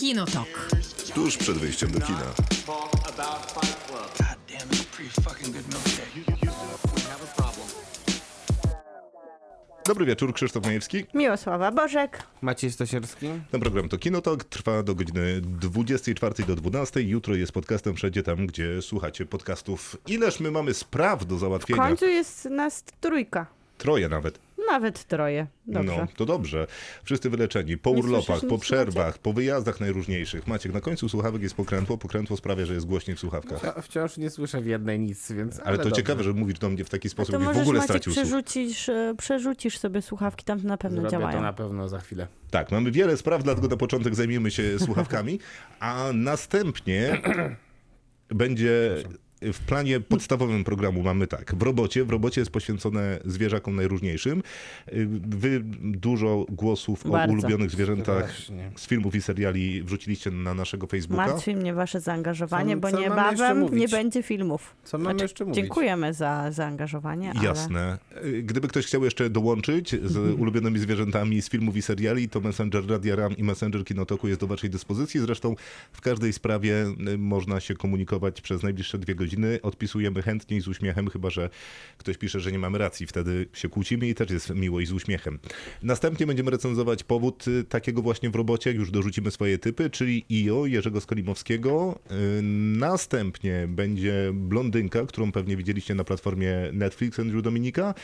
Kinotok. Tuż przed wyjściem do kina. Dobry wieczór, Krzysztof Majewski. Miłosława Bożek. Maciej Stosierski? Ten program to Kinotok, trwa do godziny 24 do 12. Jutro jest podcastem wszędzie tam, gdzie słuchacie podcastów. Ileż my mamy spraw do W załatwienia? końcu jest nas trójka. Troje nawet. Nawet troje. Dobrze. No, to dobrze. Wszyscy wyleczeni. Po Nie urlopach, po przerwach, po wyjazdach najróżniejszych. Maciek, na końcu słuchawek jest pokrętło. Pokrętło sprawia, że jest głośniej w słuchawkach. Ja wciąż nie słyszę w jednej nic, więc. Ale to dobrze. ciekawe, że mówisz do mnie w taki sposób, to jakbyś w ogóle Maciek stracił przerzucisz, e, przerzucisz sobie słuchawki, tam na pewno Zrobię działają. to na pewno za chwilę. Tak, mamy wiele spraw, dlatego na początek zajmiemy się słuchawkami, a następnie będzie w planie podstawowym programu mamy tak, w robocie, w robocie jest poświęcone zwierzakom najróżniejszym. Wy dużo głosów Bardzo. o ulubionych zwierzętach Strasznie. z filmów i seriali wrzuciliście na naszego Facebooka. Martwi mnie wasze zaangażowanie, Co- bo co niebawem nie będzie filmów. Co mamy Znaczy, jeszcze mówić? Dziękujemy za zaangażowanie, ale Jasne. Gdyby ktoś chciał jeszcze dołączyć z ulubionymi zwierzętami z filmów i seriali, to Messenger Radia RAM i Messenger Kinotoku jest do waszej dyspozycji. Zresztą w każdej sprawie y, można się komunikować przez najbliższe dwie godziny. Odpisujemy chętnie i z uśmiechem, chyba że ktoś pisze, że nie mamy racji. Wtedy się kłócimy i też jest miło i z uśmiechem. Następnie będziemy recenzować powód y, takiego właśnie w robocie, już dorzucimy swoje typy, czyli IO Jerzego Skolimowskiego. Y, Następnie będzie Blondynka, którą pewnie widzieliście na platformie Netflix Andrew Dominika.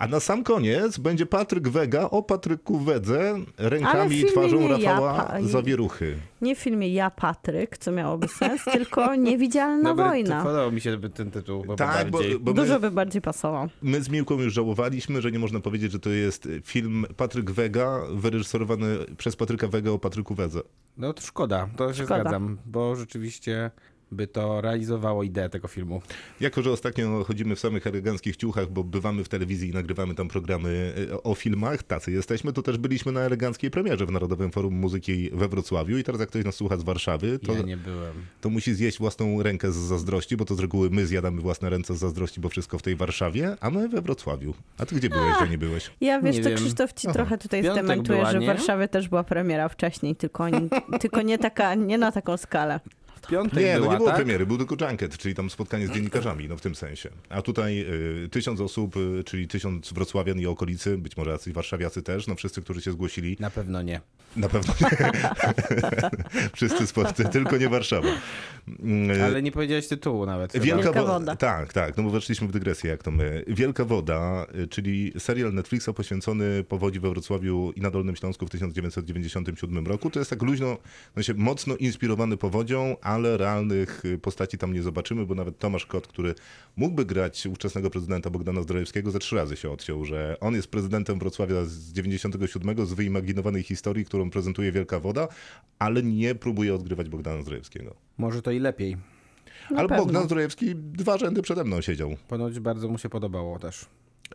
A na sam koniec będzie Patryk Wega o Patryku Wedze, rękami i twarzą ja, Rafała pa- Zawieruchy. nie w filmie Ja Patryk, co miałoby sens, tylko Niewidzialna Dobry, wojna. Podobał mi się ten tytuł, bo Tak, bo, bo my, Dużo by bardziej pasował. my z Miłką już żałowaliśmy, że nie można powiedzieć, że to jest film Patryk Wega, wyreżyserowany przez Patryka Wega o Patryku Wedze. No to szkoda, to się Szkoda. zgadzam, bo rzeczywiście by to realizowało ideę tego filmu. Jako, że ostatnio chodzimy w samych eleganckich ciuchach, bo bywamy w telewizji i nagrywamy tam programy e, o filmach, tacy jesteśmy, to też byliśmy na eleganckiej premierze w Narodowym Forum Muzyki we Wrocławiu i teraz jak ktoś nas słucha z Warszawy, to, Ja nie byłem. to musi zjeść własną rękę z zazdrości, bo to z reguły my zjadamy własne ręce z zazdrości, bo wszystko w tej Warszawie, a my we Wrocławiu. A ty gdzie byłeś, że nie byłeś? Ja wiesz, Nie to wiem. Krzysztof ci Aha. trochę tutaj Piątek zdementuje, była, że w? Warszawie też była premiera wcześniej, tylko, tylko nie, taka, nie na taką skalę. W piątek Nie, no była, nie było tak? premiery, był tylko junket, czyli tam spotkanie z dziennikarzami, no w tym sensie. A tutaj y, tysiąc osób, y, czyli tysiąc wrocławian i okolicy, być może jacyś warszawiacy też, no wszyscy, którzy się zgłosili, Na pewno nie. Na pewno nie. Wszyscy spod, tylko nie Warszawa. Mm, Ale nie powiedziałeś tytułu nawet. Wielka, Wielka wo- Woda. Tak, tak, no bo weszliśmy w dygresję, jak to my. Wielka Woda, y, czyli serial Netflixa poświęcony powodzi we Wrocławiu i na Dolnym Śląsku w 1997 roku. To jest tak luźno, no się mocno inspirowany powodzią, ale realnych y, postaci tam nie zobaczymy, bo nawet Tomasz Kot, który mógłby grać ówczesnego prezydenta Bogdana Zdrojewskiego, ze trzy razy się odciął, że on jest prezydentem Wrocławia z 97 z wyimaginowanej historii, którą prezentuje Wielka Woda, ale nie próbuje odgrywać Bogdana Zdrojewskiego. Może to i lepiej. ale pewno. Bogdan Zdrojewski dwa rzędy przede mną siedział. Ponoć bardzo mu się podobało też.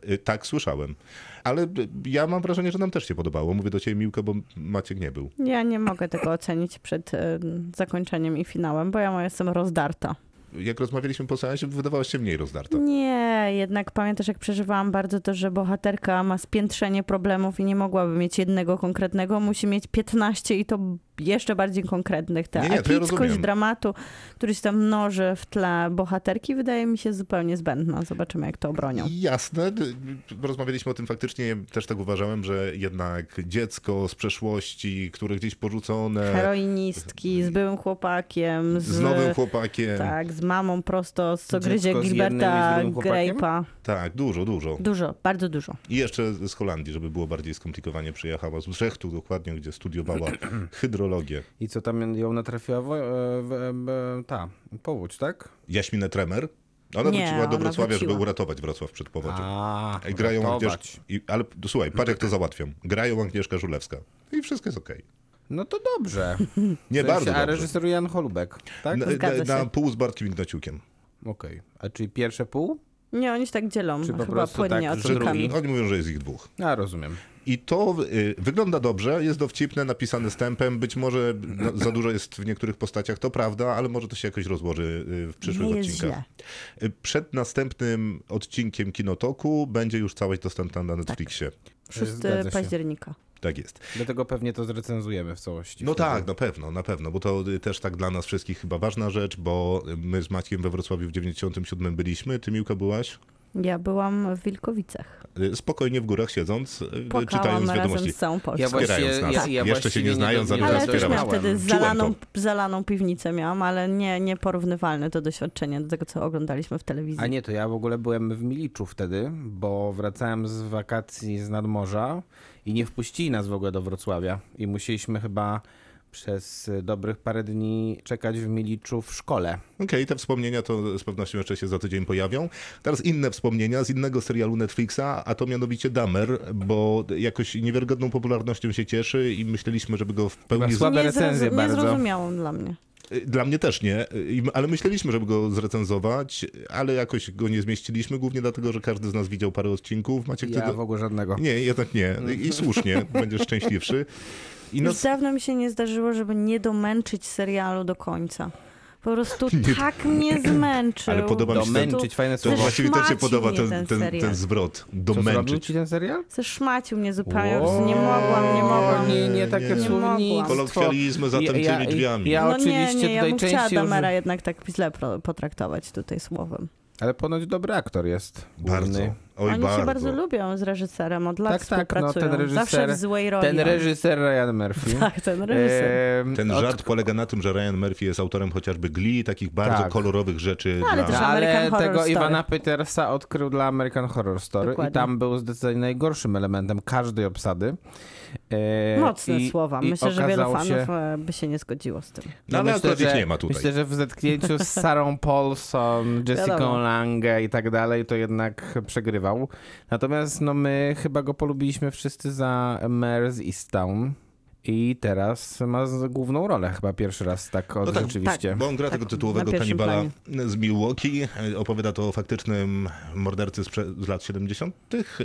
Y, Tak, słyszałem. Ale y, ja mam wrażenie, że nam też się podobało. Mówię do ciebie, Miłko, bo Maciek nie był. Ja nie mogę tego ocenić przed e, zakończeniem i finałem, bo ja jestem rozdarta. Jak rozmawialiśmy po seansie, wydawałaś się mniej rozdarta. Nie, jednak pamiętasz, jak przeżywałam bardzo to, że bohaterka ma spiętrzenie problemów i nie mogłaby mieć jednego konkretnego, musi mieć 15 i to jeszcze bardziej konkretnych. Ta Nie, nie, ja epickość rozumiem. dramatu, który się tam mnoży w tle bohaterki, wydaje mi się zupełnie zbędna. Zobaczymy, jak to obronią. Jasne. Rozmawialiśmy o tym faktycznie. Też tak uważałem, że jednak dziecko z przeszłości, które gdzieś porzucone, Heroinistki z byłym chłopakiem, z, z nowym chłopakiem. tak, z mamą prosto, co Dziecko gryzie z jednym i Gilberta z drugim chłopakiem? Grape'a. Tak, dużo, dużo. Dużo, bardzo dużo. I jeszcze z Holandii, żeby było bardziej skomplikowanie, przyjechała z Brzechtu dokładnie, gdzie studiowała hydrologię. I co tam ją natrafiła? e, w- e, Ta, powódź, tak? Jaśminę Tremer. Ona Nie, wróciła do ona Wrocławia, żeby wróciła. uratować Wrocław przed powodzią. A, I grają ratować. Agnieszka, i, ale słuchaj, patrz jak to załatwią. Grają Agnieszka Żulewska. I wszystko jest okej. No to dobrze. Nie W sensie, bardzo A dobrze. reżyser Jan Holubek, tak? Na, Zgadza na, na pół z Bartkiem Ignaciukiem. Okej. A czyli pierwsze pół? Nie, oni się tak dzielą, Czy po chyba prostu płynnie tak, że drugi? Oni mówią, że jest ich dwóch. A, rozumiem. I to y, wygląda dobrze, jest dowcipne, napisane stempem. Być może no, za dużo jest w niektórych postaciach, to prawda, ale może to się jakoś rozłoży y, w przyszłych Nie odcinkach. Y, Przed następnym odcinkiem Kinotoku będzie już całość dostępna na Netflixie. 6 Zgadza się. października. Tak jest. Dlatego pewnie to zrecenzujemy w całości. No wtedy. tak, na pewno, na pewno, bo to y, też tak dla nas wszystkich chyba ważna rzecz, bo my z Maćkiem we Wrocławiu w 97 byliśmy, ty Miłka byłaś Ja byłam w Wilkowicach. y, spokojnie w górach siedząc, y, Płakałam czytając razem wiadomości. z całą Polską. Ja właśnie, nas. ja, ja Jeszcze się właściwie nie znając, ale nie Ale też wspierałam. miałam wtedy zalaną, zalaną piwnicę miałam, ale nie, nieporównywalne to doświadczenie do tego, co oglądaliśmy w telewizji. A nie, to ja w ogóle byłem w Miliczu wtedy, bo wracałem z wakacji z nadmorza i nie wpuścili nas w ogóle do Wrocławia. I musieliśmy chyba przez dobrych parę dni czekać w Miliczu w szkole. Okej, te wspomnienia to z pewnością jeszcze się za tydzień pojawią. Teraz inne wspomnienia z innego serialu Netflixa, a to mianowicie Damer, bo jakoś niewiarygodną popularnością się cieszy i myśleliśmy, żeby go w pełni... Chyba słabe nie, recenzje zrozum- bardzo. Niezrozumiałą dla mnie. Dla mnie też nie, I- ale myśleliśmy, żeby go zrecenzować, ale jakoś go nie zmieściliśmy, głównie dlatego, że każdy z nas widział parę odcinków. Macie Ja w ogóle żadnego. Nie, jednak nie. I słusznie, będziesz szczęśliwszy. I no, Już dawno mi się nie zdarzyło, żeby nie domęczyć serialu do końca. Po prostu tak mnie zmęczył. Ale podoba mi się ten- Domęczyć, fajne to słowo. właściwie też się Zeszmacił podoba mnie ten, ten ten, serial. ten zwrot. Co zrobił Domęczyć. ci ten serial? Zeszmacił mnie zupełnie, nie mogłam, nie mogłam. Nie, nie takie Nie, nie. słownictwo. Kolokwializmy zatemczyli drzwiami. Ja, no oczywiście nie, nie, ja tutaj bym chciała częściej uży- Damera jednak tak źle pro- potraktować tutaj słowem. Ale ponoć dobry aktor jest. Bardzo. główny. Oj, Oni bardzo. się bardzo lubią z reżyserem, od lat Tak, tak, no, ten współpracują. Zawsze reżyser- w złej roli. Ten reżyser Ryan Murphy. Tak, ten reżyser. Ten od- żart polega na tym, że Ryan Murphy jest autorem chociażby Glee, takich bardzo Tak. kolorowych rzeczy. No, ale dla... też Ale American Horror tego Story. Iwana Petersa odkrył dla American Horror Story Dokładnie. i tam był zdecydowanie najgorszym elementem każdej obsady. E, Mocne i- słowa. Myślę, że wielu fanów się- e, by się nie zgodziło z tym. No, ale akurat ich nie ma tutaj. Myślę, że w zetknięciu z Sarą Paulson, Jessica. Lange i tak dalej, to jednak Natomiast no, my chyba go polubiliśmy wszyscy za Mare z Easttown. I teraz ma główną rolę chyba pierwszy raz tak od No tak, rzeczywiście. Bo on gra Tak, tego tytułowego kanibala z Milwaukee. E, Opowiada to o faktycznym mordercy z, z lat 70.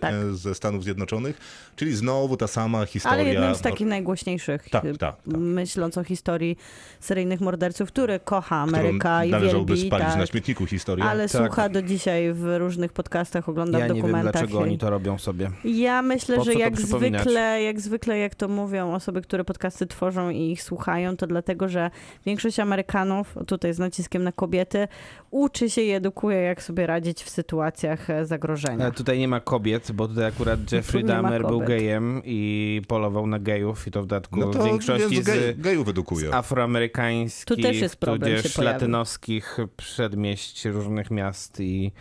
Tak. e, ze Stanów Zjednoczonych. Czyli znowu ta sama historia. Ale jednym z takich najgłośniejszych, Tak, tak, tak. myśląc o historii seryjnych morderców, który kocha Ameryka i należałoby wielbi, spalić tak, na śmietniku historię. ale Tak. słucha do dzisiaj w różnych podcastach, ogląda Ja w nie wiem, dlaczego i- oni to robią sobie. Ja myślę, że jak zwykle, jak zwykle, jak to mówią osoby, które podcasty tworzą i ich słuchają, to dlatego, że większość Amerykanów, tutaj z naciskiem na kobiety, uczy się i edukuje, jak sobie radzić w sytuacjach e, zagrożenia. Ale tutaj nie ma kobiet, bo tutaj akurat Jeffrey Dahmer był gejem i polował na gejów i to w dodatku No w to większości więc z, gej, gejów edukuje. z afroamerykańskich, Tu też jest problem tudzież latynoskich przedmieść różnych miast i,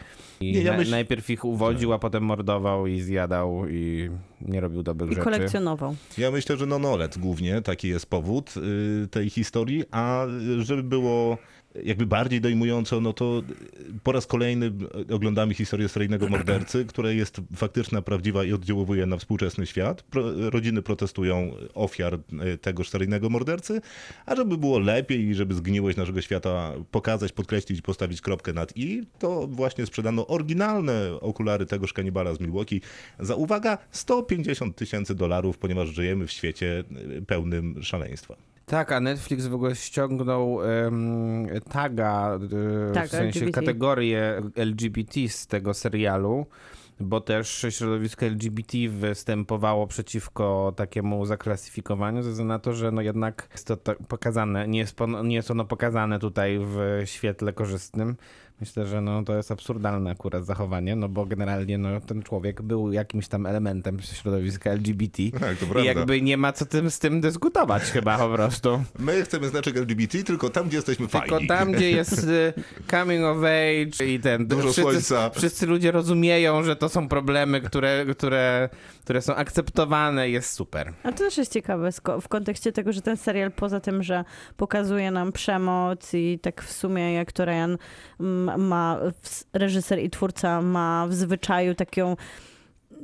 i Nie, ja na, myśl- najpierw ich uwodził, a potem mordował i zjadał i nie robił dobrych I rzeczy. kolekcjonował. Ja myślę, że Nonolet głównie taki jest powód y, tej historii, a żeby było jakby bardziej dojmująco, no to y, po raz kolejny oglądamy historię seryjnego mordercy, która jest faktyczna, prawdziwa i oddziałuje na współczesny świat. Pro, rodziny protestują ofiar y, tegoż seryjnego mordercy, a żeby było lepiej i żeby zgniłość naszego świata pokazać, podkreślić, postawić kropkę nad i, to właśnie sprzedano oryginalne okulary tegoż kanibala z Milwaukee za, uwaga, 150 tysięcy dolarów, ponieważ żyjemy w świecie y, pełnym szaleństwa. Tak, a Netflix w ogóle ściągnął em, taga, Tak, w sensie LGBT. kategorię LGBT z tego serialu, bo też środowisko LGBT występowało przeciwko takiemu zaklasyfikowaniu, ze względu na to, że no jednak jest to pokazane, nie jest, nie jest ono pokazane tutaj w świetle korzystnym. Myślę, że no, to jest absurdalne akurat zachowanie, no bo generalnie no, ten człowiek był jakimś tam elementem środowiska LGBT. Tak, to I prawda. jakby nie ma co tym, z tym dyskutować chyba po prostu. My chcemy znaczek LGBT tylko tam, gdzie jesteśmy Tylko fajni. tam, gdzie jest y, coming of age i ten... Dużo wszyscy, słońca. Wszyscy ludzie rozumieją, że to są problemy, które, które, które są akceptowane jest super. A to też jest ciekawe w kontekście tego, że ten serial poza tym, że pokazuje nam przemoc i tak w sumie jak to Ryan ma, reżyser i twórca ma w zwyczaju taką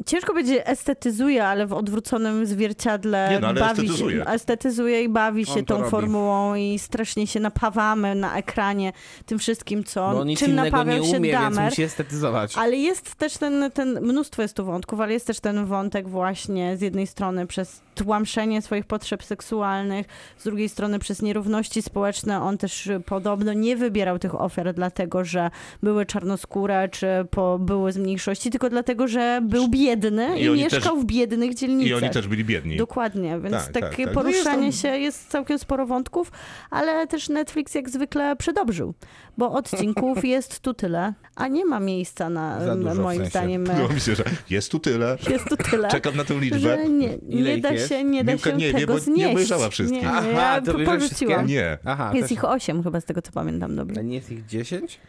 Ciężko będzie estetyzuje, ale w odwróconym zwierciadle Nie, no, ale bawi estetyzuje. się, estetyzuje i bawi się tą robi. formułą i strasznie się napawamy na ekranie tym wszystkim, co Bo on nic czym napawiał nie się umie, więc Dahmer. musi estetyzować. Ale jest też ten, ten, mnóstwo jest tu wątków, ale jest też ten wątek właśnie z jednej strony przez tłamszenie swoich potrzeb seksualnych, z drugiej strony przez nierówności społeczne on też y, podobno nie wybierał tych ofiar dlatego, że były czarnoskóre, czy po, były z mniejszości, tylko dlatego, że był biedny I i, mieszkał w biednych dzielnicach. I oni też byli biedni. Dokładnie, więc Tak, tak, takie tak. No poruszanie się jest całkiem sporo wątków, ale też Netflix jak zwykle przedobrzył, bo odcinków jest tu tyle, a nie ma miejsca na, dużo w moim sensie. zdaniem, się, że jest tu tyle. jest tu tyle. Czekam na tę liczbę. Nie, nie da jest? Się, nie da Miłka się nie wie, tego nie znieść. obejrzała wszystkich. Nie, Aha, ja to porzuciłam. Nie. Aha, Jest też- ich osiem chyba z tego, co pamiętam dobrze. A nie jest ich 10?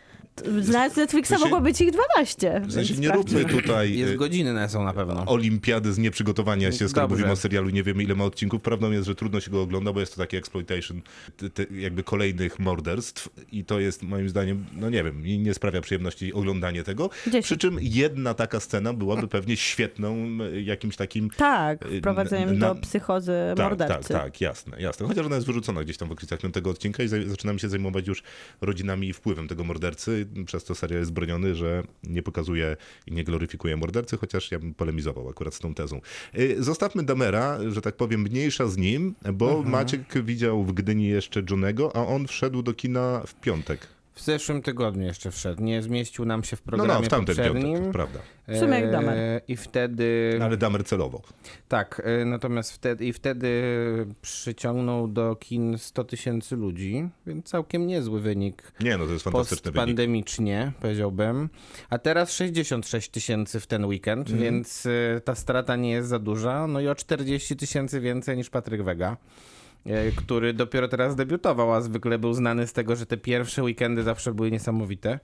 Znając Netflixa mogło być ich 12. W sensie więc nie róbmy sprawdźmy. tutaj Jest y, godziny na są na pewno. olimpiady z nieprzygotowania się, skoro Dobrze. mówimy o serialu, nie wiemy ile ma odcinków. Prawdą jest, że trudno się go ogląda, bo jest to taki exploitation te, te, jakby kolejnych morderstw i to jest moim zdaniem, no nie wiem, nie sprawia przyjemności oglądanie tego. Dziesięć. Przy czym jedna taka scena byłaby pewnie świetną jakimś takim Tak, Y, wprowadzeniem na- do psychozy tak, mordercy. Tak, tak, jasne, jasne. Chociaż ona jest wyrzucona gdzieś tam w okolicach piątego odcinka i zaczynamy się zajmować już rodzinami i wpływem tego mordercy, przez to serial jest broniony, że nie pokazuje i nie gloryfikuje mordercy, chociaż ja bym polemizował akurat z tą tezą. Y, Zostawmy Damera, że tak powiem, mniejsza z nim, bo Maciek widział w Gdyni jeszcze Johnego, a on wszedł do kina w piątek. W zeszłym tygodniu jeszcze wszedł. Nie zmieścił nam się w No, programie no, w tamten poprzednim. piątek, prawda. W sumie jak Damer. E, I wtedy... No, ale Damer celowo. Tak, e, natomiast wtedy, i wtedy przyciągnął do kin 100 tysięcy ludzi, więc całkiem niezły wynik. Nie, no to jest fantastyczny wynik. Postpandemicznie, powiedziałbym. A teraz 66 tysięcy w ten weekend, Mhm. więc e, ta strata nie jest za duża. No i o 40 tysięcy więcej niż Patryk Wega. E, Który dopiero teraz debiutował, a zwykle był znany z tego, że te pierwsze weekendy zawsze były niesamowite.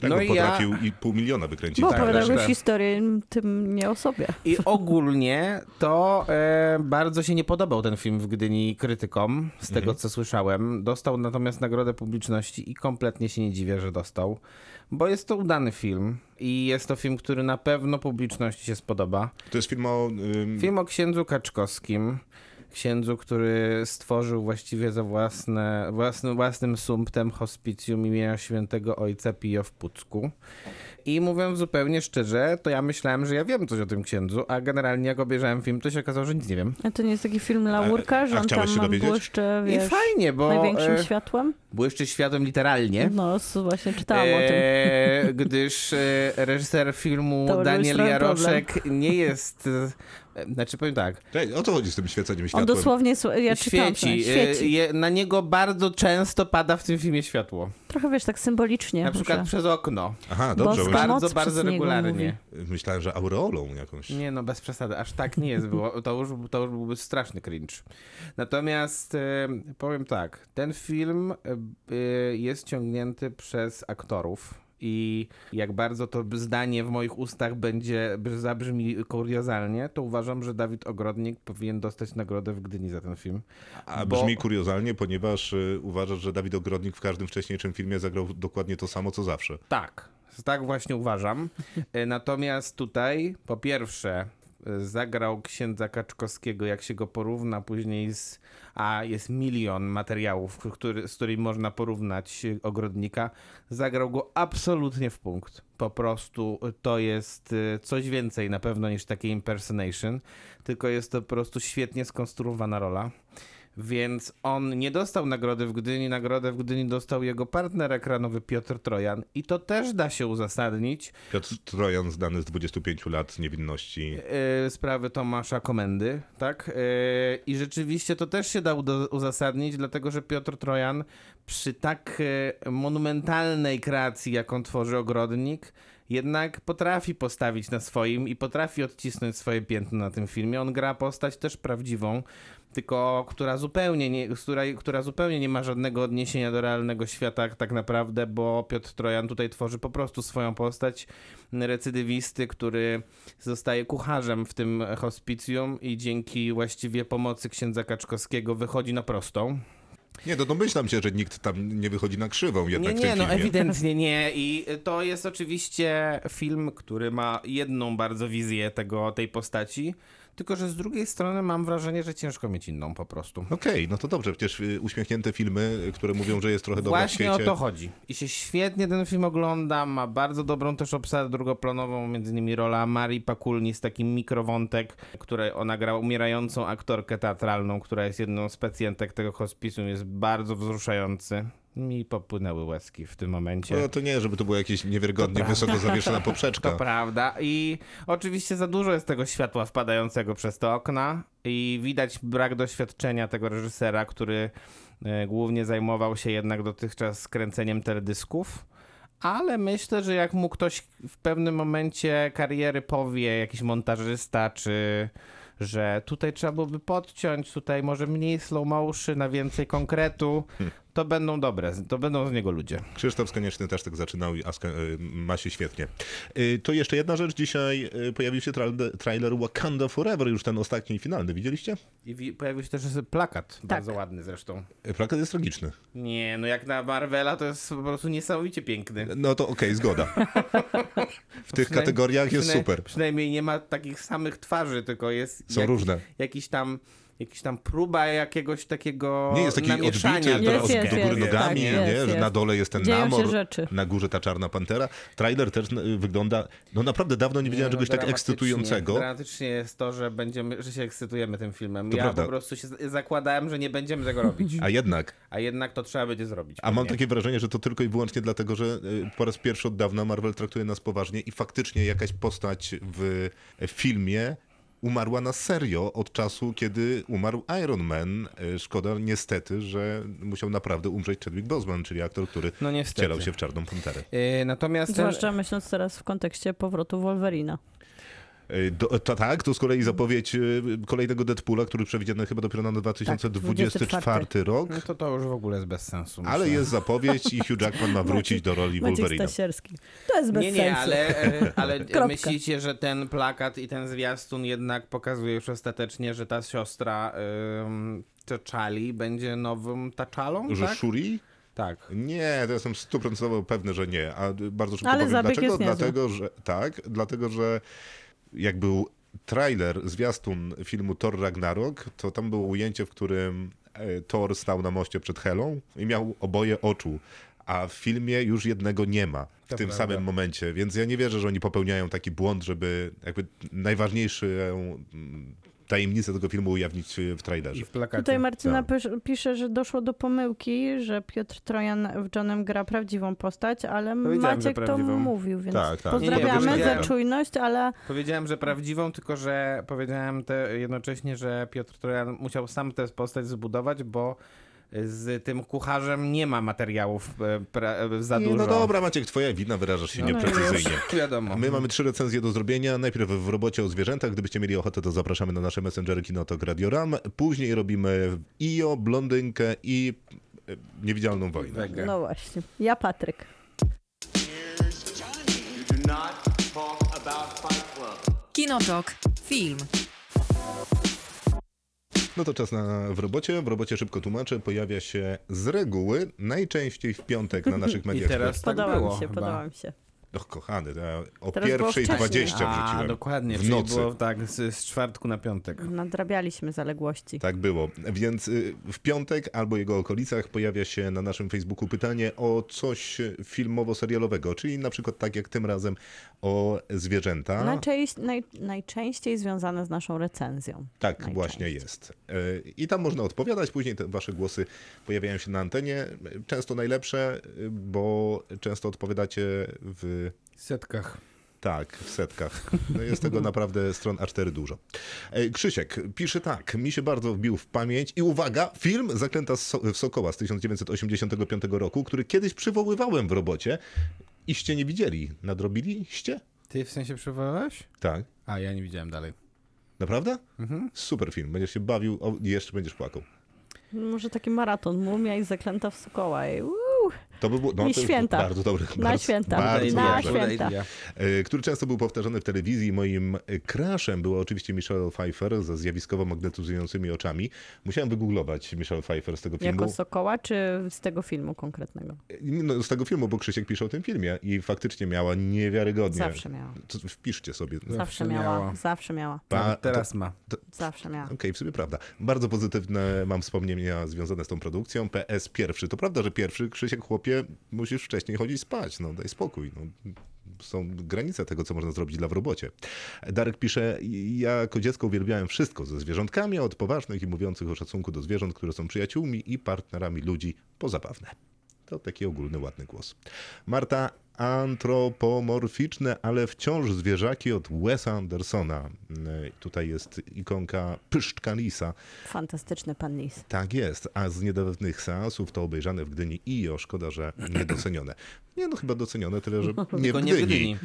Tak, no i potrafił ja, i pół miliona wykręcić. Bo Tak, opowiadał tak. już historię tym nie o sobie. I ogólnie to e, bardzo się nie podobał ten film w Gdyni krytykom, z tego Mhm. co słyszałem. Dostał natomiast nagrodę publiczności i kompletnie się nie dziwię, że dostał, bo jest to udany film i jest to film, który na pewno publiczności się spodoba. To jest film o... ym, Film o księdzu Kaczkowskim. Księdzu, który stworzył właściwie za własne, własnym, własnym sumptem hospicjum imienia świętego ojca Pio w Pucku. I mówiąc zupełnie szczerze, to ja myślałem, że ja wiem coś o tym księdzu, a generalnie jak obejrzałem film, to się okazało, że nic nie wiem. A to nie jest taki film Laurka, że on tam się dowiedzieć? błyszczy, I wiesz, fajnie, bo największym e, światłem? Błyszczy światłem literalnie. No, właśnie czytałam o tym. E, gdyż e, reżyser filmu To Daniel Jaroszek nie jest. E, znaczy powiem tak. Ej, O co chodzi z tym świeceniem On światłem? dosłownie, sł- ja czytałam, świeci. e, świeci. Je, na niego bardzo często pada w tym filmie światło. Trochę wiesz, tak symbolicznie. Na przykład że- przez okno. Aha, dobrze. moc Bardzo, bardzo regularnie. Myślałem, że aureolą jakąś. Nie no, bez przesady, aż tak nie jest było. To już, to już byłby straszny cringe. Natomiast e, powiem tak, ten film e, jest ciągnięty przez aktorów. I jak bardzo to zdanie w moich ustach będzie zabrzmi kuriozalnie, to uważam, że Dawid Ogrodnik powinien dostać nagrodę w Gdyni za ten film. A Bo- brzmi kuriozalnie, ponieważ y, uważasz, że Dawid Ogrodnik w każdym wcześniejszym filmie zagrał dokładnie to samo, co zawsze. Tak, tak właśnie uważam. E, Natomiast tutaj, po pierwsze, zagrał księdza Kaczkowskiego, jak się go porówna później z. A jest milion materiałów, który, z którymi można porównać ogrodnika. Zagrał go absolutnie w punkt. Po prostu to jest e, coś więcej na pewno niż takie impersonation, tylko jest to po prostu świetnie skonstruowana rola. Więc on nie dostał nagrody w Gdyni, nagrodę w Gdyni dostał jego partner ekranowy Piotr Trojan i to też da się uzasadnić Piotr Trojan znany z 25 lat niewinności. yy, sprawy Tomasza Komendy, tak? Yy, I rzeczywiście to też się da uzasadnić, dlatego że Piotr Trojan przy tak yy, monumentalnej kreacji, jaką tworzy Ogrodnik, jednak potrafi postawić na swoim i potrafi odcisnąć swoje piętno na tym filmie. On gra postać też prawdziwą, tylko która zupełnie nie, z której, która zupełnie nie ma żadnego odniesienia do realnego świata tak naprawdę, bo Piotr Trojan tutaj tworzy po prostu swoją postać recydywisty, który zostaje kucharzem w tym hospicjum i dzięki właściwie pomocy księdza Kaczkowskiego wychodzi na prostą. Nie, no domyślam się, że nikt tam nie wychodzi na krzywą jednak nie, nie, no ewidentnie nie. I to jest oczywiście film, który ma jedną bardzo wizję tego, tej postaci. Tylko, że z drugiej strony mam wrażenie, że ciężko mieć inną po prostu. Okej, no to dobrze, przecież y, uśmiechnięte filmy, które mówią, że jest trochę dobra w Właśnie o świecie. to chodzi. I się świetnie ten film ogląda, ma bardzo dobrą też obsadę drugoplanową, między innymi rola Marii Pakulni z takim mikrowątek, której ona gra umierającą aktorkę teatralną, która jest jedną z pacjentek tego hospicjum, jest bardzo wzruszający. Mi popłynęły łezki w tym momencie. No to nie, żeby to była jakieś niewiarygodnie To wysoko zawieszona To poprzeczka. prawda. I oczywiście za dużo jest tego światła wpadającego przez te okna i widać brak doświadczenia tego reżysera, który e, głównie zajmował się jednak dotychczas skręceniem teledysków. Ale myślę, że jak mu ktoś w pewnym momencie kariery powie, jakiś montażysta, czy że tutaj trzeba byłoby podciąć, tutaj może mniej slow motion, a więcej konkretu, to będą dobre, to będą z niego ludzie. Krzysztof Skonieczny też tak zaczynał i Aska, y, ma się świetnie. Y, To jeszcze jedna rzecz. Dzisiaj y, pojawił się tra- trailer Wakanda Forever, już ten ostatni, finalny. Widzieliście? I wi- pojawił się też plakat, Tak. bardzo ładny zresztą. Plakat jest tragiczny. Nie, no jak na Marvela to jest po prostu niesamowicie piękny. No to okej, zgoda. W tych kategoriach jest super. Przynajmniej nie ma takich samych twarzy, tylko jest Są jakiś, różne. jakiś tam jakiś tam próba jakiegoś takiego Nie jest taki odbity teraz Jest, do góry jest, nogami, tak, nie? jest, że na dole jest ten Dzieją namor, na górze ta czarna pantera. Trailer też y, wygląda, no naprawdę dawno nie widziałem Nie, no, czegoś tak ekscytującego. Dramatycznie jest to, że będziemy, że się ekscytujemy tym filmem. To ja prawda. po prostu się zakładałem, że nie będziemy tego robić. A jednak, A jednak to trzeba będzie zrobić. a mam takie wrażenie, że to tylko i wyłącznie dlatego, że y, po raz pierwszy od dawna Marvel traktuje nas poważnie i faktycznie jakaś postać w filmie umarła na serio od czasu, kiedy umarł Iron Man. Y, Szkoda niestety, że musiał naprawdę umrzeć Chadwick Boseman, czyli aktor, który No wcielał się w czarną panterę. Yy, natomiast ten, Zwłaszcza myśląc teraz w kontekście powrotu Wolverina. Y, Do, to tak, to z kolei zapowiedź y, kolejnego Deadpoola, który przewidziany chyba dopiero na 2024 24 rok. no to to już w ogóle jest bez sensu. Ale myślę. jest zapowiedź i Hugh Jackman ma wrócić do roli. Stasierski. To jest bez Nie, sensu. nie, ale, e, ale myślicie, że ten plakat i ten zwiastun jednak pokazuje już ostatecznie, że ta siostra ym, T'Challi będzie nową T'Challą, Że tak? Shuri? Tak. Nie, to jestem stuprocentowo pewny, że nie. A bardzo szybko Ale powiem dlaczego. Dlatego, że tak, dlatego, że jak był trailer, zwiastun filmu Thor Ragnarok, to tam było ujęcie, w którym e, Thor stał na moście przed Helą i miał oboje oczu. A w filmie już jednego nie ma w To tym prawda. samym momencie, więc ja nie wierzę, że oni popełniają taki błąd, żeby jakby najważniejszą mm, tajemnicę tego filmu ujawnić w trailerze. I w. Tutaj Martyna Tak. pisz- pisze, że doszło do pomyłki, że Piotr Trojan w Johnem gra prawdziwą postać, ale Maciek to mówił, więc Tak, tak. Nie, nie, pozdrawiamy za czujność, ale Powiedziałem, że prawdziwą, tylko że powiedziałem te jednocześnie, że Piotr Trojan musiał sam tę postać zbudować, bo z tym kucharzem nie ma materiałów e, pra, e, za Nie, dużo. no dobra, Maciek, twoja wina, wyrażasz się No, nieprecyzyjnie. już Wiadomo. My mamy trzy recenzje do zrobienia. Najpierw w robocie o zwierzętach. Gdybyście mieli ochotę, to zapraszamy na nasze messengery Kinotok Radio Ram. Później robimy IO, Blondynkę i e, Niewidzialną Wojnę. Wege. no właśnie. Ja Patryk. Kinotok. Film. No to czas na w robocie. W robocie szybko tłumaczę. Pojawia się z reguły najczęściej w piątek na naszych I mediach. teraz tak Podoba było mi się, chyba. podoba mi się. Och, kochany, ja o Teraz pierwszej wcześniej. 20 A, wrzuciłem. dokładnie, W czyli nocy. było tak z, z czwartku na piątek. Nadrabialiśmy zaległości. Tak było. Więc y, w piątek albo jego okolicach pojawia się na naszym Facebooku pytanie o coś filmowo-serialowego, czyli na przykład tak jak tym razem o zwierzęta. Najczęś, naj, najczęściej związane z naszą recenzją. Tak właśnie jest. Y, I tam można odpowiadać, później te wasze głosy pojawiają się na antenie. Często najlepsze, bo często odpowiadacie w W setkach. Tak, w setkach. No jest tego naprawdę stron A4 dużo. E, Krzysiek pisze tak. Mi się bardzo wbił w pamięć i uwaga, film Zaklęta w Sokoła z 1985 roku, który kiedyś przywoływałem w robocie iście nie widzieli. Nadrobiliście? Ty w sensie przywołałeś? Tak. A, ja nie widziałem dalej. Naprawdę? Mhm. Super film. Będziesz się bawił o, i jeszcze będziesz płakał. Może taki maraton. Mumia i zaklęta w Sokoła. I, uuu. To by było, no, I to święta. Bardzo dobry. Na bardzo, święta. Bardzo Na dobrze. święta. E, który często był powtarzany w telewizji. Moim e, crushem była oczywiście Michelle Pfeiffer ze zjawiskowo magnetyzującymi oczami. Musiałem wygooglować Michelle Pfeiffer z tego filmu. Jako Sokoła, czy z tego filmu konkretnego? No, z tego filmu, bo Krzysiek pisze o tym filmie i faktycznie miała niewiarygodnie. Zawsze miała. To Wpiszcie sobie. Zawsze Zawsze miała. miała. Zawsze miała. Nawet teraz ma. Zawsze miała. Okej, w sumie prawda. Bardzo pozytywne mam wspomnienia związane z tą produkcją. PS pierwszy. To prawda, że pierwszy, Krzysiek, chłopie, musisz wcześniej chodzić spać. No daj spokój. No. Są granice tego, co można zrobić dla w robocie. Darek pisze, ja jako dziecko uwielbiałem wszystko ze zwierzątkami, od poważnych i mówiących o szacunku do zwierząt, które są przyjaciółmi i partnerami ludzi, po zabawne. To taki ogólny, ładny głos. Marta, antropomorficzne, ale wciąż zwierzaki od Wesa Andersona. E, Tutaj jest ikonka Pyszczka Lisa. Fantastyczny pan Lis. Tak jest, a z niedawnych seansów to obejrzane w Gdyni i o szkoda, że niedocenione. Nie no, chyba docenione, tyle że nie w nie w Gdyni. Gdyni.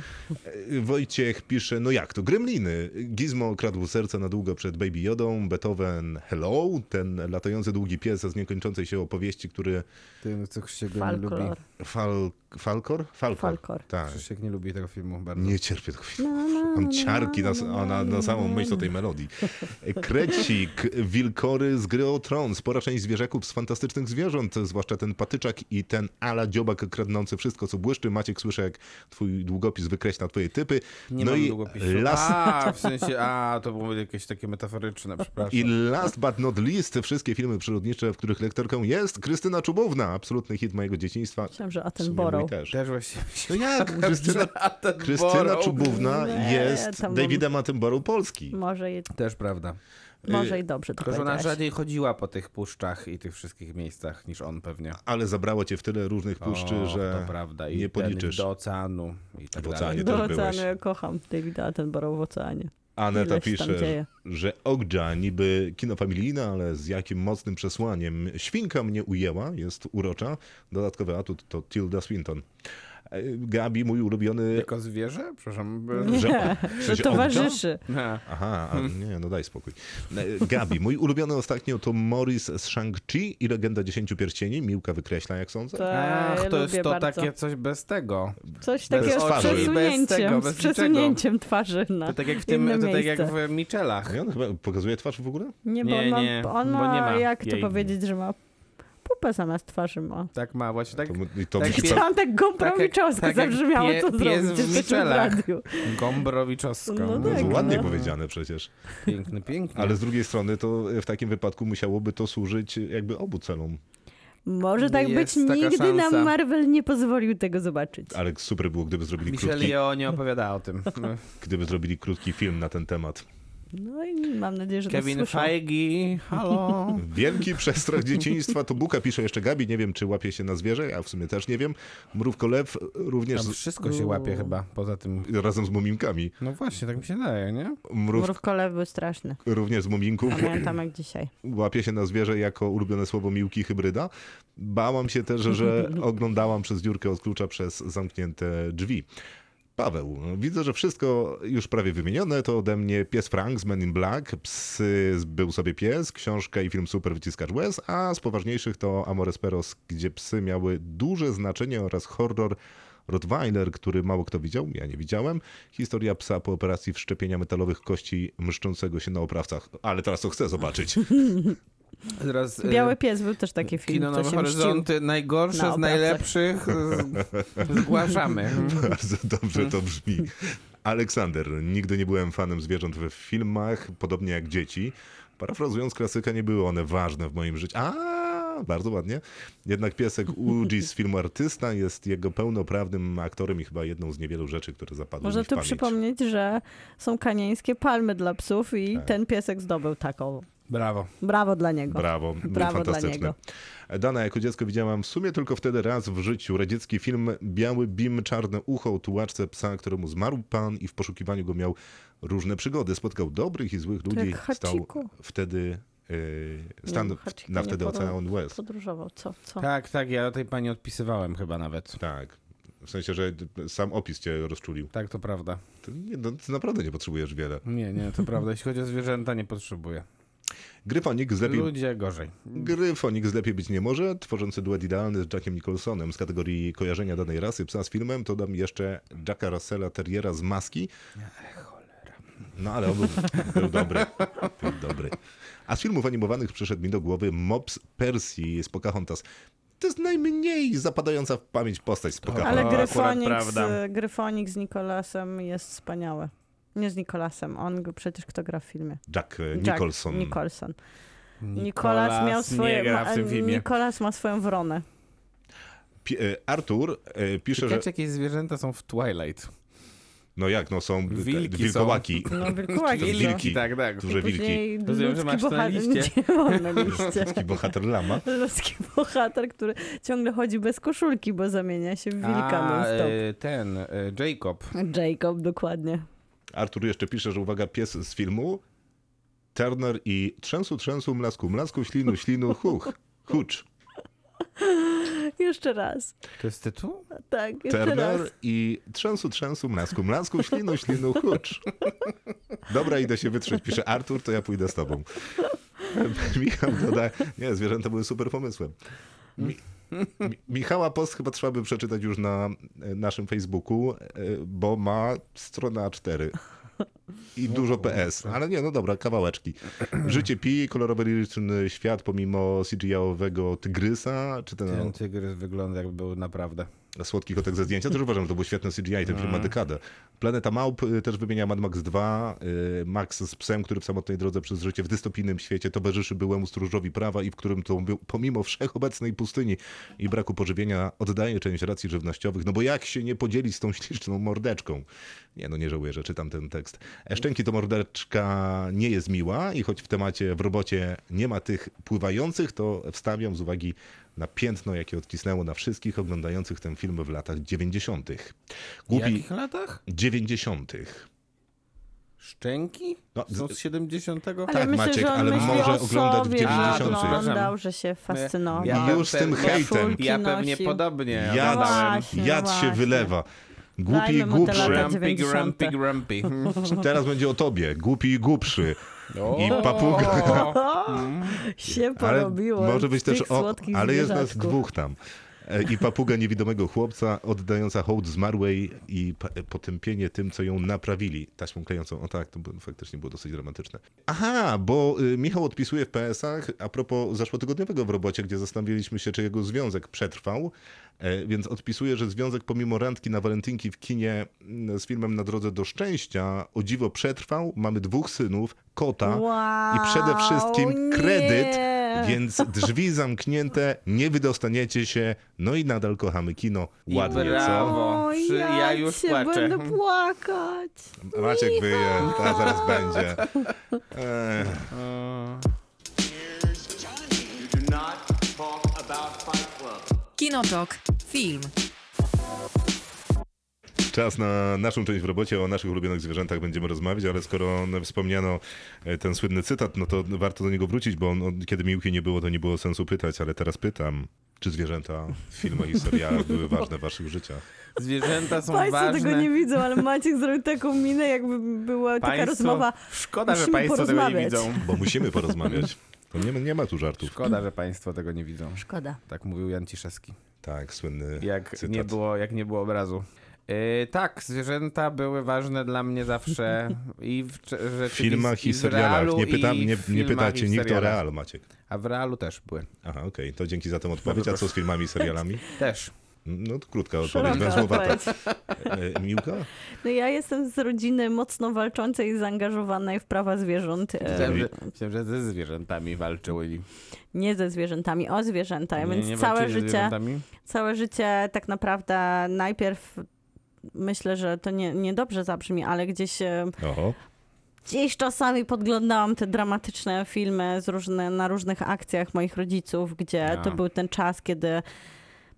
E, Wojciech pisze, no jak to, Gremliny. Gizmo kradł serce na długo przed Baby Jodą, Beethoven Hello, ten latający długi pies z niekończącej się opowieści, który Ty, co Krzysiek go nie lubi. Folklor. Fal... Falkor? Falkor. Falkor. Tak. Krzysiek nie lubi tego filmu bardzo. Nie cierpię tego filmu. Mam ciarki na, a na, na samą myśl o tej melodii. Krecik, wilkory z gry o tron, spora część zwierzaków z fantastycznych zwierząt, zwłaszcza ten patyczak i ten ala dziobak kradnący wszystko, co błyszczy. Maciek, słyszę, jak twój długopis wykreśla twoje typy. Nie no i długopisu. last, A, w sensie, a, to było jakieś takie metaforyczne, przepraszam. I last but not least, wszystkie filmy przyrodnicze, w których lektorką jest Krystyna Czubówna. Absolutny hit mojego dzieciństwa. Myślałem, że W sumie Mój też. Też właśnie No jak? Krystyna, Krystyna Czubówna Nie, jest tam mam- Davidem Attenborough Polski. Może i, Też prawda. może i dobrze to Tylko, że ona rzadziej chodziła po tych puszczach i tych wszystkich miejscach niż on pewnie. Ale zabrało cię w tyle różnych puszczy, O, że to prawda. I nie ten policzysz. Do oceanu i tak W dalej. oceanie Do też byłeś. oceanu ja kocham Davida Attenborough w oceanie. Aneta pisze, że Ogdża niby kino familijne, ale z jakim mocnym przesłaniem. Świnka mnie ujęła, jest urocza. Dodatkowy atut to Tilda Swinton. E, Gabi, mój ulubiony... Jako zwierzę? Przepraszam. Nie, Że- że towarzyszy. Nie. Aha, a nie, no daj spokój. E, Gabi, mój ulubiony ostatnio to Morris z Shang-Chi i Legenda Dziesięciu Pierścieni. Miłka wykreśla, jak sądzę. Tak, Ach, ja to jest to bardzo. takie coś bez tego. Coś bez takiego z twarzy. przesunięciem, Bez tego, bez z przesunięciem twarzy na To tak jak w tym, to tak jak w Michelach. Nie, on chyba pokazuje twarz w ogóle? Nie, bo Nie, on ma, nie, on bo ma, nie ma jak to powiedzieć, że ma pupę zamiast twarzy ma. Tak ma, właśnie tak. To, i to tak musi pie- Chciałam tak tak jak zabrzmiało, pie- co pies zrobić. w radiu. Gombrowiczowska. No No, tak, ładnie no. powiedziane przecież. Piękny, piękny. Ale z drugiej strony to w takim wypadku musiałoby to służyć jakby obu celom. Może tak być, Jest taka nigdy nam szansa. Marvel nie pozwolił tego zobaczyć. Ale super było, gdyby zrobili Michelle krótki, Yeoh nie opowiada o tym. gdyby zrobili krótki film na ten temat. No i mam nadzieję, że Kevin. Feige, halo. Wielki przestrach dzieciństwa to Buka, pisze jeszcze Gabi, nie wiem czy łapie się na zwierzę, ja w sumie też nie wiem. Mrówko Lew również Tam z, wszystko się łapie chyba, poza tym. razem z muminkami. No właśnie, tak mi się daje, nie? Mrów, Mrówkolew był straszny. również z muminków. Pamiętam jak dzisiaj. Łapie się na zwierzę jako ulubione słowo miłki hybryda. Bałam się też, że oglądałam przez dziurkę od klucza przez zamknięte drzwi. Paweł, widzę, że wszystko już prawie wymienione. To ode mnie pies Frank z Men in Black, psy był sobie pies, książka i film Super Wyciskacz łez, a z poważniejszych to Amores Peros, gdzie psy miały duże znaczenie oraz horror Rottweiler, który mało kto widział, ja nie widziałem. Historia psa po operacji wszczepienia metalowych kości mszczącego się na oprawcach. Ale teraz to chcę zobaczyć. Teraz, e, Biały pies był też taki film, Kino Nowe mścił. Horyzonty, najgorsze na z najlepszych zgłaszamy. Bardzo dobrze to brzmi. Aleksander, nigdy nie byłem fanem zwierząt we filmach, podobnie jak dzieci. Parafrazując klasyka, nie były one ważne w moim życiu. A, bardzo ładnie. Jednak piesek Uji z filmu Artysta jest jego pełnoprawnym aktorem i chyba jedną z niewielu rzeczy, które zapadły Można mi w tu pamięć. przypomnieć, że są kanieńskie palmy dla psów i Tak. ten piesek zdobył taką. Brawo. Brawo dla niego. Brawo, Brawo dla fantastyczne. niego. Dana, jako dziecko widziałam w sumie tylko wtedy raz w życiu radziecki film Biały Bim, Czarne Ucho o tułaczce psa, któremu zmarł pan i w poszukiwaniu go miał różne przygody. Spotkał dobrych i złych ludzi. jak Stał wtedy yy, stan Nie, na wtedy Ocean West. Podróżował, co? co? Tak, tak, ja o tej pani odpisywałem chyba nawet. Tak. W sensie, że sam opis cię rozczulił. Tak, to prawda. Ty, nie, no, ty naprawdę nie potrzebujesz wiele. Nie, nie, to prawda. Jeśli chodzi o zwierzęta, nie potrzebuję. Gryfonik lepiej, Ludzie gorzej. Gryfonik lepiej być nie może, tworzący duet idealny z Jackiem Nicholsonem z kategorii kojarzenia danej rasy psa z filmem, to dam jeszcze Jacka Russella Terriera z Maski. No ale on był, był dobry. Był dobry. A z filmów animowanych przyszedł mi do głowy Mops Percy z Pocahontas. To jest najmniej zapadająca w pamięć postać z Pocahontas. Ale Gryfonik z, Gryfonik z Nikolasem jest wspaniały. Nie z Nikolasem, on przecież kto gra w filmie? Jack e, Jack Nicholson. Nicholson. Nikolas miał swoje. nie gra w tym ma, filmie. Nikolas ma swoją wronę. Pi- e, Artur e, pisze, że... Ciekawe, jakieś zwierzęta są w Twilight. No jak, no są te Wilki wilkołaki. No, wilkołaki. Wilki. są. Wilki. tak, tak. Duże wilki. Rozumiem, że ludzki masz to na bohater. liście. Na liście. Taki bohater lama. Ludzki bohater, który ciągle chodzi bez koszulki, bo zamienia się w wilka A, e, ten, e, Jacob. Jacob, dokładnie. Artur jeszcze pisze, że uwaga, pies z filmu Turner i trzęsu, trzęsu, mlasku, mlasku, ślinu, ślinu, huch, hucz. Jeszcze raz. To jest tytuł? Tak, jeszcze Turner raz. i trzęsu, trzęsu, mlasku, mlasku, ślinu, ślinu, hucz. Dobra, idę się wytrzeć, pisze Artur, to ja pójdę z tobą. Michał doda, nie, zwierzęta były super pomysłem. Mi, Mi, Michała Post chyba trzeba by przeczytać już na e, naszym Facebooku, e, bo ma stronę A4 i dużo PS. Ale nie, no dobra, kawałeczki. Życie pi, kolorowy liryczny świat pomimo CGI-owego tygrysa, czy ten Ten tygrys wygląda jakby był naprawdę. słodki kotek ze zdjęcia, też uważam, że to był świetny CGI, ten film ma dekadę. Planeta Małp y, też wymienia Mad Max 2, y, Max z psem, który w samotnej drodze przez życie w dystopijnym świecie towarzyszy byłemu stróżowi prawa i w którym to pomimo wszechobecnej pustyni i braku pożywienia oddaje część racji żywnościowych, no bo jak się nie podzielić z tą śliczną mordeczką? Nie, no nie żałuję, że czytam ten tekst. Szczęki to mordeczka nie jest miła i choć w temacie w robocie nie ma tych pływających, to wstawiam z uwagi na piętno, jakie odcisnęło na wszystkich oglądających ten film w latach 90. W Głupi jakich latach? 90. Szczęki? No, Są z- z 70? Ale Tak, myślę, Maciek, że on ale myśli może o oglądać w sobie, że 90. oglądał, że się fascynował. Ja Już z tym hejtem. Ja pewnie podobnie Jad, oglądałem. właśnie, jad się właśnie. wylewa. Głupi i głupszy. lata Grumpy, 90. grumpy, grumpy. Teraz będzie o tobie. Głupi i głupszy. O, I papuga. Się Ale porobiło. może być też o, ale jest nas dwóch tam. E, I papuga niewidomego chłopca oddająca hołd zmarłej i potępienie tym, co ją naprawili taśmą klejącą. O tak, to faktycznie było dosyć dramatyczne. Aha, bo y, Michał odpisuje w PS-ach a propos zeszłotygodniowego w robocie, gdzie zastanawialiśmy się, czy jego związek przetrwał, e, więc odpisuje, że związek pomimo randki na walentynki w kinie mm, z filmem Na drodze do szczęścia o dziwo przetrwał. Mamy dwóch synów, kota Wow, i przede wszystkim kredyt, nie. więc drzwi zamknięte, nie wydostaniecie się, no i nadal kochamy kino. I Ładnie, brawo. O, Przy- ja już się płaczę. będę płakać. co? Maciek wyje, a zaraz będzie. Ech. Kinotok. Film. Czas na naszą część w robocie, o naszych ulubionych zwierzętach będziemy rozmawiać, ale skoro wspomniano e, ten słynny cytat, no to warto do niego wrócić, bo on, kiedy Miłki nie było, to nie było sensu pytać, ale teraz pytam, czy zwierzęta w filmach i serialach były ważne w waszych życiach? Zwierzęta są Państwo ważne. tego nie widzą, ale Maciek zrobił taką minę, jakby była taka Państwo- rozmowa. Szkoda, że Musimy państwo tego nie widzą. Bo musimy porozmawiać. To nie, nie ma tu żartów. Szkoda, że państwo tego nie widzą. Szkoda. Tak mówił Jan Ciszewski. Tak, słynny Jak cytat. nie było, jak nie było obrazu. Yy, tak, zwierzęta były ważne dla mnie zawsze i w, W filmach i w serialach. Nie, pytam, i nie, nie pytacie i nikt o real, Maciek. A w realu też były. Aha, okej, to dzięki za tę odpowiedź. A co z filmami i serialami? Też. No to krótka odpowiedź, węzłowata. E, Miłka? No ja jestem z rodziny mocno walczącej i zaangażowanej w prawa zwierząt. E, Myślałem, że, ze zwierzętami walczyły. Nie ze zwierzętami, o zwierzęta. Nie, Więc nie całe walczyli ze życie, całe życie tak naprawdę najpierw myślę, że to nie, niedobrze zabrzmi, ale gdzieś e, Oho. Gdzieś czasami podglądałam te dramatyczne filmy z różne, na różnych akcjach moich rodziców, gdzie A. to był ten czas, kiedy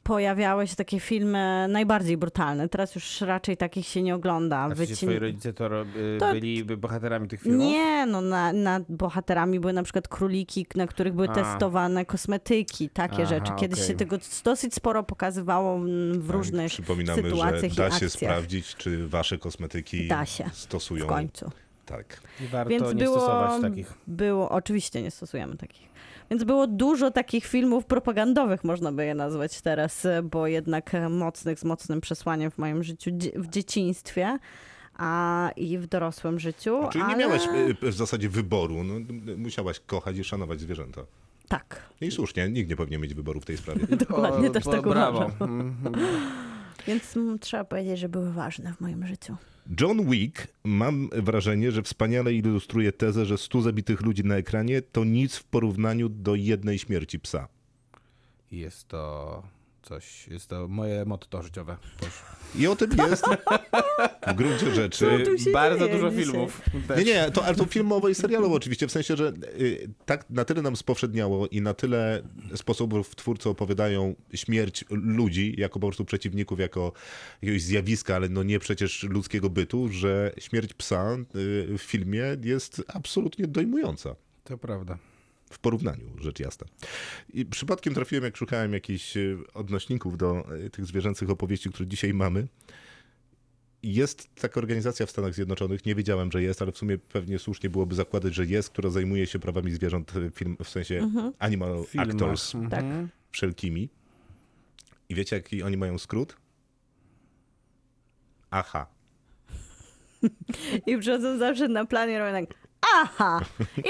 pojawiały się takie filmy najbardziej brutalne. Teraz już raczej takich się nie ogląda. A czy Wycin- twoi rodzice to, y, To- byli bohaterami tych filmów? Nie, no na, nad bohaterami były na przykład króliki, na których były A. testowane kosmetyki, takie Aha, rzeczy. Kiedyś okej. się tego dosyć sporo pokazywało w różnych Przypominamy, że sytuacjach i da się akcjach. sprawdzić, czy wasze kosmetyki Da się. stosują w końcu. Tak. I warto Więc nie było, stosować takich. było, oczywiście nie stosujemy takich. Więc było dużo takich filmów propagandowych, można by je nazwać teraz, bo jednak mocnych, z mocnym przesłaniem w moim życiu, w dzieciństwie a i w dorosłym życiu. Czyli ale... nie miałaś y, w zasadzie wyboru. No, musiałaś kochać i szanować zwierzęta. Tak. I słusznie, nikt nie powinien mieć wyboru w tej sprawie. Dokładnie, O, też bo- tak brawo. uważam. Mhm. Więc mm, trzeba powiedzieć, że były ważne w moim życiu. John Wick, mam wrażenie, że wspaniale ilustruje tezę, że 100 zabitych ludzi na ekranie to nic w porównaniu do jednej śmierci psa. Jest to coś, jest to moje motto życiowe. Też. I o tym jest w gruncie rzeczy. Bardzo dzieje dużo dzisiaj? filmów. Nie, Też. nie, to, ale to filmowo i serialowo oczywiście, w sensie, że y, tak na tyle nam spowszedniało i na tyle sposobów twórcy opowiadają śmierć ludzi jako po prostu przeciwników, jako jakiegoś zjawiska, ale no nie przecież ludzkiego bytu, że śmierć psa y, w filmie jest absolutnie dojmująca. To prawda. W porównaniu, rzecz jasna. I przypadkiem trafiłem, jak szukałem jakichś y, odnośników do y, tych zwierzęcych opowieści, które dzisiaj mamy. Jest taka organizacja w Stanach Zjednoczonych, nie wiedziałem, że jest, ale w sumie pewnie słusznie byłoby zakładać, że jest, która zajmuje się prawami zwierząt y, film, w sensie animal Filmach. actors Mhm. Tak. wszelkimi. I wiecie, jaki oni mają skrót? Aha. I przychodzą zawsze na plan i robią tak aha,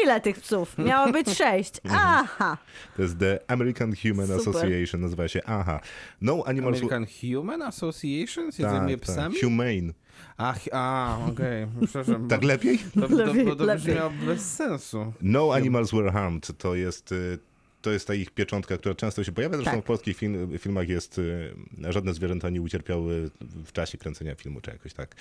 ile tych psów? Miało być sześć. Mhm. Aha. To jest The American Human Super. Association, nazywa się AHA. No Animals... American Human Association Tak, zajmuje tak. psami? Humane. A, chi- a okej, przepraszam. Tak lepiej? To, to, Lepiej, to, to lepiej. brzmiało bez sensu. No Animals Were Harmed to jest, y, to jest ta ich pieczątka, która często się pojawia. Zresztą Tak. w polskich film, filmach jest y, żadne zwierzęta nie ucierpiały w czasie kręcenia filmu, czy jakoś tak.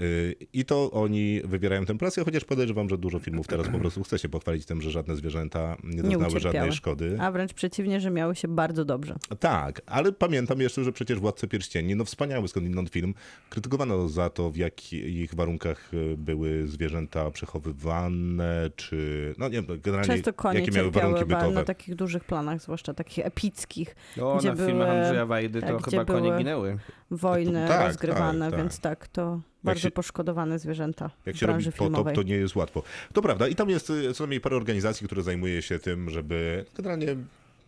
Y, I to oni wywierają tę presję, chociaż podejrzewam, że dużo filmów teraz po prostu chce się pochwalić tym, że żadne zwierzęta nie doznały ucierpiały. żadnej szkody. A wręcz przeciwnie, że miały się bardzo dobrze. Tak, ale pamiętam jeszcze, że przecież Władcy Pierścieni, no wspaniały skądinąd film, krytykowano za to, w jakich warunkach y, były zwierzęta przechowywane, czy no nie generalnie Często konie jakie miały warunki bytowe. na takich dużych planach, zwłaszcza takich epickich. O, Gdzie na filmach były- Andrzeja Wajdy to tak, gdzie chyba konie ginęły. Wojny Tak, rozgrywane, tak, tak. więc tak, to bardzo się- poszkodowane zwierzęta Jak w się robi potop, to nie jest łatwo. To prawda. I tam jest y, co najmniej parę organizacji, które zajmuje się tym, żeby generalnie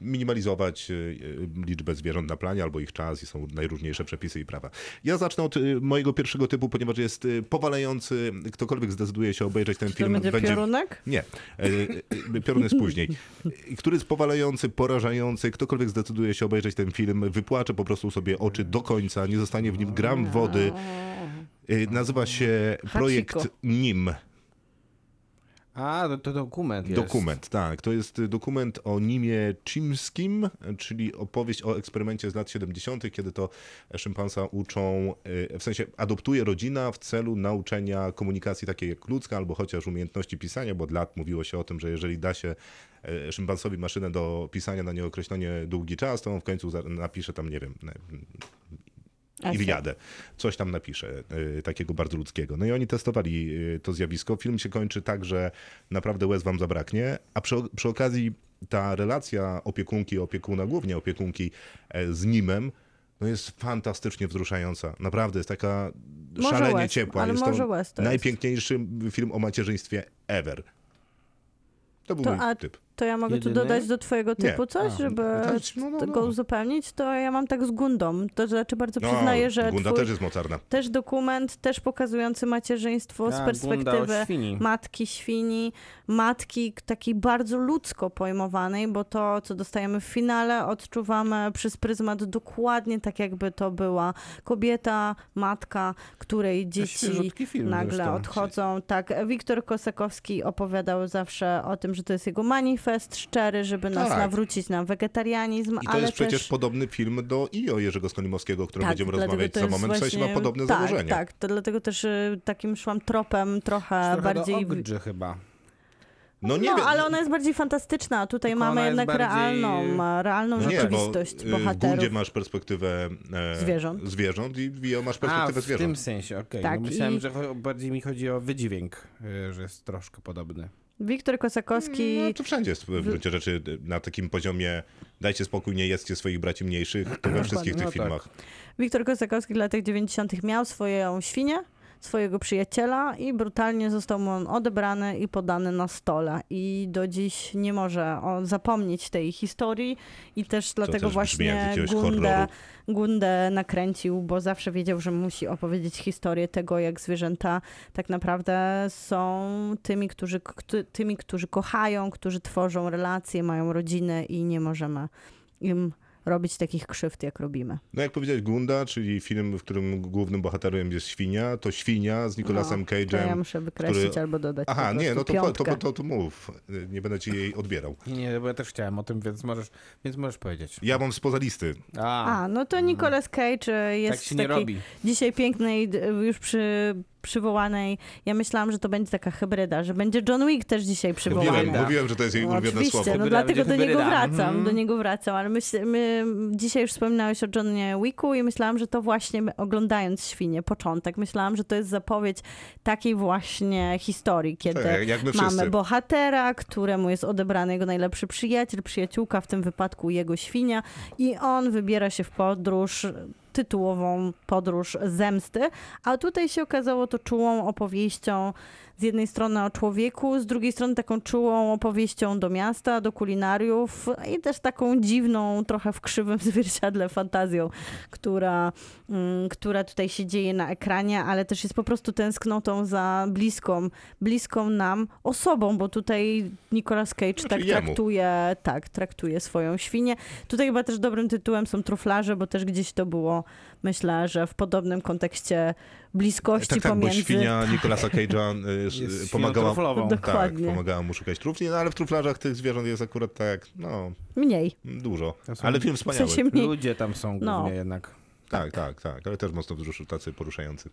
minimalizować y, y, liczbę zwierząt na planie albo ich czas i są najróżniejsze przepisy i prawa. Ja zacznę od y, mojego pierwszego typu, ponieważ jest powalający. Ktokolwiek zdecyduje się obejrzeć ten Czy to film, będzie piorunek? Nie, e, e, piorun jest później. Który jest powalający, porażający. Ktokolwiek zdecyduje się obejrzeć ten film, wypłacze po prostu sobie oczy do końca, nie zostanie w nim gram wody. E, Nazywa się projekt Hachiko. NIM. A, to, to dokument jest. Dokument, tak. To jest dokument o Nimie Chimskim, czyli opowieść o eksperymencie z lat 70., kiedy to szympansa uczą, e, w sensie adoptuje rodzina w celu nauczenia komunikacji takiej jak ludzka, albo chociaż umiejętności pisania, bo od lat mówiło się o tym, że jeżeli da się e, szympansowi maszynę do pisania na nieokreślenie długi czas, to on w końcu napisze tam, nie wiem, Esej. Iliadę. Coś tam napisze, y, takiego bardzo ludzkiego. No i oni testowali y, to zjawisko. Film się kończy tak, że naprawdę łez wam zabraknie, a przy, przy okazji ta relacja opiekunki, opiekuna, głównie opiekunki e, z Nimem, no jest fantastycznie wzruszająca. Naprawdę jest taka Może szalenie łez, ciepła. ale jest może to łez to jest. najpiękniejszy film o macierzyństwie ever. To był To, mój a typ. To ja mogę Jedyny? tu dodać do twojego Nie. typu coś, A, żeby tak, no, no, go no. uzupełnić? To ja mam tak z Gundą. To znaczy bardzo No, przyznaję, że Gunda twój, też jest mocarna. też dokument, też pokazujący macierzyństwo z A, Gunda perspektywy o świni. matki świni, matki takiej bardzo ludzko pojmowanej, bo to, co dostajemy w finale, odczuwamy przez pryzmat dokładnie tak, jakby to była kobieta, matka, której dzieci nagle zresztą. odchodzą. Tak, Wiktor Kosakowski opowiadał zawsze o tym, że to jest jego manifest szczery, żeby nas Tak. nawrócić na wegetarianizm, I to ale jest przecież też... podobny film do IO Jerzego Skolimowskiego, o którym będziemy dlatego rozmawiać za moment. W sensie ma właśnie- podobne tak, założenie. Tak, to dlatego też y, takim szłam tropem trochę, Trochę bardziej... do chyba. No nie no, ale ona jest bardziej fantastyczna. a Tutaj Tylko mamy jednak bardziej- realną, realną no nie, bo rzeczywistość y, w bohaterów. Gundzie masz perspektywę e, Zwierząt. zwierząt i w IO masz A, perspektywę w zwierząt. tym sensie, okej. Tak, no myślałem, i- że bardziej mi chodzi o wydźwięk, y, że jest troszkę podobny. Wiktor Kosakowski... No to wszędzie jest w gruncie rzeczy na takim poziomie dajcie spokój, nie jedzcie swoich braci mniejszych, to we wszystkich no tych tak. filmach. Wiktor Kosakowski w latach 90. miał swoją świnię, swojego przyjaciela i brutalnie został mu on odebrany i podany na stole. I do dziś nie może on zapomnieć tej historii i też dlatego też właśnie Gundę. Gundę nakręcił, bo zawsze wiedział, że musi opowiedzieć historię tego, jak zwierzęta tak naprawdę są tymi, którzy, któ- tymi, którzy kochają, którzy tworzą relacje, mają rodziny i nie możemy im robić takich krzywd, jak robimy. No jak powiedziałeś Gunda, czyli film, w którym głównym bohaterem jest świnia, to świnia z Nicolasem No, To Cage'em. ja muszę wykreślić który- albo dodać Aha, nie, no to, to, to, to mów. Nie będę ci jej odbierał. Nie, bo ja też chciałem o tym, więc możesz, więc możesz powiedzieć. Ja mam spoza listy. A, A, no to Nicolas Cage e, jest tak się nie takiej robi. dzisiaj pięknej, już przy, przywołanej, ja myślałam, że to będzie taka hybryda, że będzie John Wick też dzisiaj przywołany. Mówiłem, mówiłem, że to jest jej No, ulubione oczywiście, słowo. no dlatego do niego wracam, Mhm. do niego wracam, ale myśl, my, dzisiaj już wspominałeś o Johnie Wicku i myślałam, że to właśnie my- oglądając Świnie, początek, myślałam, że to jest zapowiedź takiej właśnie historii, kiedy Tak, mamy bohatera, któremu jest odebrany jego najlepszy przyjaciel, przyjaciółka, w tym wypadku jego świnia i on wybiera się w podróż tytułową podróż zemsty, a tutaj się okazało to czułą opowieścią z jednej strony o człowieku, z drugiej strony taką czułą opowieścią do miasta, do kulinariów i też taką dziwną, trochę w krzywym zwierciadle fantazją, która, mm, która tutaj się dzieje na ekranie, ale też jest po prostu tęsknotą za bliską, bliską nam osobą, bo tutaj Nicolas Cage Znaczy tak jemu. traktuje, tak, traktuje swoją świnię. Tutaj chyba też dobrym tytułem są truflarze, bo też gdzieś to było, myślę, że w podobnym kontekście bliskości Tak, tak, bo pomiędzy... świnia Nicolasa Cage'a y, pomagała, tak, pomagała mu szukać trufli, no ale w truflarzach tych zwierząt jest akurat tak, no, Mniej. dużo. Ale film W wspaniały. sensie mniej. Ludzie tam są głównie No. jednak. Tak, tak, tak, ale też mocno wzruszy, tacy poruszający.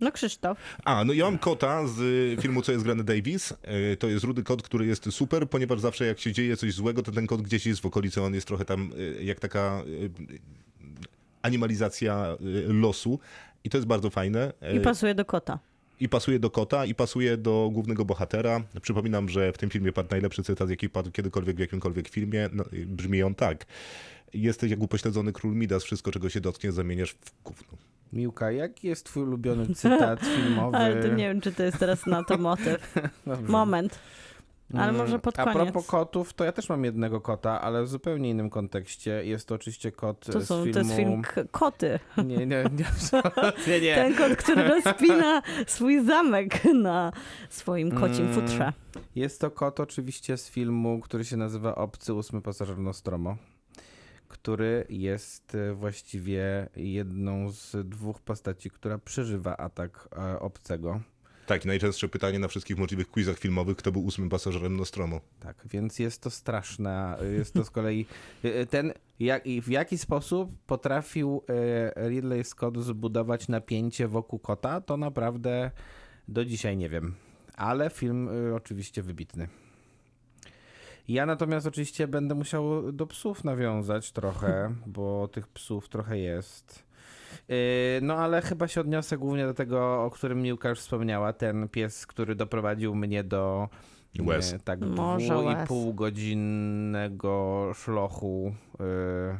No Krzysztof. A, no ja mam kota z y, filmu Co jest grany Davis. Y, To jest rudy kot, który jest super, ponieważ zawsze jak się dzieje coś złego, to ten kot gdzieś jest w okolicy, on jest trochę tam jak taka animalizacja losu. I to jest bardzo fajne. I Y, pasuje do kota. I pasuje do kota, i pasuje do głównego bohatera. Przypominam, że w tym filmie padł najlepszy cytat, jaki padł kiedykolwiek w jakimkolwiek filmie. No, brzmi on tak. Jesteś jak upośledzony król Midas, wszystko czego się dotknie zamieniasz w gówno. Miłka, jaki jest twój ulubiony cytat filmowy? Ale to nie wiem, czy to jest teraz na to motyw. Moment. Ale Mm, może pod A koniec. propos kotów, to ja też mam jednego kota, ale w zupełnie innym kontekście. Jest to oczywiście kot To, z są, filmu... to jest film Koty. Nie, nie, nie, absolutnie nie. Ten kot, który rozpina swój zamek na swoim kocim Mm. futrze. Jest to kot oczywiście z filmu, który się nazywa Obcy ósmy pasażer Nostromo, który jest e, właściwie jedną z dwóch postaci, która przeżywa atak e, obcego. Tak, i najczęstsze pytanie na wszystkich możliwych quizach filmowych, kto był ósmym pasażerem Nostromo. Tak, więc jest to straszne. Jest to z kolei ten, jak, w jaki sposób potrafił e, Ridley Scott zbudować napięcie wokół kota, to naprawdę do dzisiaj nie wiem. Ale film e, oczywiście wybitny. Ja natomiast oczywiście będę musiał do psów nawiązać trochę, bo tych psów trochę jest. Yy, No ale chyba się odniosę głównie do tego, o którym Miłka już wspomniała, ten pies, który doprowadził mnie do Łez. e, tak Może dwu i łez. pół godzinnego szlochu e,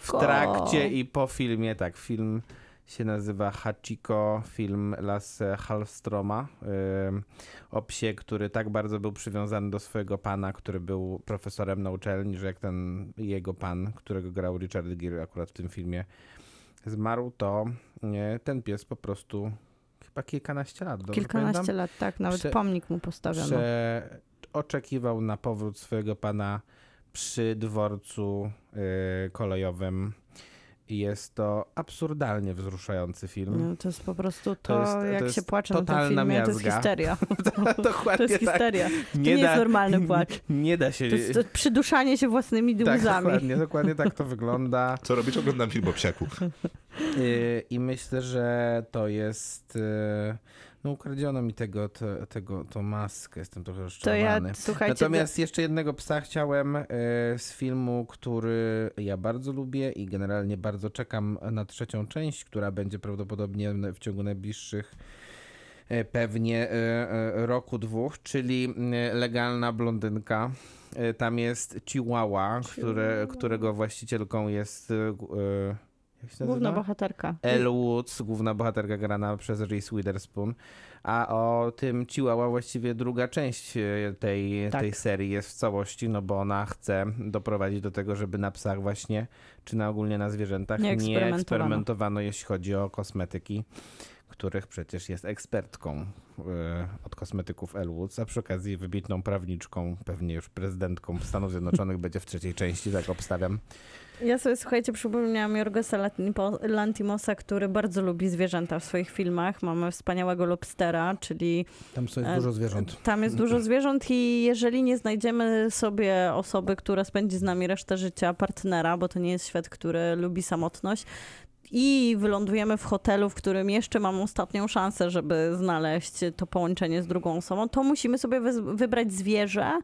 w trakcie i po filmie. Tak, film się nazywa Hachiko, film Lasse Hallstroma e, o psie, który tak bardzo był przywiązany do swojego pana, który był profesorem na uczelni, że jak ten jego pan, którego grał Richard Gere akurat w tym filmie, zmarł, to ten pies po prostu chyba kilkanaście lat. Kilkanaście pamiętam? lat, tak. Nawet Prze- pomnik mu postawiono. że oczekiwał na powrót swojego pana przy dworcu y, kolejowym. I jest to absurdalnie wzruszający film. No, to jest po prostu to, jest- to jak jest się płacze na tym filmie, to jest miazga. histeria. To Dokładnie jest tak. histeria. To nie jest normalny płacz. Nie da się. To jest to przyduszanie się własnymi tak, łzami. dokładnie, dokładnie tak to wygląda. Co robisz? Oglądam film o psiaku. Y, I myślę, że to jest. No, ukradziono mi tego, te, tego, tą maskę. Jestem trochę To rozczarowany. ja, słuchajcie, Natomiast jeszcze jednego psa chciałem e, z filmu, który ja bardzo lubię i generalnie bardzo czekam na trzecią część, która będzie prawdopodobnie w ciągu najbliższych e, pewnie e, roku, dwóch, czyli Legalna Blondynka. Tam jest Chihuahua, które, którego właścicielką jest... Główna bohaterka. Elle Woods, główna bohaterka grana przez Reese Witherspoon. A o tym Chihuahua właściwie druga część e, tej, Tak. tej serii jest w całości, no bo ona chce doprowadzić do tego, żeby na psach właśnie, czy na ogólnie na zwierzętach Nie nie eksperymentowano. eksperymentowano, jeśli chodzi o kosmetyki, których przecież jest ekspertką e, od kosmetyków Elle Woods, a przy okazji wybitną prawniczką, pewnie już prezydentką Stanów Zjednoczonych będzie w trzeciej części, tak obstawiam. Ja sobie, słuchajcie, przypomniałam Jorgosa Lantimosa, który bardzo lubi zwierzęta w swoich filmach. Mamy wspaniałego lobstera, czyli Tam jest E, dużo zwierząt. tam jest dużo zwierząt i jeżeli nie znajdziemy sobie osoby, która spędzi z nami resztę życia, partnera, bo to nie jest świat, który lubi samotność, i wylądujemy w hotelu, w którym jeszcze mam ostatnią szansę, żeby znaleźć to połączenie z drugą osobą, to musimy sobie wybrać zwierzę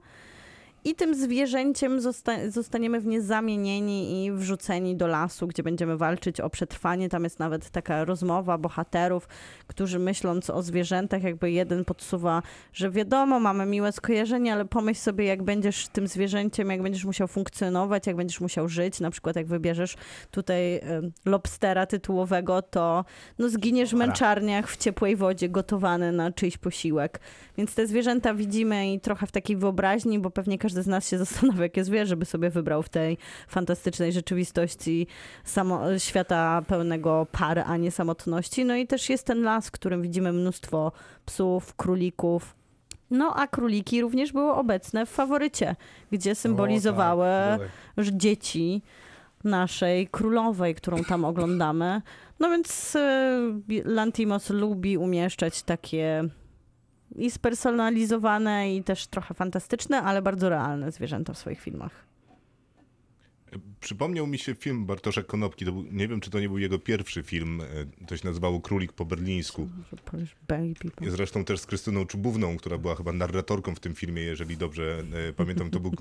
i tym zwierzęciem zosta- zostaniemy w nie zamienieni i wrzuceni do lasu, gdzie będziemy walczyć o przetrwanie. Tam jest nawet taka rozmowa bohaterów, którzy myśląc o zwierzętach, jakby jeden podsuwa, że wiadomo, mamy miłe skojarzenie, ale pomyśl sobie, jak będziesz tym zwierzęciem, jak będziesz musiał funkcjonować, jak będziesz musiał żyć. Na przykład, jak wybierzesz tutaj lobstera tytułowego, to no, zginiesz w męczarniach w ciepłej wodzie, gotowany na czyjś posiłek. Więc te zwierzęta widzimy i trochę w takiej wyobraźni, bo pewnie każdy z nas się zastanawia, jakie zwierzę żeby sobie wybrał w tej fantastycznej rzeczywistości samo, świata pełnego par, a nie samotności. No i też jest ten las, w którym widzimy mnóstwo psów, królików. No a króliki również były obecne w faworycie, gdzie symbolizowały O, tak, dzieci naszej królowej, którą tam oglądamy. No więc e, Lantimos lubi umieszczać takie i spersonalizowane i też trochę fantastyczne, ale bardzo realne zwierzęta w swoich filmach. Przypomniał mi się film Bartosza Konopki. To był, nie wiem, czy to nie był jego pierwszy film. e, To się nazywało Królik po berlińsku. Zresztą też z Krystyną Czubówną, która była chyba narratorką w tym filmie, jeżeli dobrze e, pamiętam. To był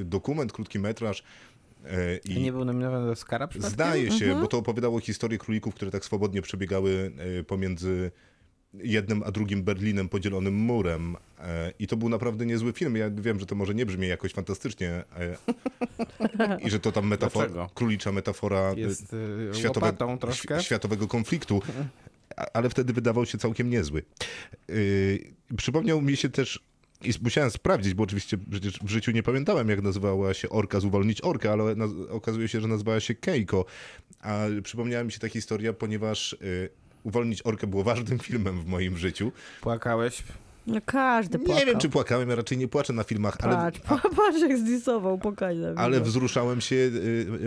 e, dokument, krótki metraż. e, I nie był nominowany do Oscara? Zdaje się, bo to opowiadało historię królików, które tak swobodnie przebiegały pomiędzy jednym a drugim Berlinem podzielonym murem. E, I to był naprawdę niezły film. Ja wiem, że to może nie brzmi jakoś fantastycznie e, i że to tam metafora, Dlaczego? królicza metafora e, Jest światowe, światowego konfliktu, ale wtedy wydawał się całkiem niezły. Przypomniał mi się też, i musiałem sprawdzić, bo oczywiście przecież w życiu nie pamiętałem, jak nazywała się Orka z Uwolnić Orkę, ale okazuje się, że nazywała się Keiko. A przypomniała mi się ta historia, ponieważ Uwolnić Orkę było ważnym filmem w moim życiu. Płakałeś? No każdy płakał. Nie wiem, czy płakałem, ja raczej nie płaczę na filmach, ale, Patrz, patrz jak zdisował, pokażę. ale wzruszałem się y,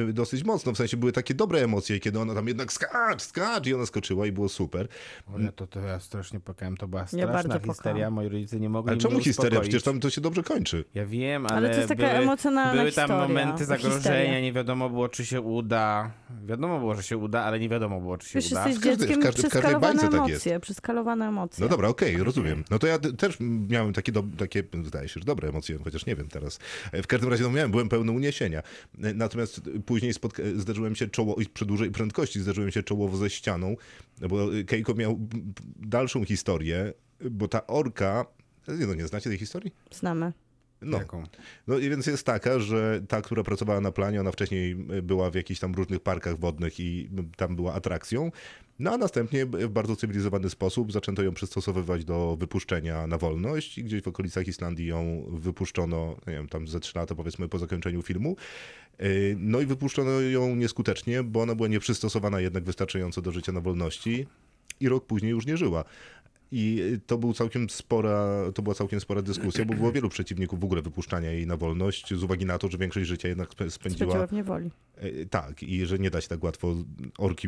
y, dosyć mocno. W sensie były takie dobre emocje, kiedy ona tam jednak skacz, skacz i ona skoczyła i było super. O, ja to, to ja strasznie płakałem, to była Ja straszna bardzo histeria, moi rodzice nie mogli Ale czemu histeria? Przecież tam to się dobrze kończy. Ja wiem, ale, Ale to jest taka były, emocjonalna były tam historia, momenty zagrożenia, histeria. nie wiadomo było, czy się uda. Wiadomo było, że się uda, ale nie wiadomo było, czy się Wiesz, uda. jesteś W każdej- w każdej- w każdej przeskalowane bajce tak emocje, przeskalowane emocje. No dobra, okej, rozumiem. No to ja też miałem takie, do, takie, zdaje się, że dobre emocje, chociaż nie wiem teraz. E, W każdym razie no miałem, byłem pełny uniesienia. E, Natomiast później spotka- zderzyłem się czoło, przy dużej prędkości zderzyłem się czołowo ze ścianą, bo Keiko miał dalszą historię, bo ta orka, no nie znacie tej historii? Znamy. No. Jaką? No i więc jest taka, że ta, która pracowała na planie, ona wcześniej była w jakichś tam różnych parkach wodnych i tam była atrakcją. No a następnie w bardzo cywilizowany sposób zaczęto ją przystosowywać do wypuszczenia na wolność i gdzieś w okolicach Islandii ją wypuszczono, nie wiem, tam ze trzy lata powiedzmy po zakończeniu filmu. Yy, No i wypuszczono ją nieskutecznie, bo ona była nieprzystosowana jednak wystarczająco do życia na wolności i rok później już nie żyła. I to, był całkiem spora, to była całkiem spora dyskusja, bo było wielu przeciwników w ogóle wypuszczania jej na wolność, z uwagi na to, że większość życia jednak spędziła. Spędziła w niewoli. e, Tak, i że nie da się tak łatwo orki,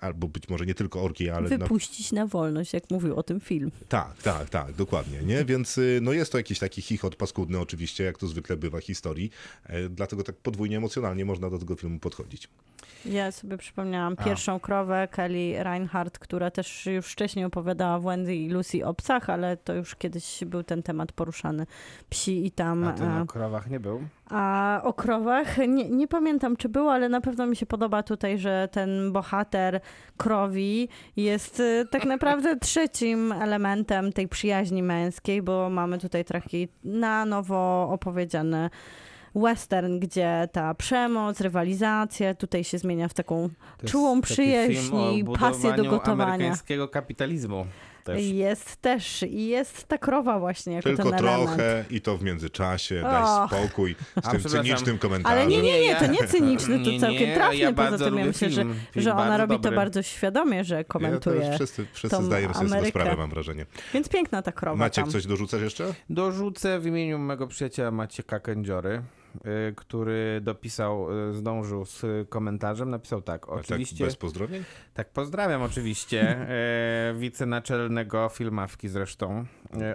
albo być może nie tylko orki, ale. Na, Wypuścić na wolność, jak mówił o tym film. tak, tak, tak, dokładnie. Nie? Więc y, no jest to jakiś taki chichot paskudny, oczywiście, jak to zwykle bywa w historii. E, Dlatego tak podwójnie emocjonalnie można do tego filmu podchodzić. Ja sobie przypomniałam A. pierwszą krowę Kelly Reinhardt, która też już wcześniej opowiadała w Wendy i Lucy o psach, ale to już kiedyś był ten temat poruszany. Psi i tam. A ten e, o krowach nie był? A o krowach nie, nie pamiętam, czy było, ale na pewno mi się podoba tutaj, że ten bohater krowi jest y, tak naprawdę trzecim elementem tej przyjaźni męskiej, bo mamy tutaj taki na nowo opowiedziany western, gdzie ta przemoc, rywalizacja tutaj się zmienia w taką czułą przyjaźń i pasję do gotowania. amerykańskiego kapitalizmu też. Jest też i jest ta krowa właśnie jako Tylko ten element. trochę i to w międzyczasie. Daj Och. spokój z A, tym przepraszam. cynicznym komentarzem. Ale nie, nie, nie, to nie cyniczny, to Nie, całkiem nie, trafnie. ja Poza tym ja lubię myślę, że, film. Film że ona bardzo robi to dobry. bardzo świadomie, że Ja, komentuje. już wszyscy wszyscy tą zdajemy sobie z tego Amerykę. sprawę, mam wrażenie. Więc piękna ta krowa Maciek, tam. coś dorzucać jeszcze? Dorzucę w imieniu mego przyjaciela Macieka Kędziory, który dopisał, y, zdążył z komentarzem, napisał tak, Ale oczywiście, Tak bez pozdrowień? tak pozdrawiam oczywiście e, wicenaczelnego filmawki zresztą.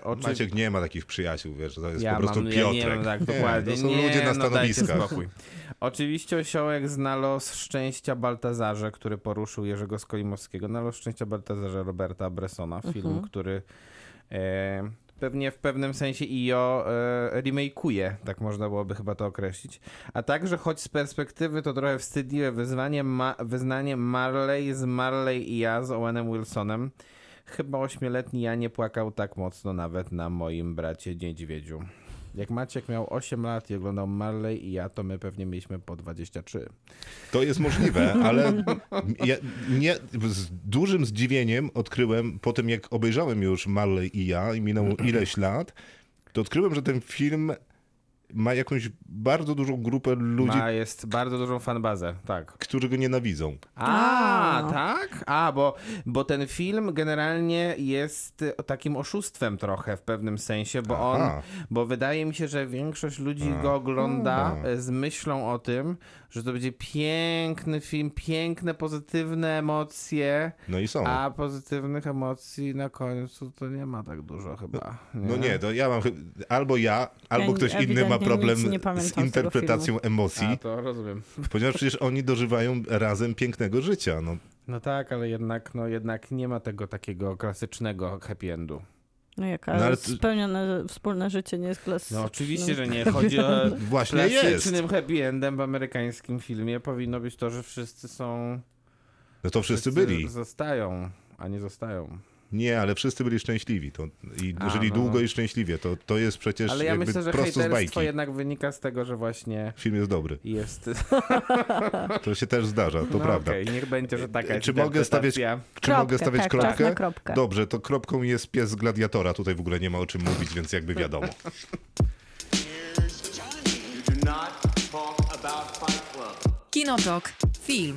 Oczy- Maciek nie ma takich przyjaciół, wiesz, to jest ja po prostu mam, Piotrek. Ja nie mam, tak, Nie, dokładnie. to są nie, ludzie na no stanowiskach. spokój. Oczywiście osiołek zna los szczęścia Baltazarze, który poruszył Jerzego Skolimowskiego. Na los szczęścia Baltazarze Roberta Bressona, film, Mhm. który e, pewnie w pewnym sensie IO e, remake'uje, tak można byłoby chyba to określić. A także, choć z perspektywy to trochę wstydliwe wyzwanie, ma, wyznanie Marley z Marley i ja z Owenem Wilsonem. Chyba ośmioletni ja nie płakał tak mocno nawet na moim bracie Niedźwiedziu. Jak Maciek miał 8 lat i oglądał Marley i ja, to my pewnie mieliśmy po 23. To jest możliwe, ale ja nie, z dużym zdziwieniem odkryłem, po tym jak obejrzałem już Marley i ja i minęło ileś lat, to odkryłem, że ten film ma jakąś bardzo dużą grupę ludzi, Ma jest bardzo dużą fanbazę, tak. którzy go nienawidzą. A, A. tak? A, bo, bo ten film generalnie jest takim oszustwem trochę w pewnym sensie, bo Aha. on, bo wydaje mi się, że większość ludzi go ogląda y, z myślą o tym, że to będzie piękny film, piękne, pozytywne emocje, No i są. a pozytywnych emocji na końcu to nie ma tak dużo chyba. No nie, to ja mam albo ja, albo Ja ktoś inny ma problem nie z interpretacją emocji, A, to rozumiem. ponieważ przecież oni dożywają razem pięknego życia. No, No tak, ale jednak, no jednak nie ma tego takiego klasycznego happy endu. No jak, No ale spełnione wspólne życie nie jest klasyczne. No oczywiście, że nie. Chodzi o Właśnie jest. klasycznym happy endem w amerykańskim filmie powinno być to, że wszyscy są... No to wszyscy byli. Zostają, a nie zostają. Nie, ale wszyscy byli szczęśliwi. To, I A, żyli no. długo i szczęśliwie. To, to jest przecież Ale ja jakby myślę, że prosto z bajki. jednak wynika z tego, że właśnie Film jest dobry. jest... To się też zdarza, to no, prawda. okej, niech będzie, że taka jest Czy mogę stawiać, interpretacja. czy mogę stawiać tak, kropkę? na kropkę. Dobrze, to kropką jest pies z gladiatora. Tutaj w ogóle nie ma o czym mówić, więc jakby wiadomo. Kinotok. Film.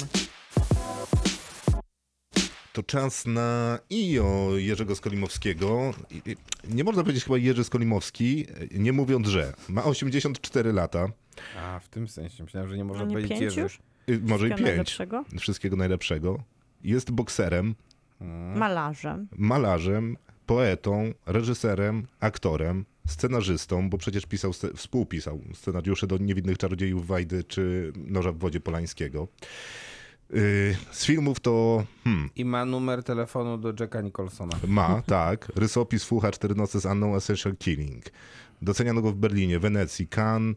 To czas na IO Jerzego Skolimowskiego. Nie można powiedzieć chyba Jerzy Skolimowski, nie mówiąc, że ma 84 lata, A, w tym sensie. Myślałem, że nie można A nie powiedzieć pięć Jerzy. już? y, może i pięć. najlepszego? Wszystkiego najlepszego. Jest bokserem, Malarzem. malarzem, poetą, reżyserem, aktorem, scenarzystą, bo przecież pisał, współpisał scenariusze do Niewidnych Czarodziejów Wajdy czy Noża w wodzie Polańskiego. Yy, Z filmów to hmm, I ma numer telefonu do Jacka Nicholsona. ma, tak, rysopis Fucha Cztery noce z Anną Essential Killing. Doceniano go w Berlinie, Wenecji, Cannes,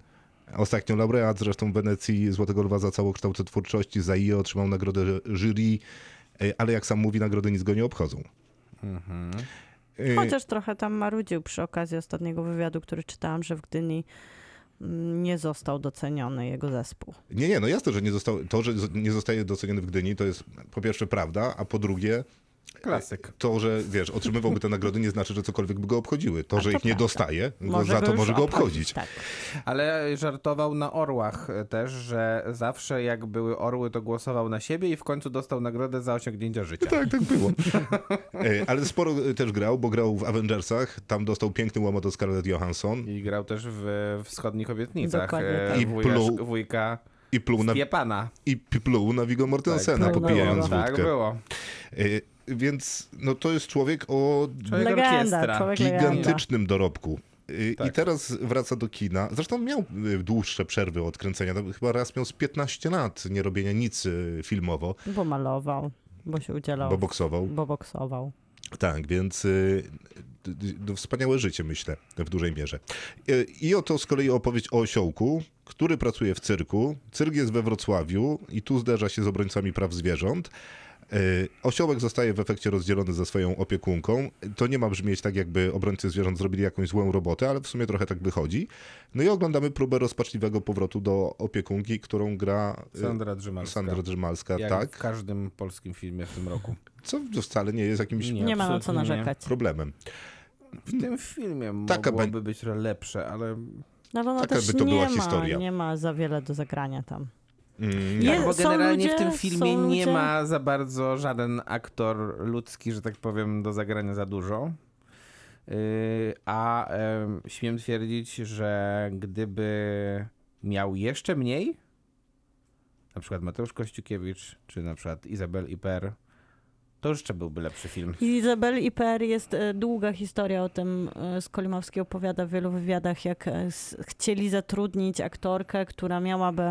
ostatnio laureat zresztą w Wenecji Złotego Lwa za całokształt twórczości, za IE otrzymał nagrodę jury, yy, ale jak sam mówi, nagrody nic go nie obchodzą. Yy, Chociaż trochę tam marudził przy okazji ostatniego wywiadu, który czytałam, że w Gdyni nie został doceniony jego zespół. Nie, nie, no jasne, że nie został, to, że nie zostaje doceniony w Gdyni, to jest po pierwsze prawda, a po drugie Klasyk. to, że wiesz, otrzymywałby te nagrody nie znaczy, że cokolwiek by go obchodziły. To, A że to ich nie prawda. dostaje, go za to może go obchodzić. Tak. Ale żartował na orłach e, też, że zawsze jak były orły, to głosował na siebie i w końcu dostał nagrodę za osiągnięcia życia. Tak, tak było. E, Ale sporo e, też grał, bo grał w Avengersach, tam dostał piękny łomot od Scarlett Johansson I grał też w wschodnich obietnicach. Dokładnie tak. I pluł- wujka i pluł na, Wiepana. i pluł na Viggo Mortensena, Tak, popijając. Tak wódkę. było. Więc no, to jest człowiek o Człowiek Legenda, człowiek legenda. gigantycznym dorobku. Y, I Tak. teraz wraca do kina. Zresztą miał y, dłuższe przerwy od kręcenia. To Chyba raz miał z 15 lat nie robienia nic y, filmowo, Bo malował, bo się udzielał, bo boksował. bo boksował. Tak, więc y, d- wspaniałe życie, myślę, w dużej mierze. I oto z kolei opowieść o osiołku, który pracuje w cyrku. Cyrk jest we Wrocławiu i tu zderza się z obrońcami praw zwierząt. Y, Osiołek zostaje w efekcie rozdzielony ze swoją opiekunką. To nie ma brzmieć tak, jakby obrońcy zwierząt zrobili jakąś złą robotę, ale w sumie trochę tak wychodzi. No i oglądamy próbę rozpaczliwego powrotu do opiekunki, którą gra y, Sandra Drzymalska. Sandra Drzymalska, Jak tak? w każdym polskim filmie w tym roku. Co wcale nie jest jakimś Nie. Nie ma na co narzekać. problemem. W tym filmie Taka mogłoby być lepsze, ale No ale ona Taka też by to nie, była ma, historia. nie ma za wiele do zagrania tam. Mm, Tak, bo generalnie ludzie- w tym filmie nie ludzie- ma za bardzo żaden aktor ludzki, że tak powiem, do zagrania za dużo. Yy, a em, śmiem twierdzić, że gdyby miał jeszcze mniej, na przykład Mateusz Kościukiewicz, czy na przykład Izabel Iper, to jeszcze byłby lepszy film. Izabel Iper jest e, długa historia o tym. e, Skolimowski opowiada w wielu wywiadach, jak e, chcieli zatrudnić aktorkę, która miałaby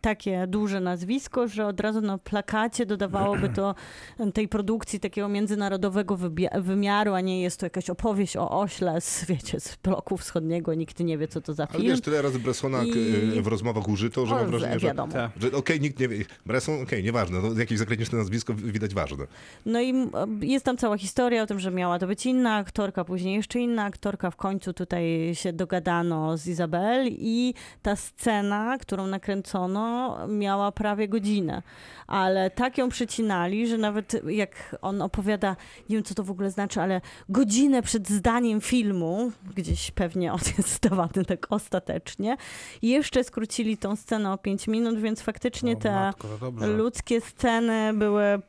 takie duże nazwisko, że od razu na plakacie dodawałoby to tej produkcji takiego międzynarodowego wymiaru, a nie jest to jakaś opowieść o ośle z, wiecie, z bloku wschodniego, nikt nie wie, co to za Ale film. wiesz, tyle razy Bressona I- y, w rozmowach użyto, że O, mam wrażenie, że, wiadomo. Tak. że okej, nikt nie wie. Bresson, okej, nieważne, no, jakieś zagraniczne nazwisko widać ważne. No i m, jest tam cała historia o tym, że miała to być inna aktorka, później jeszcze inna aktorka. W końcu tutaj się dogadano z Izabel i ta scena, którą nakręcono, miała prawie godzinę. Ale tak ją przycinali, że nawet jak on opowiada, nie wiem co to w ogóle znaczy, ale godzinę przed zdaniem filmu, gdzieś pewnie on jest zdawany tak ostatecznie, jeszcze skrócili tą scenę o 5 minut, więc faktycznie O, te matko, ludzkie sceny były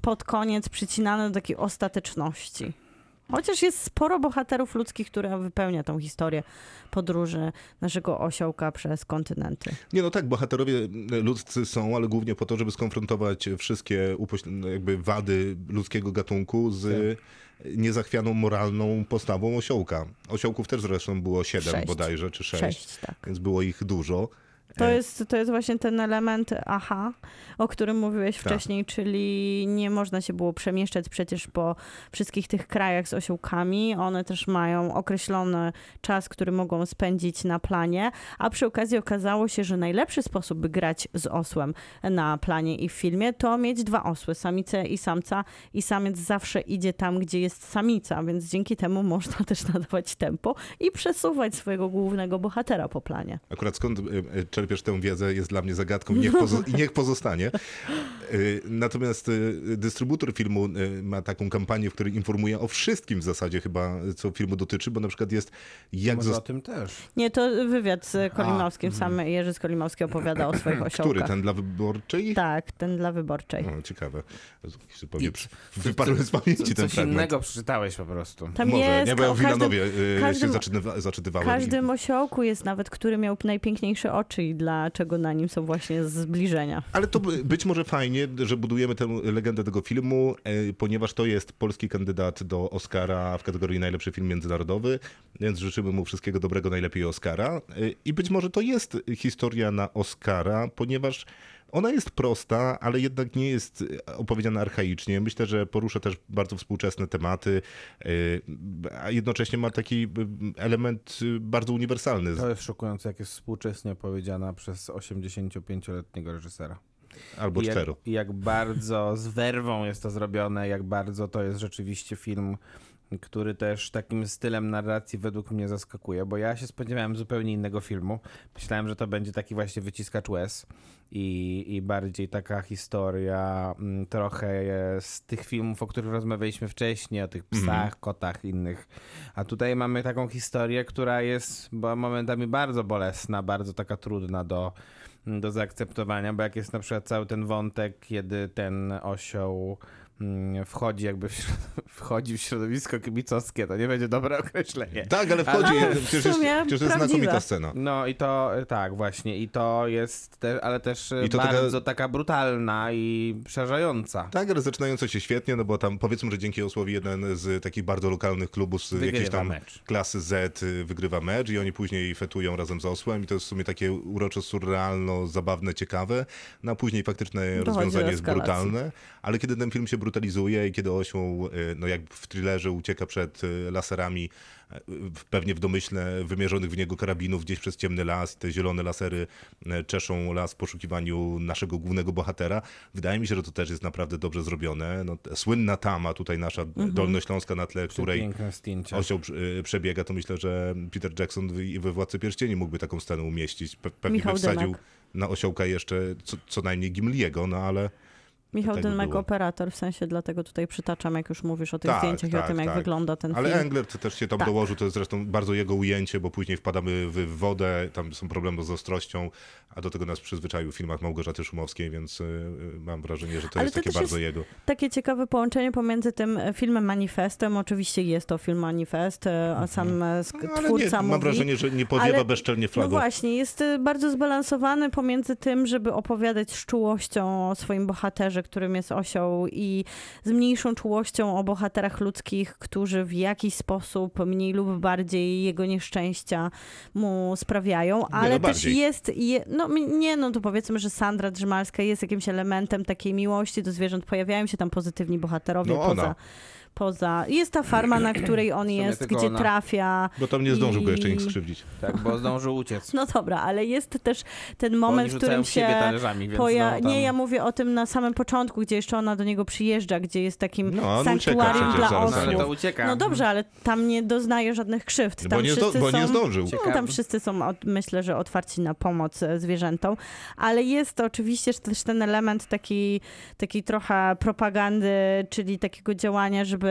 pod koniec przycinane do takiej ostateczności. Chociaż jest sporo bohaterów ludzkich, które wypełnia tą historię podróży naszego osiołka przez kontynenty. Nie, no tak, bohaterowie ludzcy są, ale głównie po to, żeby skonfrontować wszystkie upoś- jakby wady ludzkiego gatunku z niezachwianą moralną postawą osiołka. Osiołków też zresztą było siedem Sześć. bodajże, czy sześć, Sześć, tak. więc było ich dużo. To jest, to jest właśnie ten element aha, o którym mówiłeś Tak. wcześniej, czyli nie można się było przemieszczać przecież po wszystkich tych krajach z osiołkami. One też mają określony czas, który mogą spędzić na planie, a przy okazji okazało się, że najlepszy sposób, by grać z osłem na planie i w filmie, to mieć dwa osły, samicę i samca i samiec zawsze idzie tam, gdzie jest samica, więc dzięki temu można też nadawać tempo i przesuwać swojego głównego bohatera po planie. Akurat skąd e, e, czerpiesz tę wiedzę jest dla mnie zagadką i niech, pozo- i niech pozostanie. E, Natomiast e, dystrybutor filmu e, ma taką kampanię, w której informuje o wszystkim w zasadzie chyba, co filmu dotyczy, bo na przykład jest jak Może o tym też. Nie, to wywiad z Kolimowskim. Sam Jerzy Skolimowski opowiada o swoich osiołkach. Który? Ten dla wyborczej? Tak, ten dla wyborczej. O, ciekawe. Wyparłem z pamięci ten Coś fragment. innego przeczytałeś po prostu. Tam Może, jest nie, bo ja o w Wilanowie y, każdym- się zaczytywa, zaczytywałem. w i- każdym osiołku jest nawet, który miał najpiękniejsze oczy i dlaczego na nim są właśnie zbliżenia. Ale to by- być może fajnie, że budujemy tę legendę tego filmu, e, ponieważ to jest polski kandydat do Oscara w kategorii najlepszy film międzynarodowy, więc życzymy mu wszystkiego dobrego, najlepiej Oscara. E, I być może to jest historia na Oscara, ponieważ ona jest prosta, ale jednak nie jest opowiedziana archaicznie. Myślę, że porusza też bardzo współczesne tematy, e, a jednocześnie ma taki e, element e, bardzo uniwersalny. To jest szokujące, jak jest współcześnie opowiedziana przez 85-letniego reżysera. Albo I jak, cztery. i jak bardzo z werwą jest to zrobione, jak bardzo to jest rzeczywiście film, który też takim stylem narracji według mnie zaskakuje, bo ja się spodziewałem zupełnie innego filmu. Myślałem, że to będzie taki właśnie wyciskacz łez i, i bardziej taka historia mm, trochę z tych filmów, o których rozmawialiśmy wcześniej, o tych psach, kotach, innych. A tutaj mamy taką historię, która jest bo momentami bardzo bolesna, bardzo taka trudna do, do zaakceptowania, bo jak jest na przykład cały ten wątek, kiedy ten osioł mm, wchodzi jakby w, wchodzi w środowisko kibicowskie, to nie będzie dobre określenie. Tak, ale wchodzi, Ale w przecież jest, sumie przecież jest znakomita scena. No i to e, tak, właśnie. I to jest, te, ale też e, I to taka- bardzo taka brutalna i przerażająca. Tak, ale zaczynająco się świetnie, no bo tam powiedzmy, że dzięki Osłowi jeden z takich bardzo lokalnych klubów z Wygrywa jakiejś tam mecz. klasy Z y, wygrywa mecz i oni później fetują razem z Osłem i to jest w sumie takie urocze, surrealno, zabawne, ciekawe, no a później faktyczne Dochodzi do rozwiązanie jest brutalne, ale kiedy ten film się brutalizuje i kiedy osioł, y, no jak w thrillerze ucieka przed y, laserami, w- pewnie w domyśle wymierzonych w niego karabinów gdzieś przez ciemny las i te zielone lasery czeszą las w poszukiwaniu naszego głównego bohatera. Wydaje mi się, że to też jest naprawdę dobrze zrobione. No, słynna Tama, tutaj nasza dolnośląska na tle, której osioł przebiega, to myślę, że Peter Jackson we Władcy Pierścieni mógłby taką scenę umieścić. Pe- Pewnie Michał by wsadził Dymek. na osiołka jeszcze co, co najmniej Gimliego, no ale Michał tak by Dynmek było. operator, w sensie dlatego tutaj przytaczam, jak już mówisz o tych Tak, zdjęciach i tak, o tym, jak tak. wygląda ten Ale film. Englert też się tam Tak. dołożył, to jest zresztą bardzo jego ujęcie, bo później wpadamy w, wodę, tam są problemy z ostrością, a do tego nas przyzwyczaił w filmach Małgorzaty Szumowskiej, więc y, y, mam wrażenie, że to Ale jest to takie bardzo jest- jego. Takie ciekawe połączenie pomiędzy tym e, filmem Manifestem, oczywiście jest to film Manifest, e, a sam e, Mhm. No, ale twórca nie, mówi... mam wrażenie, że nie powiewa ale- bezczelnie No flagą. właśnie, jest bardzo zbalansowany pomiędzy tym, żeby opowiadać z czułością o swoim bohaterze, którym jest osioł i z mniejszą czułością o bohaterach ludzkich, którzy w jakiś sposób mniej lub bardziej jego nieszczęścia mu sprawiają, ale też bardziej. jest, je, no nie, no to powiedzmy, że Sandra Drzymalska jest jakimś elementem takiej miłości do zwierząt, pojawiają się tam pozytywni bohaterowie No ona. Poza... Jest ta farma, na której on jest, gdzie ona. trafia. Bo tam nie zdążył go jeszcze nikt I- skrzywdzić. Tak, bo zdążył uciec. No dobra, ale jest też ten Bo moment, w którym się talerzami, więc poja... no, tam... Nie, ja mówię o tym na samym początku, gdzie jeszcze ona do niego przyjeżdża, gdzie jest takim No, ucieka sanktuarium dla za No. No dobrze, ale tam nie doznaje żadnych krzywd. Bo Tam nie, wszyscy bo nie są... zdążył. No, tam wszyscy są, od, myślę, że otwarci na pomoc e, zwierzętom, ale jest oczywiście też ten element takiej, takiej trochę propagandy, czyli takiego działania, żeby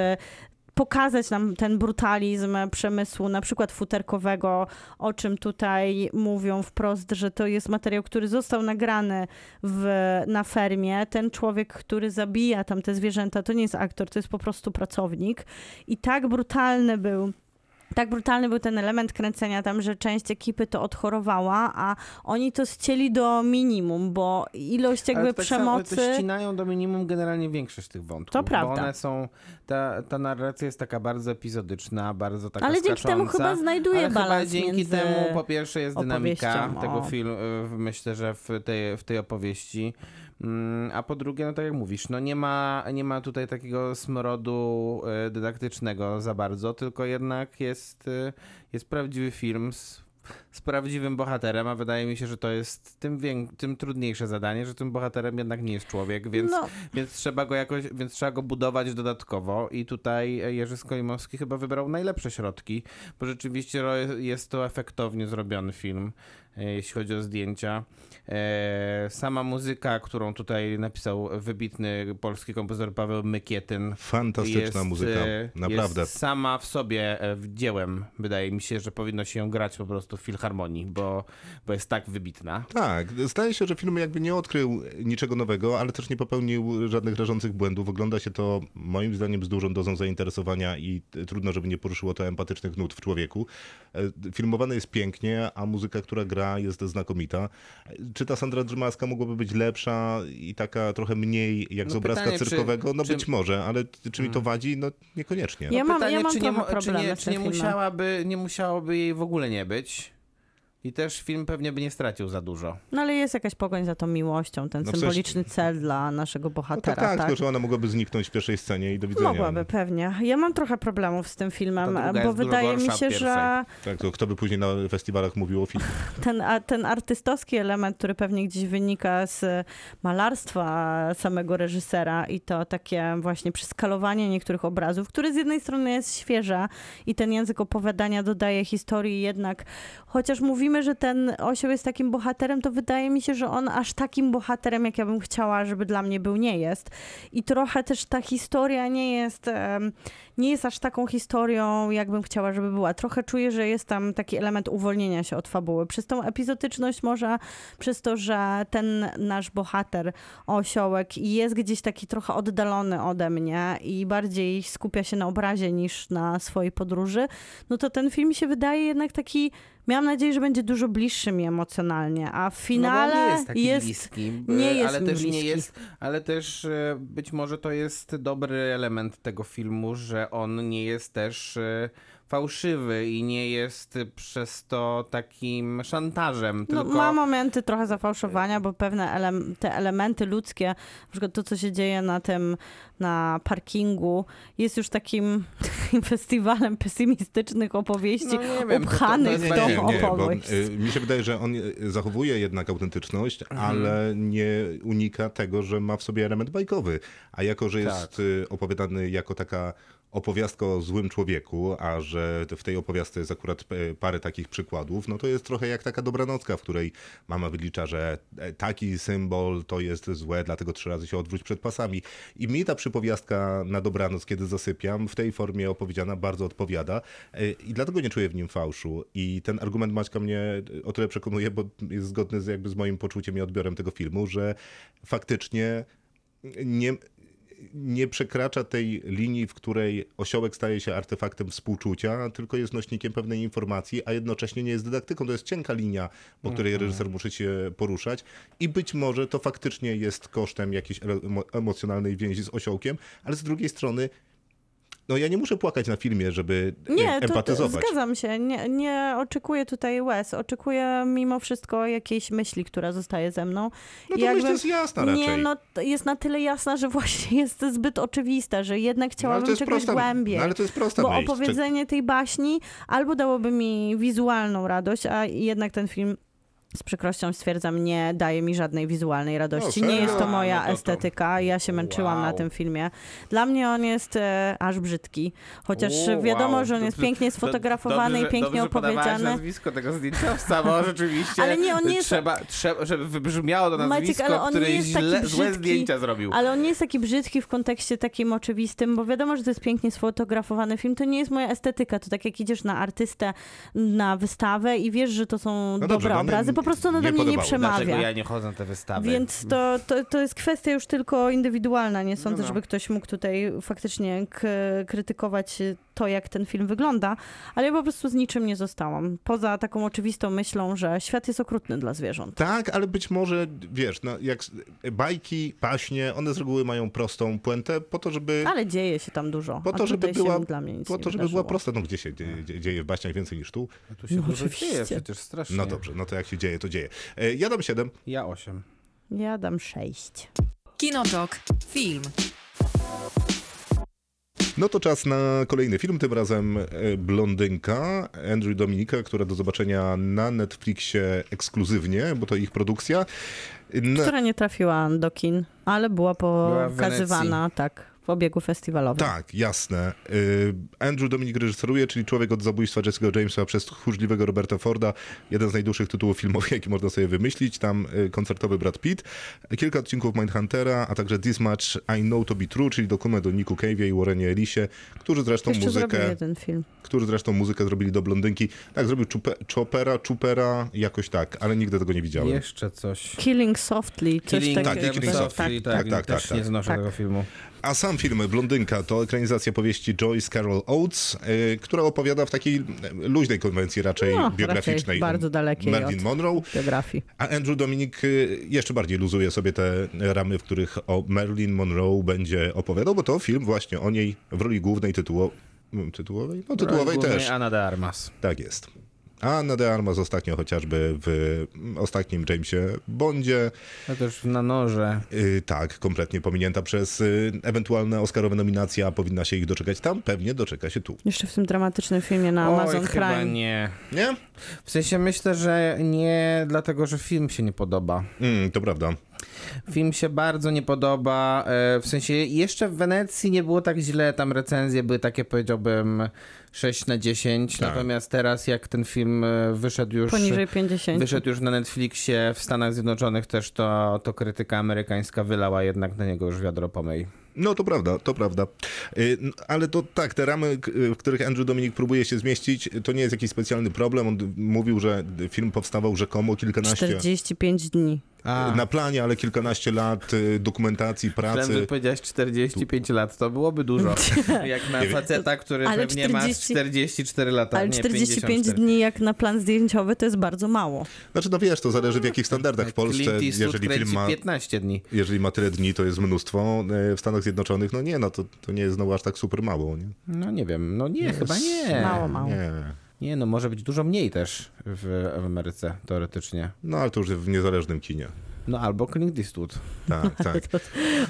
pokazać nam ten brutalizm przemysłu, na przykład futerkowego, o czym tutaj mówią wprost, że to jest materiał, który został nagrany w, na fermie. Ten człowiek, który zabija tam te zwierzęta, to nie jest aktor, to jest po prostu pracownik. I tak brutalny był tak brutalny był ten element kręcenia tam, że część ekipy to odchorowała, a oni to ścieli do minimum, bo ilość jakby Ale tak samo- przemocy... To ścinają do minimum generalnie większość tych wątków. To Bo prawda. one są, ta, ta narracja jest taka bardzo epizodyczna, bardzo taka Ale dzięki temu skacząca, chyba znajduje ale chyba balans dzięki między... temu po pierwsze jest dynamika tego filmu, myślę, że w tej, w tej opowieści. Mm, A po drugie, no tak jak mówisz, no nie ma, nie ma tutaj takiego smrodu e, dydaktycznego za bardzo, tylko jednak jest, e, jest prawdziwy film z, z prawdziwym bohaterem, a wydaje mi się, że to jest tym, tym trudniejsze zadanie, że tym bohaterem jednak nie jest człowiek, więc, No, więc trzeba go jakoś, więc trzeba go budować dodatkowo i tutaj Jerzy Skolimowski chyba wybrał najlepsze środki, bo rzeczywiście jest to efektownie zrobiony film, e, jeśli chodzi o zdjęcia. E, Sama muzyka, którą tutaj napisał wybitny polski kompozytor Paweł Mykietyn, Fantastyczna jest, muzyka, e, naprawdę. Jest sama w sobie e, dziełem. Wydaje mi się, że powinno się ją grać po prostu w filharmonii, bo, bo jest tak wybitna. Tak, zdaje się, że film jakby nie odkrył niczego nowego, ale też nie popełnił żadnych rażących błędów. Ogląda się to moim zdaniem z dużą dozą zainteresowania i trudno, żeby nie poruszyło to empatycznych nut w człowieku. Filmowane jest pięknie, a muzyka, która gra jest znakomita. Czy ta Sandra Drzymalska mogłaby być lepsza i taka trochę mniej jak No z obrazka pytanie, cyrkowego? No czy- być może, ale czy mi to wadzi? No niekoniecznie. Ja No mam- pytanie, ja mam czy nie, czy nie, czy nie, musiałaby, nie musiałoby jej w ogóle nie być. I też film pewnie by nie stracił za dużo. no ale jest jakaś pogoń za tą miłością, ten No symboliczny cel dla naszego No tak, bohatera. tak, tak? tylko że ona mogłaby zniknąć w pierwszej scenie i do widzenia. Mogłaby, pewnie. Ja mam trochę problemów z tym filmem, bo wydaje mi się, że Tak, to kto by później na festiwalach mówił o filmie? ten, a ten artystowski element, który pewnie gdzieś wynika z malarstwa samego reżysera i to takie właśnie przeskalowanie niektórych obrazów, które z jednej strony jest świeże i ten język opowiadania dodaje historii jednak, chociaż mówimy, że ten osioł jest takim bohaterem, to wydaje mi się, że on aż takim bohaterem, jak ja bym chciała, żeby dla mnie był, nie jest. I trochę też ta historia nie jest, nie jest aż taką historią, jakbym chciała, żeby była. Trochę czuję, że jest tam taki element uwolnienia się od fabuły. Przez tą epizodyczność może, przez to, że ten nasz bohater, osiołek, jest gdzieś taki trochę oddalony ode mnie i bardziej skupia się na obrazie niż na swojej podróży, no to ten film mi się wydaje jednak taki, miałam nadzieję, że będzie dużo bliższy mi emocjonalnie, a w finale no bo on nie jest taki jest bliski, nie e, jest ale też nie bliski. jest, ale też być może to jest dobry element tego filmu, że on nie jest też e, fałszywy i nie jest przez to takim szantażem, No, tylko... ma momenty trochę zafałszowania, bo pewne ele te elementy ludzkie, na przykład to, co się dzieje na tym, na parkingu, jest już takim, takim festiwalem pesymistycznych opowieści, No wiem, to- to- upchanych to w jest tą nie, nie, bo opowieść. y, mi się wydaje, że on y, zachowuje jednak autentyczność, ale nie unika tego, że ma w sobie element bajkowy. A jako, że jest Tak. y, opowiadany jako taka opowiastka o złym człowieku, a że w tej opowiastce jest akurat e, parę takich przykładów, no to jest trochę jak taka dobranocka, w której mama wylicza, że e, taki symbol to jest złe, dlatego trzy razy się odwróć przed pasami. I mi ta przypowiastka na dobranoc, kiedy zasypiam, w tej formie opowiedziana bardzo odpowiada e, i dlatego nie czuję w nim fałszu. I ten argument Maćka mnie o tyle przekonuje, bo jest zgodny z, jakby z moim poczuciem i odbiorem tego filmu, że faktycznie nie, nie przekracza tej linii, w której osiołek staje się artefaktem współczucia, tylko jest nośnikiem pewnej informacji, a jednocześnie nie jest dydaktyką. To jest cienka linia, po której Mhm. reżyser musi się poruszać i być może to faktycznie jest kosztem jakiejś emo- emocjonalnej więzi z osiołkiem, ale z drugiej strony no ja nie muszę płakać na filmie, żeby Nie, to, to empatyzować. zgadzam się. Nie, nie oczekuję tutaj łez. Oczekuję mimo wszystko jakiejś myśli, która zostaje ze mną. No to jakby- myśl jest jasna raczej. Nie, no jest na tyle jasna, że właśnie jest zbyt oczywista, że jednak No, chciałabym jest czegoś prosta, głębiej. no, ale to jest prosta Bo myśl. Czy- opowiedzenie tej baśni albo dałoby mi wizualną radość, a jednak ten film z przykrością stwierdzam, nie daje mi żadnej wizualnej radości. No, nie jest to moja no to to- estetyka. Ja się męczyłam na Wow. tym filmie. Dla mnie on jest e, aż brzydki. Chociaż O, wiadomo, wow. że on jest Dobrze- pięknie sfotografowany dobrze, i pięknie dobrze opowiedziany. nazwisko tego zdjęciowca, bo rzeczywiście Ale nie, on nie jest- trzeba, trzeba, żeby wybrzmiało to Maciek, nazwisko, ale on który nie jest taki źle, złe brzydki, zdjęcia zrobił. Ale on nie jest taki brzydki w kontekście takim oczywistym, bo wiadomo, że to jest pięknie sfotografowany film. To nie jest moja estetyka. To tak jak idziesz na artystę na wystawę i wiesz, że to są No dobre dobrze, no nie- po prostu ono nie do mnie nie przemawia. Dlaczego ja nie chodzę na te wystawy? Więc to, to, to jest kwestia już tylko indywidualna. Nie sądzę, No, no. żeby ktoś mógł tutaj faktycznie k- krytykować to, jak ten film wygląda, ale ja po prostu z niczym nie zostałam. Poza taką oczywistą myślą, że świat jest okrutny dla zwierząt. Tak, ale być może, wiesz, no, jak bajki, paśnie, one z reguły mają prostą puentę po to, żeby, Ale dzieje się tam dużo. po a to, żeby była, dla mnie nic po to, żeby była prosta. No gdzie się dzieje, dzieje, w baśniach więcej niż tu? Tu się No, dużo oczywiście. dzieje przecież strasznie. No dobrze, no to jak się dzieje, to dzieje. E, Ja dam 7. Ja osiem. Ja dam sześć. Kinotok. Film. No to czas na kolejny film, tym razem e, Blondynka Andrew Dominika, która do zobaczenia na Netflixie ekskluzywnie, bo to ich produkcja. Na, Która nie trafiła do kin, ale była Była pokazywana, tak, w obiegu festiwalowym. Tak, jasne. Y, Andrew Dominik reżyseruje, czyli Człowiek od zabójstwa Jesse'ego Jamesa przez tchórzliwego Roberta Forda. Jeden z najdłuższych tytułów filmowych, jaki można sobie wymyślić. Tam y, koncertowy Brad Pitt. Kilka odcinków Mindhuntera, a także This Much I Know To Be True, czyli dokument o Niku Cave'ie i Warrenie Ellisie, którzy zresztą Jeszcze muzykę, jeden film. którzy zresztą muzykę zrobili do Blondynki. Tak, zrobił Chopera, Chupera, jakoś tak, ale nigdy tego nie widziałem. Jeszcze coś. Killing Softly, coś Killing tak, takiego. Killing Softly, Tak, tak, tak, tak, też tak. nie znoszę Tak. tego filmu. A sam film Blondynka to ekranizacja powieści Joyce Carol Oates, y, która opowiada w takiej luźnej konwencji raczej No, biograficznej raczej bardzo dalekiej Marilyn od- Monroe. biografii. A Andrew Dominik y, jeszcze bardziej luzuje sobie te ramy, w których o Marilyn Monroe będzie opowiadał, bo to film właśnie o niej w roli głównej tytuło... tytułowej? No tytułowej też. Anna de Armas. Tak jest. A Anna de Armas ostatnio chociażby w mm, ostatnim Jamesie Bondzie. No też na noże. Yy, tak, kompletnie pominięta przez y, ewentualne Oscarowe nominacje, a powinna się ich doczekać tam, pewnie doczeka się tu. Jeszcze w tym dramatycznym filmie na Amazon Oj, chyba Prime. nie. Nie? W sensie myślę, że nie dlatego, że film się nie podoba. Mm, to prawda. Film się bardzo nie podoba. e, W sensie jeszcze w Wenecji nie było tak źle. Tam recenzje były takie, powiedziałbym, 6 na 10. Tak. Natomiast teraz, jak ten film e, wyszedł już. Poniżej 50. Wyszedł już na Netflixie w Stanach Zjednoczonych też to, to krytyka amerykańska wylała jednak na niego już wiadro pomyj. No to prawda, to prawda. N- Ale to tak, te ramy, w których Andrew Dominik próbuje się zmieścić, to nie jest jakiś specjalny problem. On mówił, że film powstawał rzekomo kilkanaście... 45 dni. A. na planie, ale kilkanaście lat y, dokumentacji, pracy. powiedziałeś 45 lat, to byłoby dużo. Jak na faceta, który Ale pewnie ma 40 44 lata, Ale nie 45 54. dni jak na plan zdjęciowy to jest bardzo mało. Znaczy, no wiesz, to zależy w jakich standardach w Polsce, jeżeli film ma... 15 dni. Jeżeli ma tyle dni, to jest mnóstwo. E, W Stanach Zjednoczonych, no nie, no to, to nie jest znowu aż tak super mało, nie? No nie wiem, no nie, chyba nie. Mało, mało. Nie. Nie, no może być dużo mniej też w, w Ameryce, teoretycznie. No ale to już w niezależnym kinie. No albo Clint Eastwood. Tak, tak.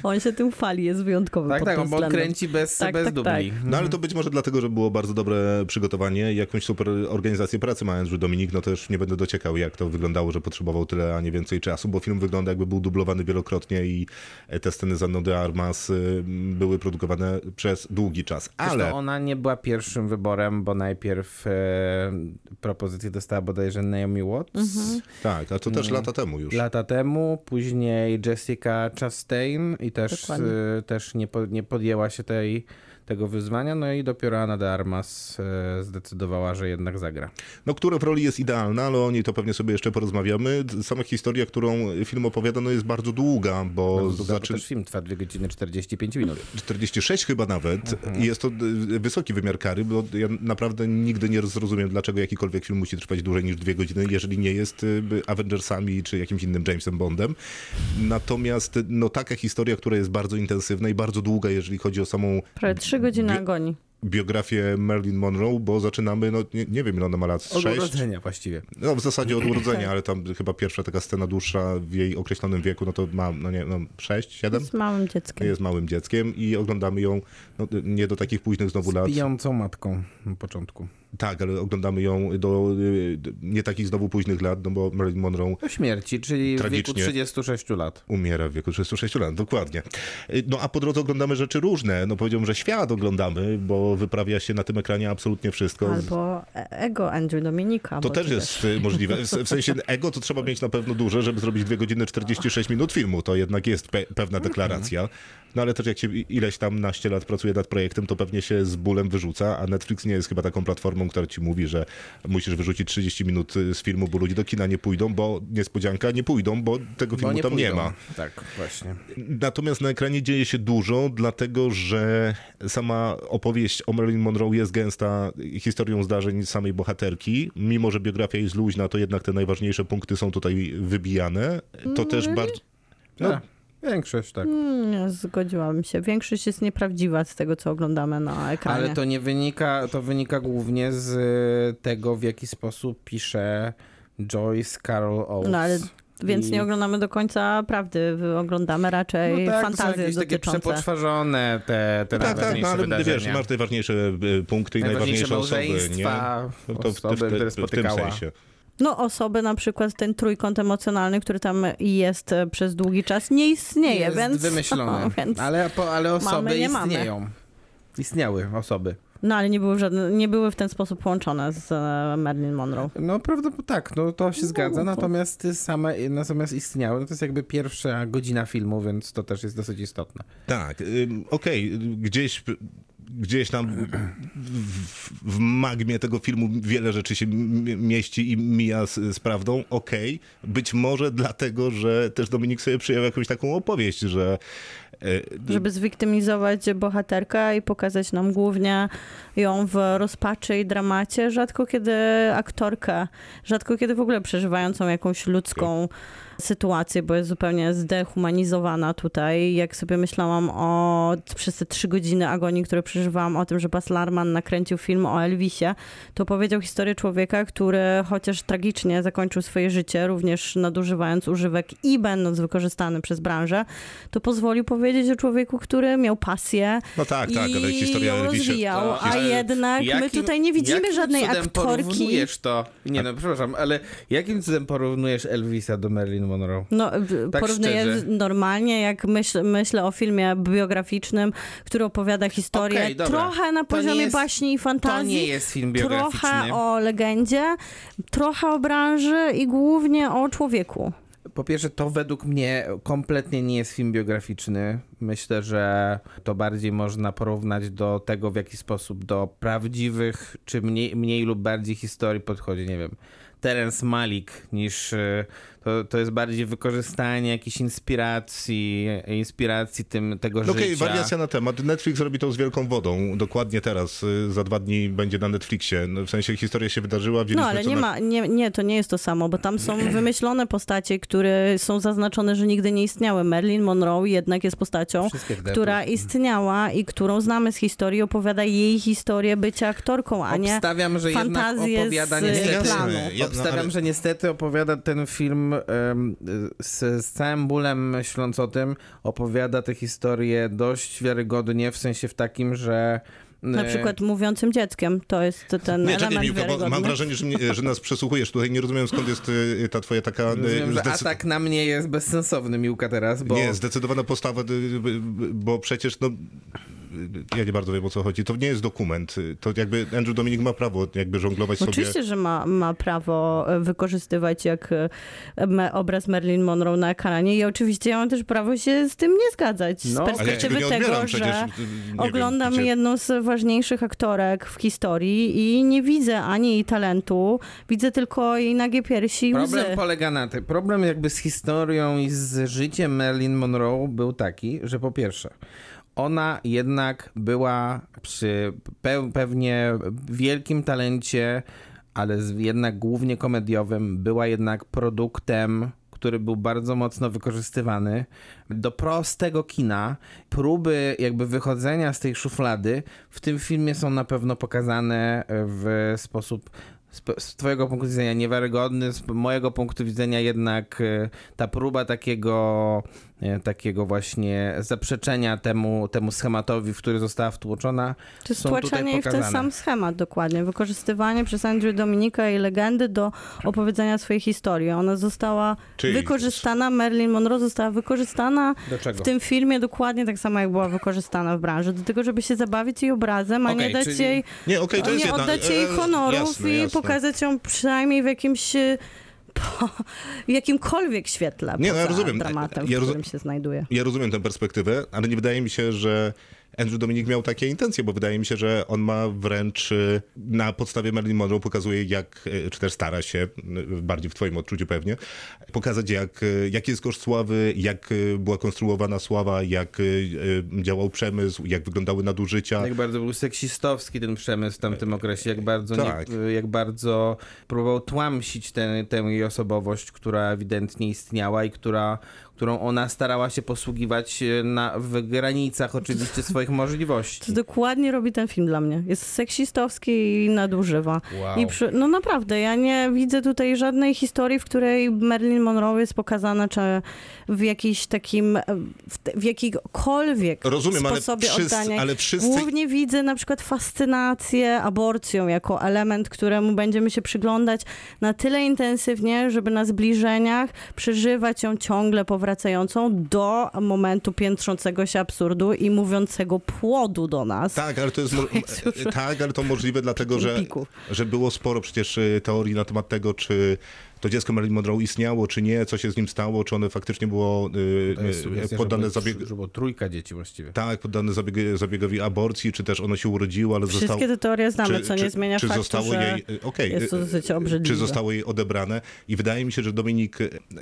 On się tym chwali, jest wyjątkowy Tak, pod tak, tym bo on względem. kręci bez, Tak, bez tak, dubli. No ale to być może dlatego, że było bardzo dobre przygotowanie, jakąś super organizację pracy mając, że Dominik, no też nie będę dociekał, jak to wyglądało, że potrzebował tyle, a nie więcej czasu, bo film wygląda jakby był dublowany wielokrotnie i te sceny z Anną de Armas y, były produkowane przez długi czas. Ale Ale ona nie była pierwszym wyborem, bo najpierw e, propozycję dostała bodajże Naomi Watts tak, a to też lata temu już. lata temu, później Jessica Chastain i też, e, też nie, po, nie podjęła się tej, tego wyzwania, no i dopiero Anna de Armas e, zdecydowała, że jednak zagra. No, która w roli jest idealna, ale o niej to pewnie sobie jeszcze porozmawiamy. Sama historia, którą film opowiada, no jest bardzo długa, bo Bardzo długa, bo zaczy... też film trwa 2 godziny 45 minut. 46 chyba nawet Mhm. i jest to y, wysoki wymiar kary, bo ja naprawdę nigdy nie zrozumiem, dlaczego jakikolwiek film musi trwać dłużej niż dwie godziny, jeżeli nie jest y, Avengersami czy jakimś innym Jamesem Bondem. Natomiast no taka historia, która jest bardzo intensywna i bardzo długa, jeżeli chodzi o samą Prawie trzy godziny Wie- agonii. biografię Marilyn Monroe, bo zaczynamy, no nie, nie wiem ile ona ma lat, Od sześć? urodzenia właściwie. No w zasadzie od urodzenia, ale tam chyba pierwsza taka scena dłuższa w jej określonym wieku, no to ma, no nie no 6, 7? Z małym dzieckiem. Jest małym dzieckiem i oglądamy ją no, nie do takich późnych znowu lat. Pijącą matką na początku. Tak, ale oglądamy ją do y, nie takich znowu późnych lat, no bo Marilyn Monroe Do śmierci, czyli w wieku Tragicznie. 36 lat. umiera w wieku 36 lat, dokładnie. Y, No a po drodze oglądamy rzeczy różne. No powiedziałbym, że świat oglądamy, bo wyprawia się na tym ekranie absolutnie wszystko. Albo e- ego Andrew Dominika. To też jest y, możliwe. W w sensie ego to trzeba mieć na pewno duże, żeby zrobić 2 godziny 46 minut filmu. To jednak jest pe pewna deklaracja. No ale też jak się ileś tam naście lat pracuje nad projektem, to pewnie się z bólem wyrzuca, a Netflix nie jest chyba taką platformą, która ci mówi, że musisz wyrzucić 30 minut y, z filmu, bo ludzie do kina nie pójdą, bo niespodzianka, nie pójdą, bo tego Bo filmu nie tam nie pójdą. ma. Tak, właśnie. Natomiast na ekranie dzieje się dużo, dlatego że sama opowieść o Marilyn Monroe jest gęsta historią zdarzeń samej bohaterki. Mimo, że biografia jest luźna, to jednak te najważniejsze punkty są tutaj wybijane. To też bardzo... No, No, większość tak. Mm, Nie, zgodziłabym się. Większość jest nieprawdziwa z tego, co oglądamy na ekranie. Ale to nie wynika, to wynika głównie z y, tego, w jaki sposób pisze Joyce Carol Oates. No ale więc I- nie oglądamy do końca prawdy. Oglądamy raczej no tak, fantazje jakieś takie dotyczące. przepoczwarzone te, te tak, tak, najważniejsze no, ale wydarzenia. wiesz, masz najważniejsze y, punkty i Najważniejsze najważniejsze osoby, nie? małżeństwa, No to w, osoby, w, w, w, w tym sensie. No osoby, na przykład ten trójkąt emocjonalny, który tam jest e, przez długi czas, nie istnieje, jest więc... wymyślone. więc... Ale, po, ale osoby Mamy, nie mamy. istnieją. Istniały osoby. No ale nie były, w żadne, nie były w ten sposób połączone z e, Marilyn Monroe. No prawdopodobnie tak, no to się zgadza, natomiast same, natomiast istniały, no to jest jakby pierwsza godzina filmu, więc to też jest dosyć istotne. Tak, okej, gdzieś, gdzieś tam w, w magmie tego filmu wiele rzeczy się mieści i mija z, z prawdą, okej. Być może dlatego, że też Dominik sobie przyjął jakąś taką opowieść, że e, Żeby zwiktymizować bohaterkę i pokazać nam głównie ją w rozpaczy i dramacie, rzadko kiedy aktorkę, rzadko kiedy w ogóle przeżywającą jakąś ludzką sytuację, bo jest zupełnie zdehumanizowana tutaj. Jak sobie myślałam o przez te trzy godziny agonii, które przeżywałam o tym, że Baz Luhrmann nakręcił film o Elvisie, to powiedział historię człowieka, który chociaż tragicznie zakończył swoje życie, również nadużywając używek i będąc wykorzystany przez branżę, to pozwolił powiedzieć o człowieku, który miał pasję no tak, tak, ale i historia ją rozwijał, To- a ale jednak my jakim- tutaj nie widzimy jakim żadnej aktorki. porównujesz to? Nie no, przepraszam, ale jakim cudem porównujesz Elvisa do Marilyn Monroe? No, Tak porównuję szczerze. normalnie, jak myśl, myślę o filmie biograficznym, który opowiada historię dobra. trochę na To poziomie jest- baśni i To fantazji. nie jest film biograficzny. Trochę o legendzie, trochę o branży i głównie o człowieku. Po pierwsze, to według mnie kompletnie nie jest film biograficzny. Myślę, że to bardziej można porównać do tego, w jaki sposób do prawdziwych, czy mniej, mniej lub bardziej historii podchodzi, nie wiem, Terence Malik, niż y, to, to jest bardziej wykorzystanie jakichś inspiracji, inspiracji tym, tego No Okej, życia. wariacja na temat. Netflix robi to z wielką wodą. Dokładnie teraz, y, za dwa dni będzie na Netflixie. No, w sensie historia się wydarzyła, No ale nie na... ma, nie, nie, to nie jest to samo, bo tam są wymyślone postacie, które są zaznaczone, że nigdy nie istniały. Marilyn Monroe jednak jest postacią, która istniała i którą znamy z historii, opowiada jej historię bycia aktorką, a nie Obstawiam, że jednak fantazję opowiada z niestety, planu. Ja- no, Obstawiam, ale- że niestety opowiada ten film z, z całym bólem myśląc o tym, opowiada tę historię dość wiarygodnie, w sensie w takim, że na e, przykład mówiącym dzieckiem. To jest ten Nie, element czekaj, Miłka, bo mam wrażenie, że, mnie, że nas przesłuchujesz tutaj. Nie rozumiem, skąd jest y, ta twoja taka... y, Rozumiem, że zdecy- atak na mnie jest bezsensowny, Miłka, teraz, bo... Nie, zdecydowana postawa, y, y, bo przecież no... Ja nie bardzo wiem o co chodzi. To nie jest dokument. To jakby Andrew Dominik ma prawo jakby żonglować sobie. Oczywiście, że ma, ma prawo e, wykorzystywać jak e, me, obraz Marilyn Monroe na ekranie i oczywiście ja mam też prawo się z tym nie zgadzać. Z No, ale ja perspektywy tego nie tego, że przecież, oglądam wiem, gdzie- jedną z ważniejszych aktorek w historii i nie widzę ani jej talentu, widzę tylko jej nagie piersi i łzy. Problem polega na tym. Problem jakby z historią i z życiem Marilyn Monroe był taki, że po pierwsze, ona jednak była przy pe pewnie wielkim talencie, ale jednak głównie komediowym, była jednak produktem który był bardzo mocno wykorzystywany do prostego kina. Próby jakby wychodzenia z tej szuflady w tym filmie są na pewno pokazane w sposób z, twojego punktu widzenia niewiarygodny, z mojego punktu widzenia jednak e, ta próba takiego, takiego właśnie zaprzeczenia temu, temu schematowi, w który została wtłoczona, To jest są tutaj wtłaczanie ich w ten sam schemat dokładnie. Wykorzystywanie przez Andrew Dominika jej legendy do opowiedzenia swojej historii. Ona została Czyli- wykorzystana, Marilyn Monroe została wykorzystana w tym filmie dokładnie tak samo, jak była wykorzystana w branży. Do tego, żeby się zabawić jej obrazem, a Okej, nie dać czyli- jej, Nie, to nie jest jedna... oddać jej e, honorów jasne, i jasne. pokazać ją przynajmniej w jakimś e, po, w jakimkolwiek świetle Nie, no ja rozumiem. dramatem, Ja w którym się znajduje. Ja rozumiem tę perspektywę, ale nie wydaje mi się, że Andrew Dominik miał takie intencje, bo wydaje mi się, że on ma wręcz y, na podstawie Marilyn Monroe pokazuje, jak, y, czy też stara się, y, bardziej w twoim odczuciu pewnie, pokazać, jak, jaki jest koszt sławy, jak była konstruowana sława, jak działał przemysł, jak wyglądały nadużycia. Jak bardzo był seksistowski ten przemysł w tamtym okresie, jak bardzo, Tak. nie, jak bardzo próbował tłamsić tę, tę jej osobowość, która ewidentnie istniała i która, którą ona starała się posługiwać e, na, w granicach oczywiście swoich możliwości. To dokładnie robi ten film dla mnie. Jest seksistowski i nadużywa. Wow. I przy, no naprawdę, ja nie widzę tutaj żadnej historii, w której Marilyn Monroe jest pokazana, czy w jakiś takim, w, te- w jakikolwiek Rozumiem, ale sposobie wszyscy- oddania. ale wszyscy- Głównie widzę na przykład fascynację aborcją jako element, któremu będziemy się przyglądać na tyle intensywnie, żeby na zbliżeniach przeżywać ją ciągle powracającą do momentu piętrzącego się absurdu i mówiącego płodu do nas. Tak, ale to jest, mo- tak, ale to możliwe dlatego, że, że było sporo przecież y, teorii na temat tego, czy to dziecko Marilyn Monroe istniało, czy nie, co się z nim stało, czy one faktycznie było y, jest, y, poddane że, zabieg... było, że było trójka dzieci właściwie. Tak, poddane zabieg, zabiegowi aborcji, czy też ono się urodziło, ale Wszystkie zostało... te teorie znamy, co nie zmienia czy faktu, zostało że jej, y, okej, jest to dosyć obrzydliwe. Czy zostało jej odebrane i wydaje mi się, że Dominik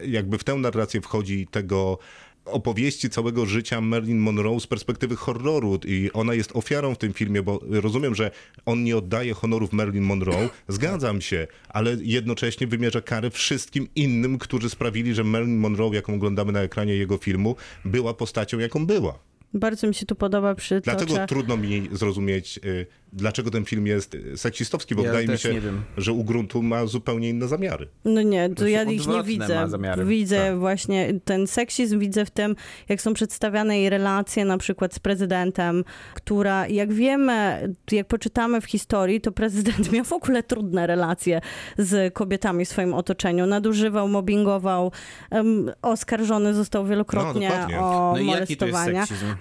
jakby w tę narrację wchodzi tego opowieści całego życia Marilyn Monroe z perspektywy horroru i ona jest ofiarą w tym filmie, bo rozumiem, że on nie oddaje honorów Marilyn Monroe, zgadzam się, ale jednocześnie wymierza karę wszystkim innym, którzy sprawili, że Marilyn Monroe, jaką oglądamy na ekranie jego filmu, była postacią, jaką była. Bardzo mi się tu podoba przy Dlatego trudno mi zrozumieć, y, dlaczego ten film jest y, seksistowski, bo Ja wydaje mi się, że u gruntu ma zupełnie inne zamiary. No nie, to ja ich nie widzę. Widzę Tak. właśnie ten seksizm, widzę w tym, jak są przedstawiane jej relacje na przykład z prezydentem, która, jak wiemy, jak poczytamy w historii, to prezydent miał w ogóle trudne relacje z kobietami w swoim otoczeniu. Nadużywał, mobbingował, em, oskarżony został wielokrotnie No, o No i jaki?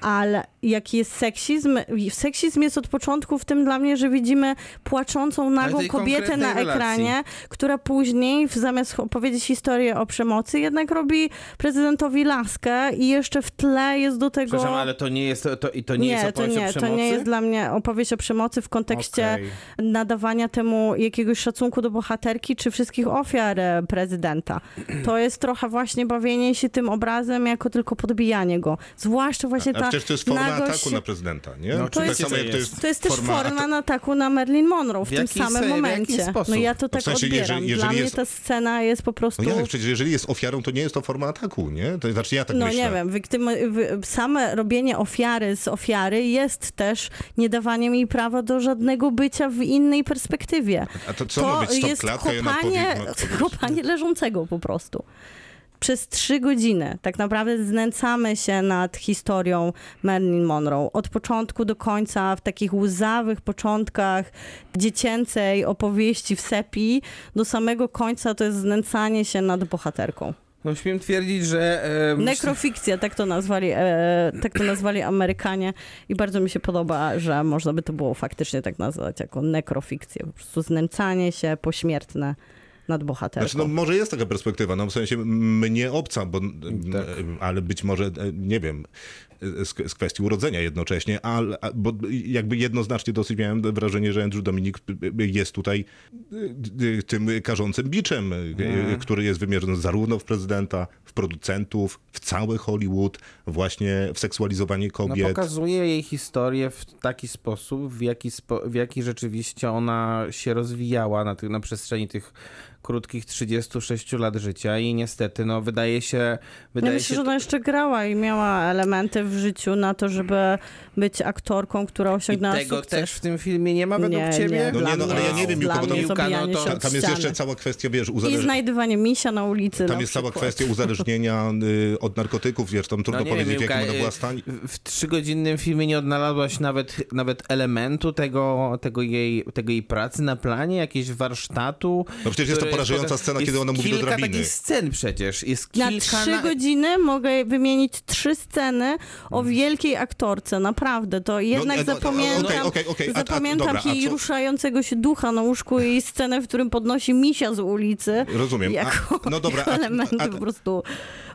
Ale jaki jest seksizm? Seksizm jest od początku w tym dla mnie, że widzimy płaczącą nagą kobietę na ekranie, która później w- zamiast opowiedzieć historię o przemocy, jednak robi prezydentowi laskę i jeszcze w tle jest do tego... Przepraszam, ale to nie jest, to, to, i to nie, jest to opowieść o nie, to przemocy? nie jest dla mnie opowieść o przemocy w kontekście Okej. nadawania temu jakiegoś szacunku do bohaterki czy wszystkich ofiar e, prezydenta. To jest trochę właśnie bawienie się tym obrazem jako tylko podbijanie go. Zwłaszcza właśnie A ta przecież to jest forma nagość... ataku na prezydenta, nie? No, tak samo że jak to jest. jest To jest też forma forma ata- ataku na Marilyn Monroe w, W tym samym se- w jaki momencie. sposób? No ja to tak sensie, odbieram. jeżeli- Dla jeżeli mnie jest- ta scena jest po prostu... No jak, przecież jeżeli jest ofiarą, to nie jest to forma ataku, nie? To znaczy ja tak No myślę. nie wiem, wyktymy, wy, same robienie ofiary z ofiary jest też nie dawaniem jej prawa do żadnego bycia w innej perspektywie. A to co ma być? Stop jest klatka kopanie, kopanie leżącego po prostu. Przez trzy godziny tak naprawdę znęcamy się nad historią Marilyn Monroe. Od początku do końca, w takich łzawych początkach dziecięcej opowieści w sepi, do samego końca to jest znęcanie się nad bohaterką. No śmiem twierdzić, że... E, Nekrofikcja, tak to nazwali, e, tak to nazwali Amerykanie i bardzo mi się podoba, że można by to było faktycznie tak nazwać jako nekrofikcję. Po prostu znęcanie się pośmiertne nad bohaterką. Znaczy, no może jest taka perspektywa, no w sensie mnie obca, bo, Tak. ale być może, e, nie wiem, z, z kwestii urodzenia jednocześnie, ale, bo jakby jednoznacznie dosyć miałem wrażenie, że Andrew Dominik jest tutaj e, tym karzącym biczem, Mhm. który jest wymierzony zarówno w prezydenta, w producentów, w cały Hollywood, właśnie w seksualizowanie No, kobiet. pokazuje jej historię w taki sposób, w jaki, spo, w jaki rzeczywiście ona się rozwijała na, tych, na przestrzeni tych krótkich 36 lat życia i niestety, no wydaje się... Ja Wydaje myślę, się że ona jeszcze grała i miała elementy w życiu na to, żeby być aktorką, która I osiągnęła tego sukces. też w tym filmie nie ma według Nie, ciebie? nie, No nie, no, ale ja nie wiem, Miłko, bo to- jest Miłka, no to- Tam jest jeszcze cała kwestia, wiesz, I uzależnienia. znajdywanie misia na ulicy Tam na jest cała kwestia uzależnienia y, od narkotyków, wiesz, tam trudno No powiedzieć, wiem, w jakim Miłka, ona była y, stanie. W trzygodzinnym filmie nie odnalazłaś nawet, nawet elementu tego, tego, jej, tego jej pracy na planie, jakiegoś warsztatu. No przecież jest to porażająca scena, jest kiedy ona mówi do kilka drabiny. takich scen przecież. Jest Na kilka trzy godziny mogę wymienić trzy sceny o wielkiej aktorce, naprawdę. To jednak e, no, zapamiętam, okej, okej, okej, a- a- zapamiętam dobra, a jej ruszającego się ducha na łóżku i scenę, w którym podnosi misia z ulicy. Rozumiem. A- Jako, no dobra, jako a- elementy a- po prostu.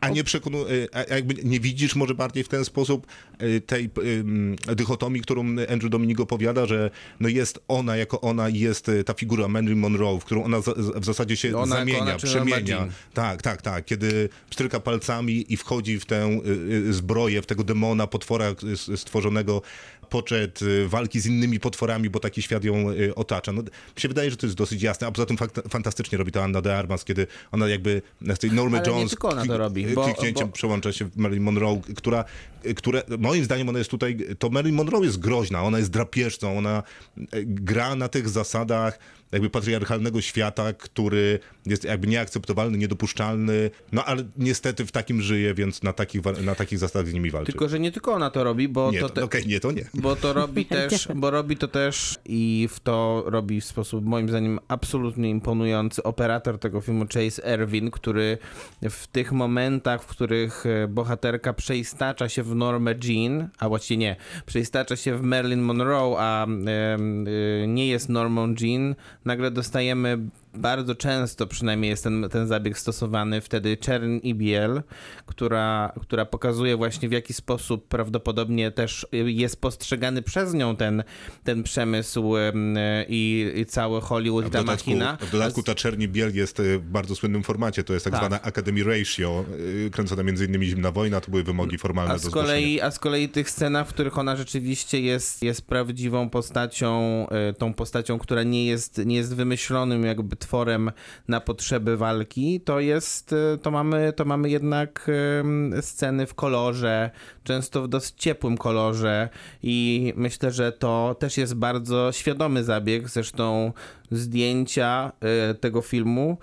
A nie przekonu, y, a jakby nie widzisz może bardziej w ten sposób y, tej ym, dychotomii, którą Andrew Dominik opowiada, że no jest ona jako ona i jest y, ta figura Marilyn Monroe, w którą ona w zasadzie się Ona jako zamienia, ona, przemienia. Tak, tak, tak. Kiedy pstryka palcami i wchodzi w tę y, y, zbroję, w tego demona, potwora y, s- stworzonego poczet y, walki z innymi potworami, bo taki świat ją y, otacza. No, mi się wydaje, że to jest dosyć jasne, a poza tym fantastycznie robi to Anna de Armas, kiedy ona jakby z tej Normy Ale nie Jones tylko ona to robi, bo- kliknięciem bo- przełącza się w Marilyn Monroe, która, które moim zdaniem ona jest tutaj, to Marilyn Monroe jest groźna, ona jest drapieżcą, ona e, gra na tych zasadach jakby patriarchalnego świata, który jest jakby nieakceptowalny, niedopuszczalny, no ale niestety w takim żyje, więc na takich, na takich zasadach z nimi walczy. Tylko, że nie tylko ona to robi, bo nie, to, to, te, okej, nie, to nie. Bo to robi też, bo robi to też i w to robi w sposób moim zdaniem absolutnie imponujący operator tego filmu Chase Erwin, który w tych momentach, w których e, bohaterka przeistacza się w Normę Jean, a właściwie nie, przeistacza się w Marilyn Monroe, a y, nie jest Normą Jean, nagle dostajemy bardzo często przynajmniej jest ten, ten zabieg stosowany wtedy czern i biel, która, która pokazuje właśnie w jaki sposób prawdopodobnie też jest postrzegany przez nią ten, ten przemysł em, i, i cały Hollywood A i w ta dodatku, machina. w dodatku ta czerni biel jest e, w bardzo słynnym formacie, to jest tak, Tak. zwana Academy Ratio, e, kręcona między innymi Zimna Wojna, to były wymogi formalne A do z, kolei, a z kolei tych scenach, w których ona rzeczywiście jest, jest prawdziwą postacią, e, tą postacią, która nie jest, nie jest wymyślonym jakby tworem na potrzeby walki, to jest, e, to mamy, to mamy jednak sceny w kolorze, często w dosyć ciepłym kolorze i myślę, że to też jest bardzo świadomy zabieg, zresztą zdjęcia e, tego filmu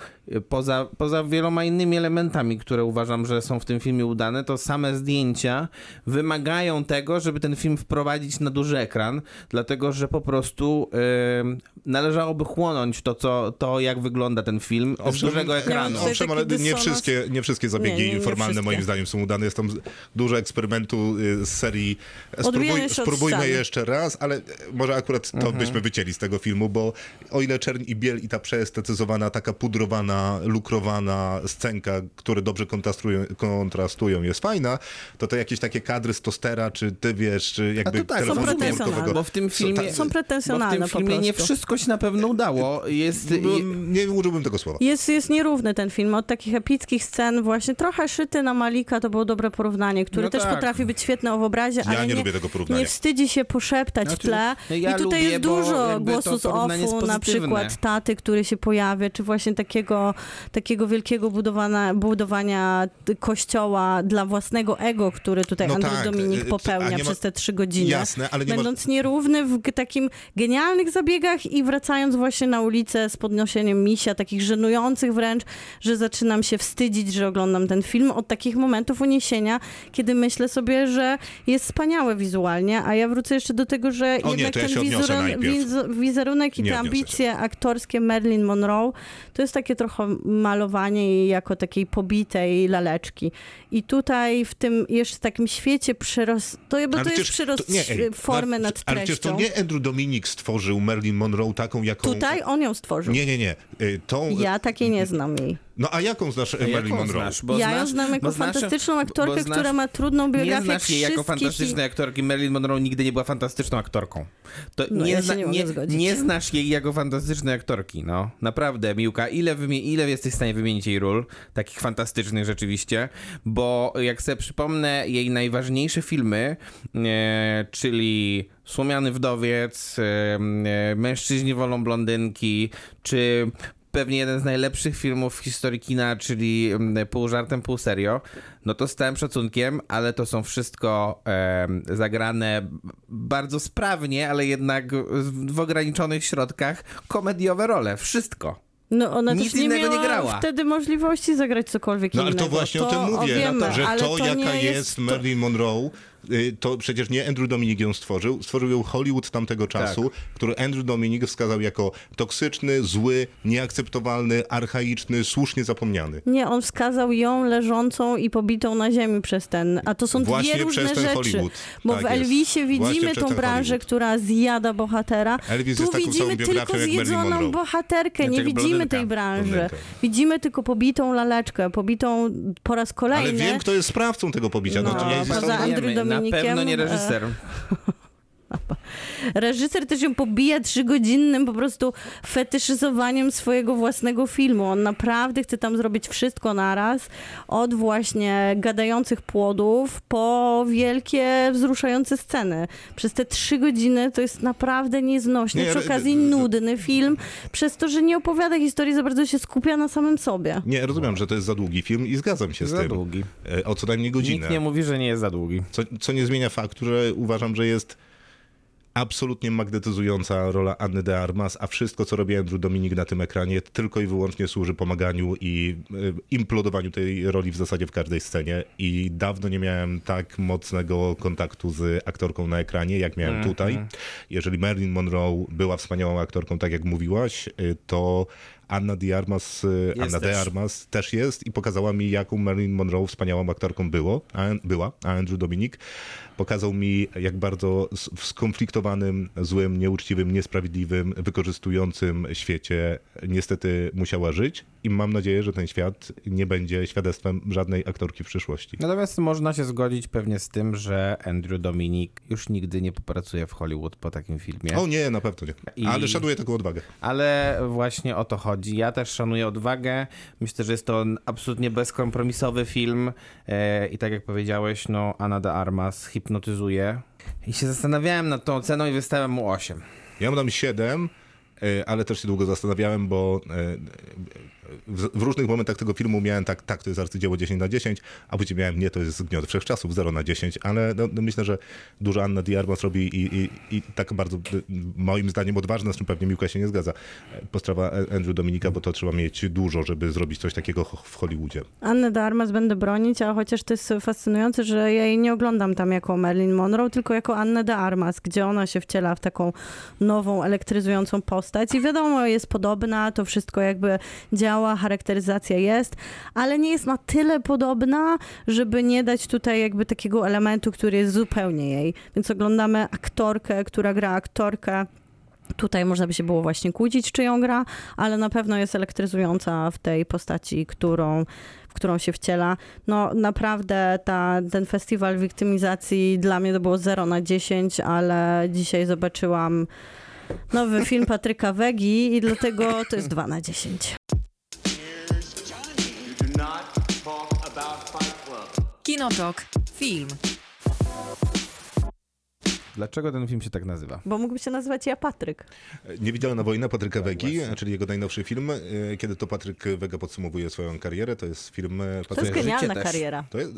poza, poza wieloma innymi elementami, które uważam, że są w tym filmie udane, to same zdjęcia wymagają tego, żeby ten film wprowadzić na duży ekran, dlatego że po prostu yy, należałoby chłonąć to, co, to, jak wygląda ten film z Owszem, dużego ekranu. tutaj Owszem, ale nie wszystkie, nie wszystkie zabiegi Nie, nie, nie formalne wszystkie. moim zdaniem są udane. Jest tam z- dużo eksperymentu y, z serii Odbijanie Spróbuj, Spróbujmy jeszcze raz, ale e, może akurat to Mhm. byśmy wycięli z tego filmu, bo o ile czerń i biel i ta przeestetyzowana, taka pudrowana, lukrowana scenka, które dobrze kontrastują, kontrastują jest fajna, to te jakieś takie kadry z tostera, czy ty wiesz, czy jakby to tak, telefonu są pretensjonalne. komórkowego. Bo w tym filmie, Są pretensjonalne bo w tym po filmie nie wszystko się na pewno udało. Jest, nie użyłbym tego słowa. Jest, jest nierówny ten film. Od takich epickich scen właśnie trochę szyty na Malika to było dobre porównanie, który No też tak. Potrafi być świetny w obrazie, Ja ale nie nie, lubię tego porównania. nie wstydzi się poszeptać w Znaczy, tle. no ja I tutaj lubię, jest dużo głosu z offu, na przykład taty, który się pojawia, czy właśnie takiego, takiego wielkiego budowana, budowania kościoła dla własnego ego, który tutaj No Andrew tak, Dominik y, a popełnia ma- przez te trzy godziny. Jasne, ale nie ma... Będąc nierówny w takim genialnych zabiegach i wracając właśnie na ulicę z podniesieniem misia, takich żenujących wręcz, że zaczynam się wstydzić, że oglądam ten film od takich momentów uniesienia, kiedy myślę sobie, że jest wspaniałe wizualnie, a ja wrócę jeszcze do tego, że O nie, jednak to ja ten wizerun- wiz- wizerunek i Nie te się. ambicje aktorskie Marilyn Monroe, to jest takie trochę malowanie jej jako takiej pobitej laleczki. I tutaj w tym jeszcze takim świecie przerost... To, bo to jest przyrost nie, ej, formy ale- nad Ale przecież to treścią. nie Andrew Dominik stworzył Marilyn Monroe taką, jaką... Tutaj on ją stworzył. Nie, nie, nie. Y, Tą... Ja takiej nie znam jej. No a jaką znasz Marilyn Monroe? znasz? Bo ja ją znasz- znam jako znasz- fantastyczną aktorkę, znasz- która ma trudną Nie biografię. znasz jej jako fantastycznej aktorki. Marilyn Monroe nigdy nie była fantastyczną aktorką. To No, nie, ja się zna, nie mogę nie, zgodzić. nie znasz jej jako fantastycznej aktorki, no. Naprawdę, Miłka, ile, ile jesteś w stanie wymienić jej ról? Takich fantastycznych rzeczywiście. Bo jak sobie przypomnę jej najważniejsze filmy, e, czyli Słomiany Wdowiec, e, e, Mężczyźni wolą blondynki, czy pewnie jeden z najlepszych filmów w historii kina, czyli mm, pół żartem, pół serio, no to z całym szacunkiem, ale to są wszystko em, zagrane bardzo sprawnie, ale jednak w, w ograniczonych środkach komediowe role. Wszystko. No ona Nic też nie innego nie miała grała. wtedy możliwości zagrać cokolwiek No ale innego. to właśnie o tym mówię, wiemy, że ale to, jaka jest, to- Marilyn Monroe, to przecież nie Andrew Dominik ją stworzył, stworzył ją Hollywood tamtego czasu, który Andrew Dominik wskazał jako toksyczny, zły, nieakceptowalny, archaiczny, słusznie zapomniany. Nie, on wskazał ją leżącą i pobitą na ziemi przez ten. A to są Właśnie dwie różne przez ten rzeczy. Hollywood. Bo Tak w jest. Elvisie Właśnie widzimy przez tą branżę, Hollywood. która zjada bohatera. Elvis tu jest widzimy tylko zjedzoną bohaterkę, nie widzimy blondynka? tej branży. Blondynka. Widzimy tylko pobitą laleczkę, pobitą po raz kolejny. Ale wiem, kto jest sprawcą tego pobicia. No, No, to nie jest. Andrew Wiemy, Na pewno nie e, reżyser. Reżyser też ją pobija trzygodzinnym po prostu fetyszyzowaniem swojego własnego filmu. On naprawdę chce tam zrobić wszystko naraz. Od właśnie gadających płodów po wielkie, wzruszające sceny. Przez te trzy godziny to jest naprawdę nieznośny, Nie, przy okazji nudny film, przez to, że nie opowiada historii, za bardzo się skupia na samym sobie. Nie, rozumiem, że to jest za długi film i zgadzam się z Za tym. długi. E, O co najmniej godzinę. Nikt nie mówi, że nie jest za długi. Co, co nie zmienia faktu, że uważam, że jest absolutnie magnetyzująca rola Anny de Armas, a wszystko, co robi Andrew Dominik na tym ekranie, tylko i wyłącznie służy pomaganiu i y, implodowaniu tej roli w zasadzie w każdej scenie. I dawno nie miałem tak mocnego kontaktu z aktorką na ekranie, jak miałem Mhm. tutaj. Jeżeli Marilyn Monroe była wspaniałą aktorką, tak jak mówiłaś, y, to Anna de Armas, y, Jest Anna de też. Armas też jest i pokazała mi, jaką Marilyn Monroe wspaniałą aktorką było, a, była, a Andrew Dominik pokazał mi, jak bardzo w skonfliktowanym, złym, nieuczciwym, niesprawiedliwym, wykorzystującym świecie niestety musiała żyć i mam nadzieję, że ten świat nie będzie świadectwem żadnej aktorki w przyszłości. Natomiast można się zgodzić pewnie z tym, że Andrew Dominik już nigdy nie popracuje w Hollywood po takim filmie. O nie, na pewno nie. I- Ale szanuję taką odwagę. Ale właśnie o to chodzi. Ja też szanuję odwagę. Myślę, że jest to absolutnie bezkompromisowy film. E, I tak jak powiedziałeś, no Anna de Armas hipnotyzuje. I się zastanawiałem nad tą oceną i wystawiam mu 8. Ja mu dam 7, e, ale też się długo zastanawiałem, bo e, w, w różnych momentach tego filmu miałem tak, tak, to jest arcydzieło 10 na 10, a później miałem, nie, to jest Gniot Wszechczasów 0 na 10, ale no, no myślę, że dużo Anna Diarmas robi i, i, i tak bardzo, y, moim zdaniem odważna, z czym pewnie Miłka się nie zgadza, e, postrawa Andrew Dominika, bo to trzeba mieć dużo, żeby zrobić coś takiego w Hollywoodzie. Annę de Armas będę bronić, a chociaż to jest fascynujące, że ja jej nie oglądam tam jako Marilyn Monroe, tylko jako Annę de Armas, gdzie ona się wciela w taką nową, elektryzującą postać i wiadomo, jest podobna, to wszystko jakby działa, charakteryzacja jest, ale nie jest na tyle podobna, żeby nie dać tutaj jakby takiego elementu, który jest zupełnie jej. Więc oglądamy aktorkę, która gra aktorkę, Tutaj można by się było właśnie kłócić, czy ją gra, ale na pewno jest elektryzująca w tej postaci, którą, w którą się wciela. No naprawdę ta, ten festiwal wiktymizacji dla mnie to było 0 na 10, ale dzisiaj zobaczyłam nowy film Patryka Wegi i dlatego to jest 2 na 10. Kinotok. Film. Dlaczego ten film się tak nazywa? Bo mógłby się nazywać Ja Patryk. Niewidzialna wojna Patryka Tak, Wegi, właśnie. czyli jego najnowszy film, e, kiedy to Patryk Wega podsumowuje swoją karierę, to jest film e, To jest genialna kariera. To, jest,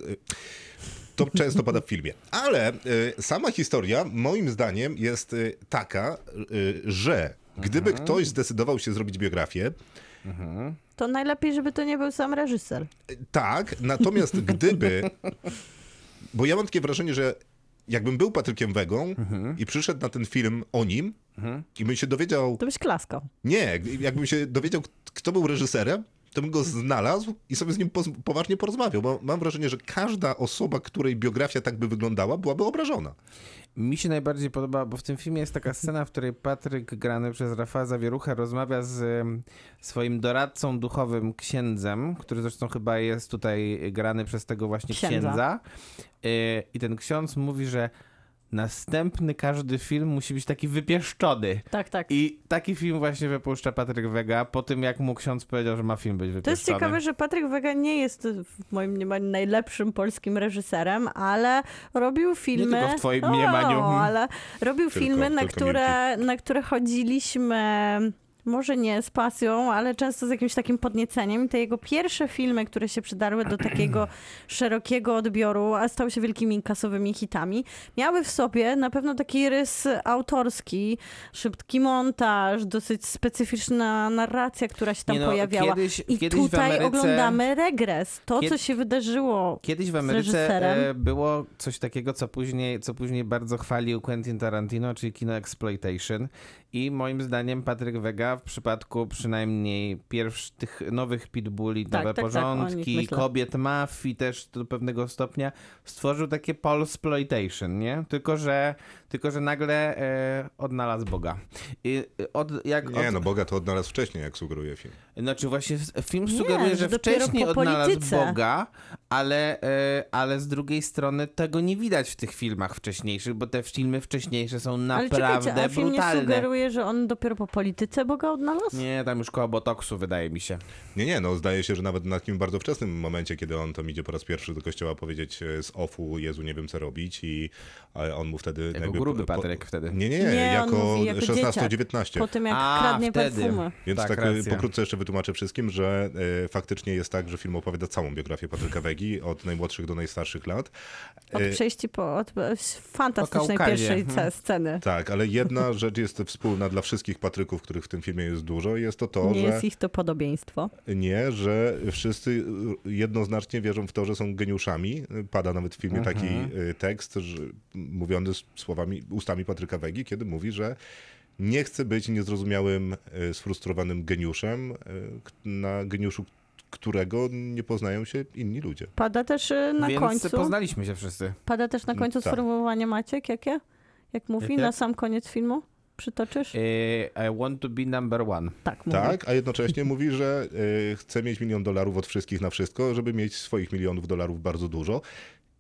to często pada w filmie. Ale sama historia, moim zdaniem, jest taka, że gdyby ktoś zdecydował się zrobić biografię, To najlepiej, żeby to nie był sam reżyser. tak, natomiast gdyby. Bo ja mam takie wrażenie, że jakbym był Patrykiem Wegą i przyszedł na ten film o nim i bym się dowiedział. To byś klaskał. Nie, jakbym się dowiedział, kto był reżyserem, to bym go znalazł i sobie z nim poważnie porozmawiał, bo mam wrażenie, że każda osoba, której biografia tak by wyglądała, byłaby obrażona. Mi się najbardziej podoba, bo w tym filmie jest taka scena, w której Patryk, grany przez Rafała Zawieruchę, rozmawia z swoim doradcą duchowym, księdzem, który zresztą chyba jest tutaj grany przez tego właśnie Księdza. księdza. Y, I ten ksiądz mówi, że następny każdy film musi być taki wypieszczony. Tak, tak. I taki film właśnie wypuszcza Patryk Wega po tym, jak mu ksiądz powiedział, że ma film być wypieszczony. To jest ciekawe, że Patryk Wega nie jest w moim mniemaniu najlepszym polskim reżyserem, ale robił filmy. tylko w twoim mniemaniu. O, ale robił Tylko- filmy, na które, na które chodziliśmy. Może nie z pasją, ale często z jakimś takim podnieceniem. I te jego pierwsze filmy, które się przydarły do takiego szerokiego odbioru, a stały się wielkimi kasowymi hitami, miały w sobie na pewno taki rys autorski, szybki montaż, dosyć specyficzna narracja, która się tam Nie no, pojawiała. kiedyś- I kiedyś tutaj Ameryce- oglądamy regres. To, Kied- co się wydarzyło. Kiedyś w Ameryce e, było coś takiego, co później, co później bardzo chwalił Quentin Tarantino, czyli kino exploitation. I moim zdaniem Patryk Wega w przypadku przynajmniej pierwszych tych nowych Pitbulli, Tak, nowe tak, tak, porządki, myślę. kobiet mafii też do pewnego stopnia stworzył takie Paulsploitation, nie? Tylko, że, tylko, że nagle e, odnalazł Boga. I e, od, jak Nie, od, no Boga to odnalazł wcześniej, jak sugeruje film. Znaczy właśnie film Nie, sugeruje, że że dopiero wcześniej po odnalazł. Boga, ale, e, ale z drugiej strony tego nie widać w tych filmach wcześniejszych, bo te filmy wcześniejsze są Ale naprawdę czekajcie, a film nie sugeruje, że on dopiero po polityce Boga odnalazł? Nie, tam już koło botoksu wydaje mi się. Nie, nie, no zdaje się, że nawet na takim bardzo wczesnym momencie, kiedy on tam idzie po raz pierwszy do kościoła powiedzieć e, z ofu, Jezu, nie wiem co robić i e, on mu wtedy... Jako gruby Patryk wtedy. Nie, nie, nie, Nie, jako, mówi jako dzieciak. 16-19. Po tym, jak A, kradnie wtedy. perfumy. Więc tak, Tak, e, racja. pokrótce jeszcze wytłumaczę wszystkim, że e, faktycznie jest tak, że film opowiada całą biografię Patryka Wegi, od najmłodszych do najstarszych lat. Od E, przejści po od fantastycznej Po pierwszej Mhm. ce- sceny. tak, ale jedna rzecz jest wspólna dla wszystkich Patryków, których w tym filmie jest dużo, jest to to, Nie że jest ich to podobieństwo. nie, że wszyscy jednoznacznie wierzą w to, że są geniuszami. Pada nawet w filmie taki y, tekst, że, mówiony słowami, ustami Patryka Wegi, kiedy mówi, że nie chce być niezrozumiałym, y, sfrustrowanym geniuszem, k- na geniuszu którego nie poznają się inni ludzie. Pada też y, na Więc końcu. poznaliśmy się wszyscy. Pada też na końcu Tak. sformułowanie Maciek, jakie? Jak mówi Jakie? na sam koniec filmu? Przytoczysz? E, I want to be number one. Tak, mówi. Tak, a jednocześnie mówi, że chce mieć milion dolarów od wszystkich na wszystko, żeby mieć swoich milionów dolarów bardzo dużo.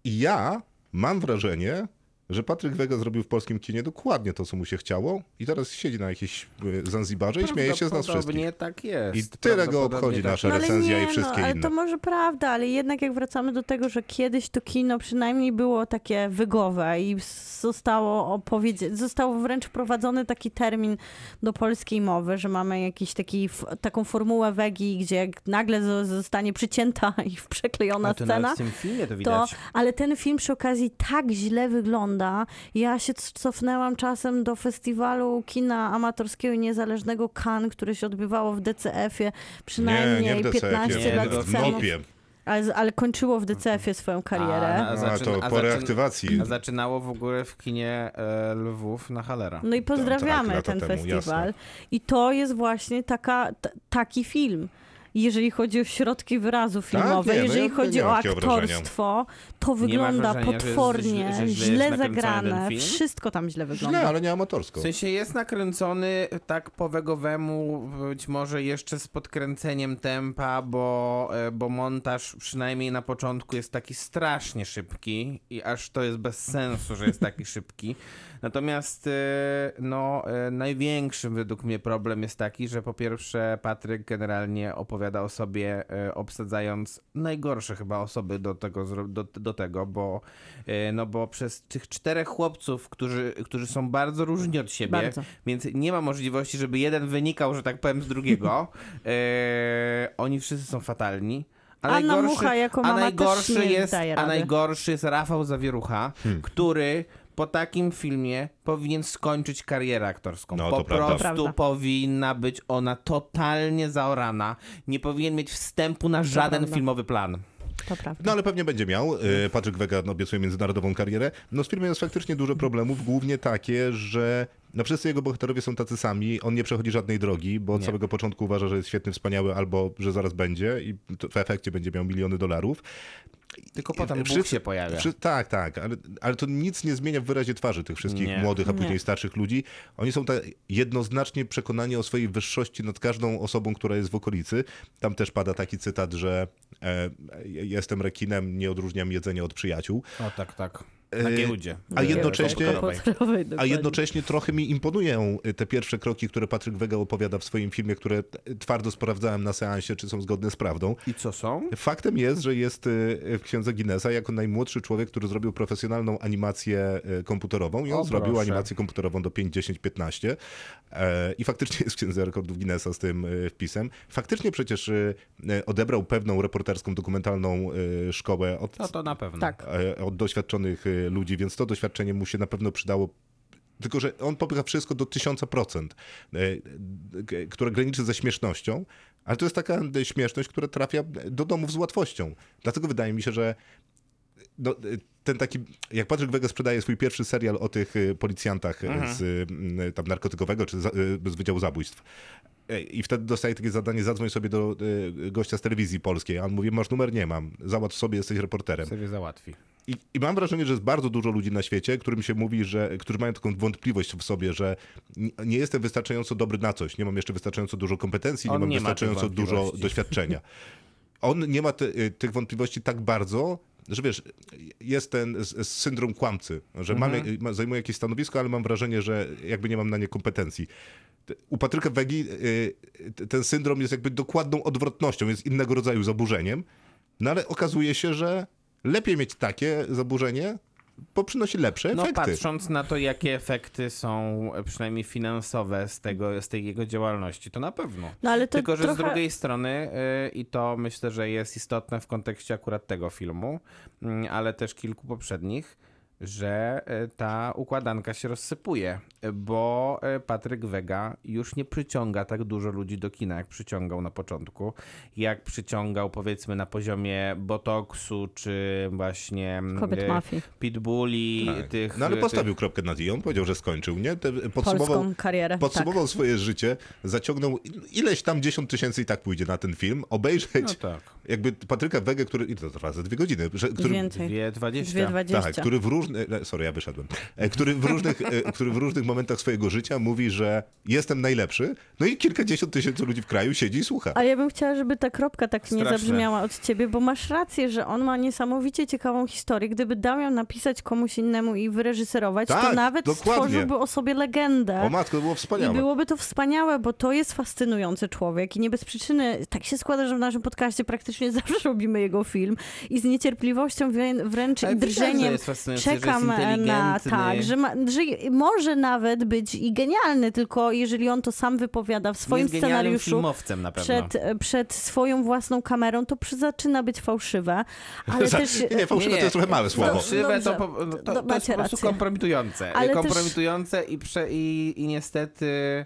I ja mam wrażenie, że Patryk Wega zrobił w polskim kinie dokładnie to, co mu się chciało i teraz siedzi na jakiejś y, Zanzibarze i śmieje się z nas wszystkich. Tak jest. I tyle go obchodzi tak nasza No ale recenzja nie, i wszystkie no, ale inne. to może prawda, ale jednak jak wracamy do tego, że kiedyś to kino przynajmniej było takie wygowe i zostało opowiedzieć, został wręcz wprowadzony taki termin do polskiej mowy, że mamy jakiś taki, taką formułę wegi, gdzie jak nagle zo- zostanie przycięta i przeklejona Ale to scena, w tym filmie to to, widać. ale ten film przy okazji tak źle wygląda. Ja się cofnęłam czasem do festiwalu kina amatorskiego i niezależnego Cannes, które się odbywało w DCF-ie przynajmniej nie, nie w DCF-ie, 15 nie, lat tylko w temu. MOP-ie. Ale, ale kończyło w DCF-ie swoją karierę. A, A, zaczyna- to a po reaktywacji. A zaczynało w ogóle w kinie e, Lwów na Halera. No i pozdrawiamy tak, lata ten temu, festiwal. jasne. I to jest właśnie taka, t- taki film. Jeżeli chodzi o środki wyrazu filmowe, nie, no jeżeli ja chodzi o takiego wrażenia. aktorstwo, to wygląda wrażenia, że potwornie, źle- że źle zagrane, wszystko tam źle wygląda. Źle, ale nie amatorsko. W sensie jest nakręcony tak powegowemu, być może jeszcze z podkręceniem tempa, bo, e, bo montaż przynajmniej na początku jest taki strasznie szybki i aż to jest bez sensu, że jest taki szybki. Natomiast e, no, e, największym według mnie problem jest taki, że po pierwsze Patryk generalnie opowiada o sobie e, obsadzając najgorsze chyba osoby do tego, do, do tego bo, no bo przez tych czterech chłopców, którzy, którzy są bardzo różni od siebie, Bardzo. więc nie ma możliwości, żeby jeden wynikał, że tak powiem, z drugiego. e, oni wszyscy są fatalni. A Anna najgorszy, Mucha jako a mama najgorszy też nie jest, daje A najgorszy jest Rafał Zawierucha, Hmm. który po takim filmie powinien skończyć karierę aktorską. No, po prostu Prawda. powinna być ona totalnie zaorana. Nie powinien mieć wstępu na żaden filmowy plan. To prawda. No ale pewnie będzie miał. E, Patryk Wega obiecuje międzynarodową karierę. No z filmem jest faktycznie dużo problemów, głównie takie, że no wszyscy jego bohaterowie są tacy sami, on nie przechodzi żadnej drogi, bo od Nie. samego początku uważa, że jest świetny, wspaniały, albo że zaraz będzie i w efekcie będzie miał miliony dolarów. Tylko potem Bóg Wszyscy- się pojawia. Tak, tak, ale, ale to nic nie zmienia w wyrazie twarzy tych wszystkich Nie. młodych, a Nie. później starszych ludzi. Oni są tak jednoznacznie przekonani o swojej wyższości nad każdą osobą, która jest w okolicy. Tam też pada taki cytat, że e, jestem rekinem, nie odróżniam jedzenia od przyjaciół. O tak, tak. Na E, giełdzie. A jednocześnie, a jednocześnie trochę mi imponują y, te pierwsze kroki, które Patryk Wega opowiada w swoim filmie, które t- twardo sprawdzałem na seansie, czy są zgodne z prawdą. I co są? Faktem jest, że jest w księdze Guinnessa jako najmłodszy człowiek, który zrobił profesjonalną animację O, komputerową i on zrobił proszę. animację komputerową do 5, 10, 15 E, i faktycznie jest w księdze rekordów Guinnessa z tym wpisem. Faktycznie przecież odebrał pewną reporterską, dokumentalną szkołę od, No to na pewno. Tak. e, od doświadczonych ludzi, więc to doświadczenie mu się na pewno przydało. Tylko, że on popycha wszystko do tysiąca procent, e, g- które graniczy ze śmiesznością, ale to jest taka e, śmieszność, która trafia do domów z łatwością. Dlatego wydaje mi się, że no, e, ten taki, jak Patryk Wega sprzedaje swój pierwszy serial o tych e, policjantach e, z tam narkotykowego czy za, e, z Wydziału Zabójstw. E, I wtedy dostaje takie zadanie, zadzwoń sobie do e, gościa z telewizji polskiej, a on mówi, masz numer? Nie mam. Załatw sobie, jesteś reporterem. Sobie załatwi. I, I mam wrażenie, że jest bardzo dużo ludzi na świecie, którym się mówi, że, którzy mają taką wątpliwość w sobie, że nie, jestem wystarczająco dobry na coś, nie mam jeszcze wystarczająco dużo kompetencji, nie On mam nie wystarczająco dużo doświadczenia. On nie ma ty, y, tych wątpliwości tak bardzo, że wiesz, jest ten syndrom kłamcy, że mam, Mhm. ma, zajmuję jakieś stanowisko, ale mam wrażenie, że jakby nie mam na nie kompetencji. U Patryka Wegi y, ten syndrom jest jakby dokładną odwrotnością, jest innego rodzaju zaburzeniem, no ale okazuje się, że lepiej mieć takie zaburzenie, bo przynosi lepsze No efekty. patrząc na to, jakie efekty są e, przynajmniej finansowe z tego, z tej jego działalności, to na pewno. No ale to Tylko, że trochę... z drugiej strony, y, i to myślę, że jest istotne w kontekście akurat tego filmu, mm, ale też kilku poprzednich, że y, ta układanka się rozsypuje, bo y, Patryk Wega już nie przyciąga tak dużo ludzi do kina, jak przyciągał na początku, jak przyciągał powiedzmy na poziomie Botoksu, czy właśnie Kobiet y, mafii. Pitbulli, Tak. tych... No ale tych- postawił kropkę nad i on powiedział, że skończył, nie? Te, podsumował, Polską karierę. podsumował swoje życie, zaciągnął ileś tam 10 tysięcy i tak pójdzie na ten film, obejrzeć No tak. jakby Patryka Wegę, który, i to trwa za dwie godziny, że, tak. który, Więcej. Dwie dwadzieścia. Dwie dwadzieścia. tak, który w różnych różnych, sorry, ja wyszedłem, e, który w, różnych, e, który w różnych momentach swojego życia mówi, że jestem najlepszy, no i kilkadziesiąt tysięcy ludzi w kraju siedzi i słucha. A ja bym chciała, żeby ta kropka tak nie Straszne. zabrzmiała od ciebie, bo masz rację, że on ma niesamowicie ciekawą historię. Gdyby dał ją napisać komuś innemu i wyreżyserować, to Tak, nawet dokładnie. stworzyłby o sobie legendę. O matko, to było I wspaniałe. byłoby to wspaniałe, bo to jest fascynujący człowiek i nie bez przyczyny tak się składa, że w naszym podcaście praktycznie zawsze robimy jego film i z niecierpliwością wrę- wręcz Ale i widać, że drżeniem fascynujący, że jest czekam na tak, że, ma, że może nawet być i genialny, tylko jeżeli on to sam wypowiada w swoim jest scenariuszu filmowcem na pewno. przed, przed swoją własną kamerą, to przy, zaczyna być fałszywe, ale też... Nie, nie, fałszywe to jest trochę małe słowo. Fałszywe to, po, no, to, to jest po prostu kompromitujące. Ale też- kompromitujące i, prze, i, i niestety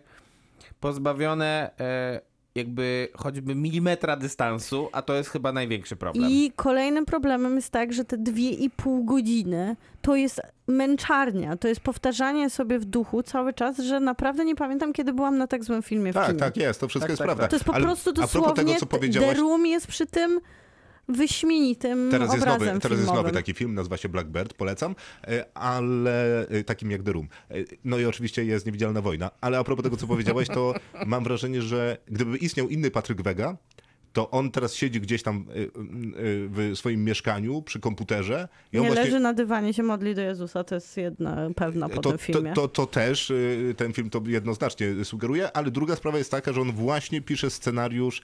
pozbawione e, jakby choćby milimetra dystansu, a to jest chyba największy problem. I kolejnym problemem jest tak, że te dwie i pół godziny to jest męczarnia, to jest powtarzanie sobie w duchu cały czas, że naprawdę nie pamiętam, kiedy byłam na tak złym filmie w Tak, kinie. tak jest, to wszystko Tak, jest tak, prawda. To jest po Ale prostu dosłownie, tego, co powiedziałaś, The Room jest przy tym wyśmienitym Teraz jest, obrazem nowy, teraz jest filmowym. nowy taki film, nazywa się Blackbird, polecam, e, ale e, takim jak The Room. E, No i oczywiście jest Niewidzialna Wojna, ale a propos tego, co powiedziałeś, to mam wrażenie, że gdyby istniał inny Patryk Wega, to on teraz siedzi gdzieś tam e, e, w swoim mieszkaniu przy komputerze i Nie właśnie... leży na dywanie, się modli do Jezusa, to jest jedna pewna po To, tym to, filmie. to, to też y, ten film to jednoznacznie sugeruje, ale druga sprawa jest taka, że on właśnie pisze scenariusz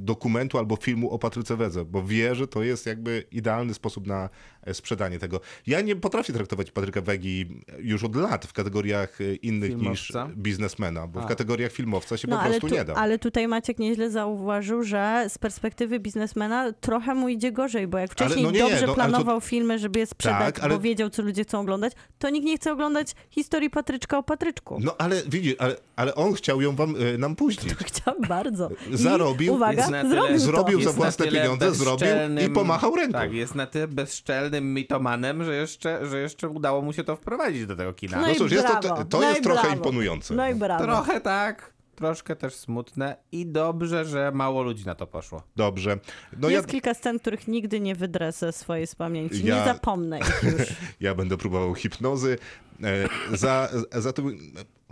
dokumentu albo filmu o Patryce Wedze, bo wie, że to jest jakby idealny sposób na sprzedanie tego. Ja nie potrafię traktować Patryka Wegi już od lat w kategoriach e, innych niż Filmowca? biznesmena, bo w A. kategoriach filmowca się No, po ale, prostu tu, nie da. ale tutaj Maciek nieźle zauważył, że z perspektywy biznesmena trochę mu idzie gorzej, bo jak wcześniej no nie, nie, dobrze no, ale to- planował filmy, żeby je sprzedać, Tak, ale- bo wiedział, co ludzie chcą oglądać, to nikt nie chce oglądać historii Patryczka o Patryczku. No ale widzisz, ale, ale on chciał ją wam, e, nam puścić. Chciał bardzo. I, Zarobił. Uwaga, Jest na tyle- zrobił, Zrobił to. za własne pieniądze, zrobił i pomachał ręką. Tak, jest na tyle bezczelnym mitomanem, że jeszcze, że jeszcze udało mu się to wprowadzić do tego kina. No, No i cóż, jest to, brawo, to no jest i trochę brawo. imponujące. No i brawo. Trochę tak, troszkę też smutne i dobrze, że mało ludzi na to poszło. Dobrze. No ja, jest kilka scen, których nigdy nie wydrę ze swojej z pamięci. Ja- Nie zapomnę ich już. ja będę próbował hipnozy. E, za, za to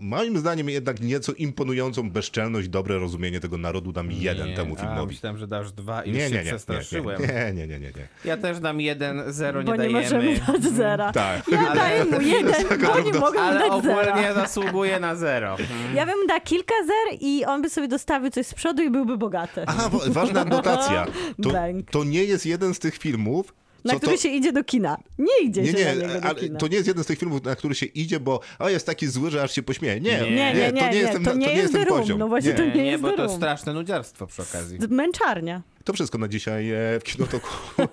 moim zdaniem jednak nieco imponującą bezczelność, dobre rozumienie tego narodu dam jeden Nie, temu A, filmowi. myślałem, że dasz dwa i Nie, już nie, się nie, nie, przestraszyłem. nie, nie, nie, nie, nie, nie. Ja też dam jeden, zero Bo nie nie dajemy. możemy dać zera. Tak. Ja Ale- daję mu jeden, bo nie mogę mu Ale dać zera. ogólnie zasługuje na zero. Ja bym da kilka zer i on by sobie dostawił coś z przodu i byłby bogaty. Aha, wa- ważna notacja. To, to nie jest jeden z tych filmów, na który to... się idzie do kina. Nie idzie Nie, się na nie, do ale kina. to nie jest jeden z tych filmów, na który się idzie, bo o, jest taki zły, że aż się pośmieje. Nie, Nie, Nie, nie, nie, to nie, nie, jest ten, to nie to nie jest jest ten poziom. No właśnie to nie Nie, jest bo to straszne nudziarstwo przy okazji. Męczarnia. To wszystko na dzisiaj e, w Kinotoku.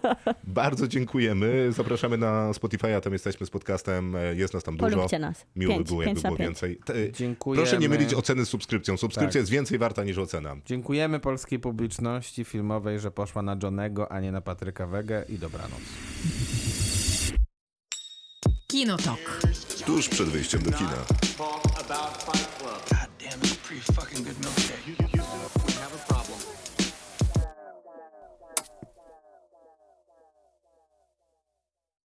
Bardzo dziękujemy. Zapraszamy na Spotify'a, tam jesteśmy z podcastem. e, Jest nas tam dużo. Polubcie nas. Miło Pięć, by było, jakby było pięć. więcej. Dziękujemy. Proszę nie mylić oceny z subskrypcją. Subskrypcja Tak. jest więcej warta niż ocena. Dziękujemy polskiej publiczności filmowej, że poszła na Johnego, a nie na Patryka Wegę i dobranoc. Kinotok. Tuż przed wyjściem do kina.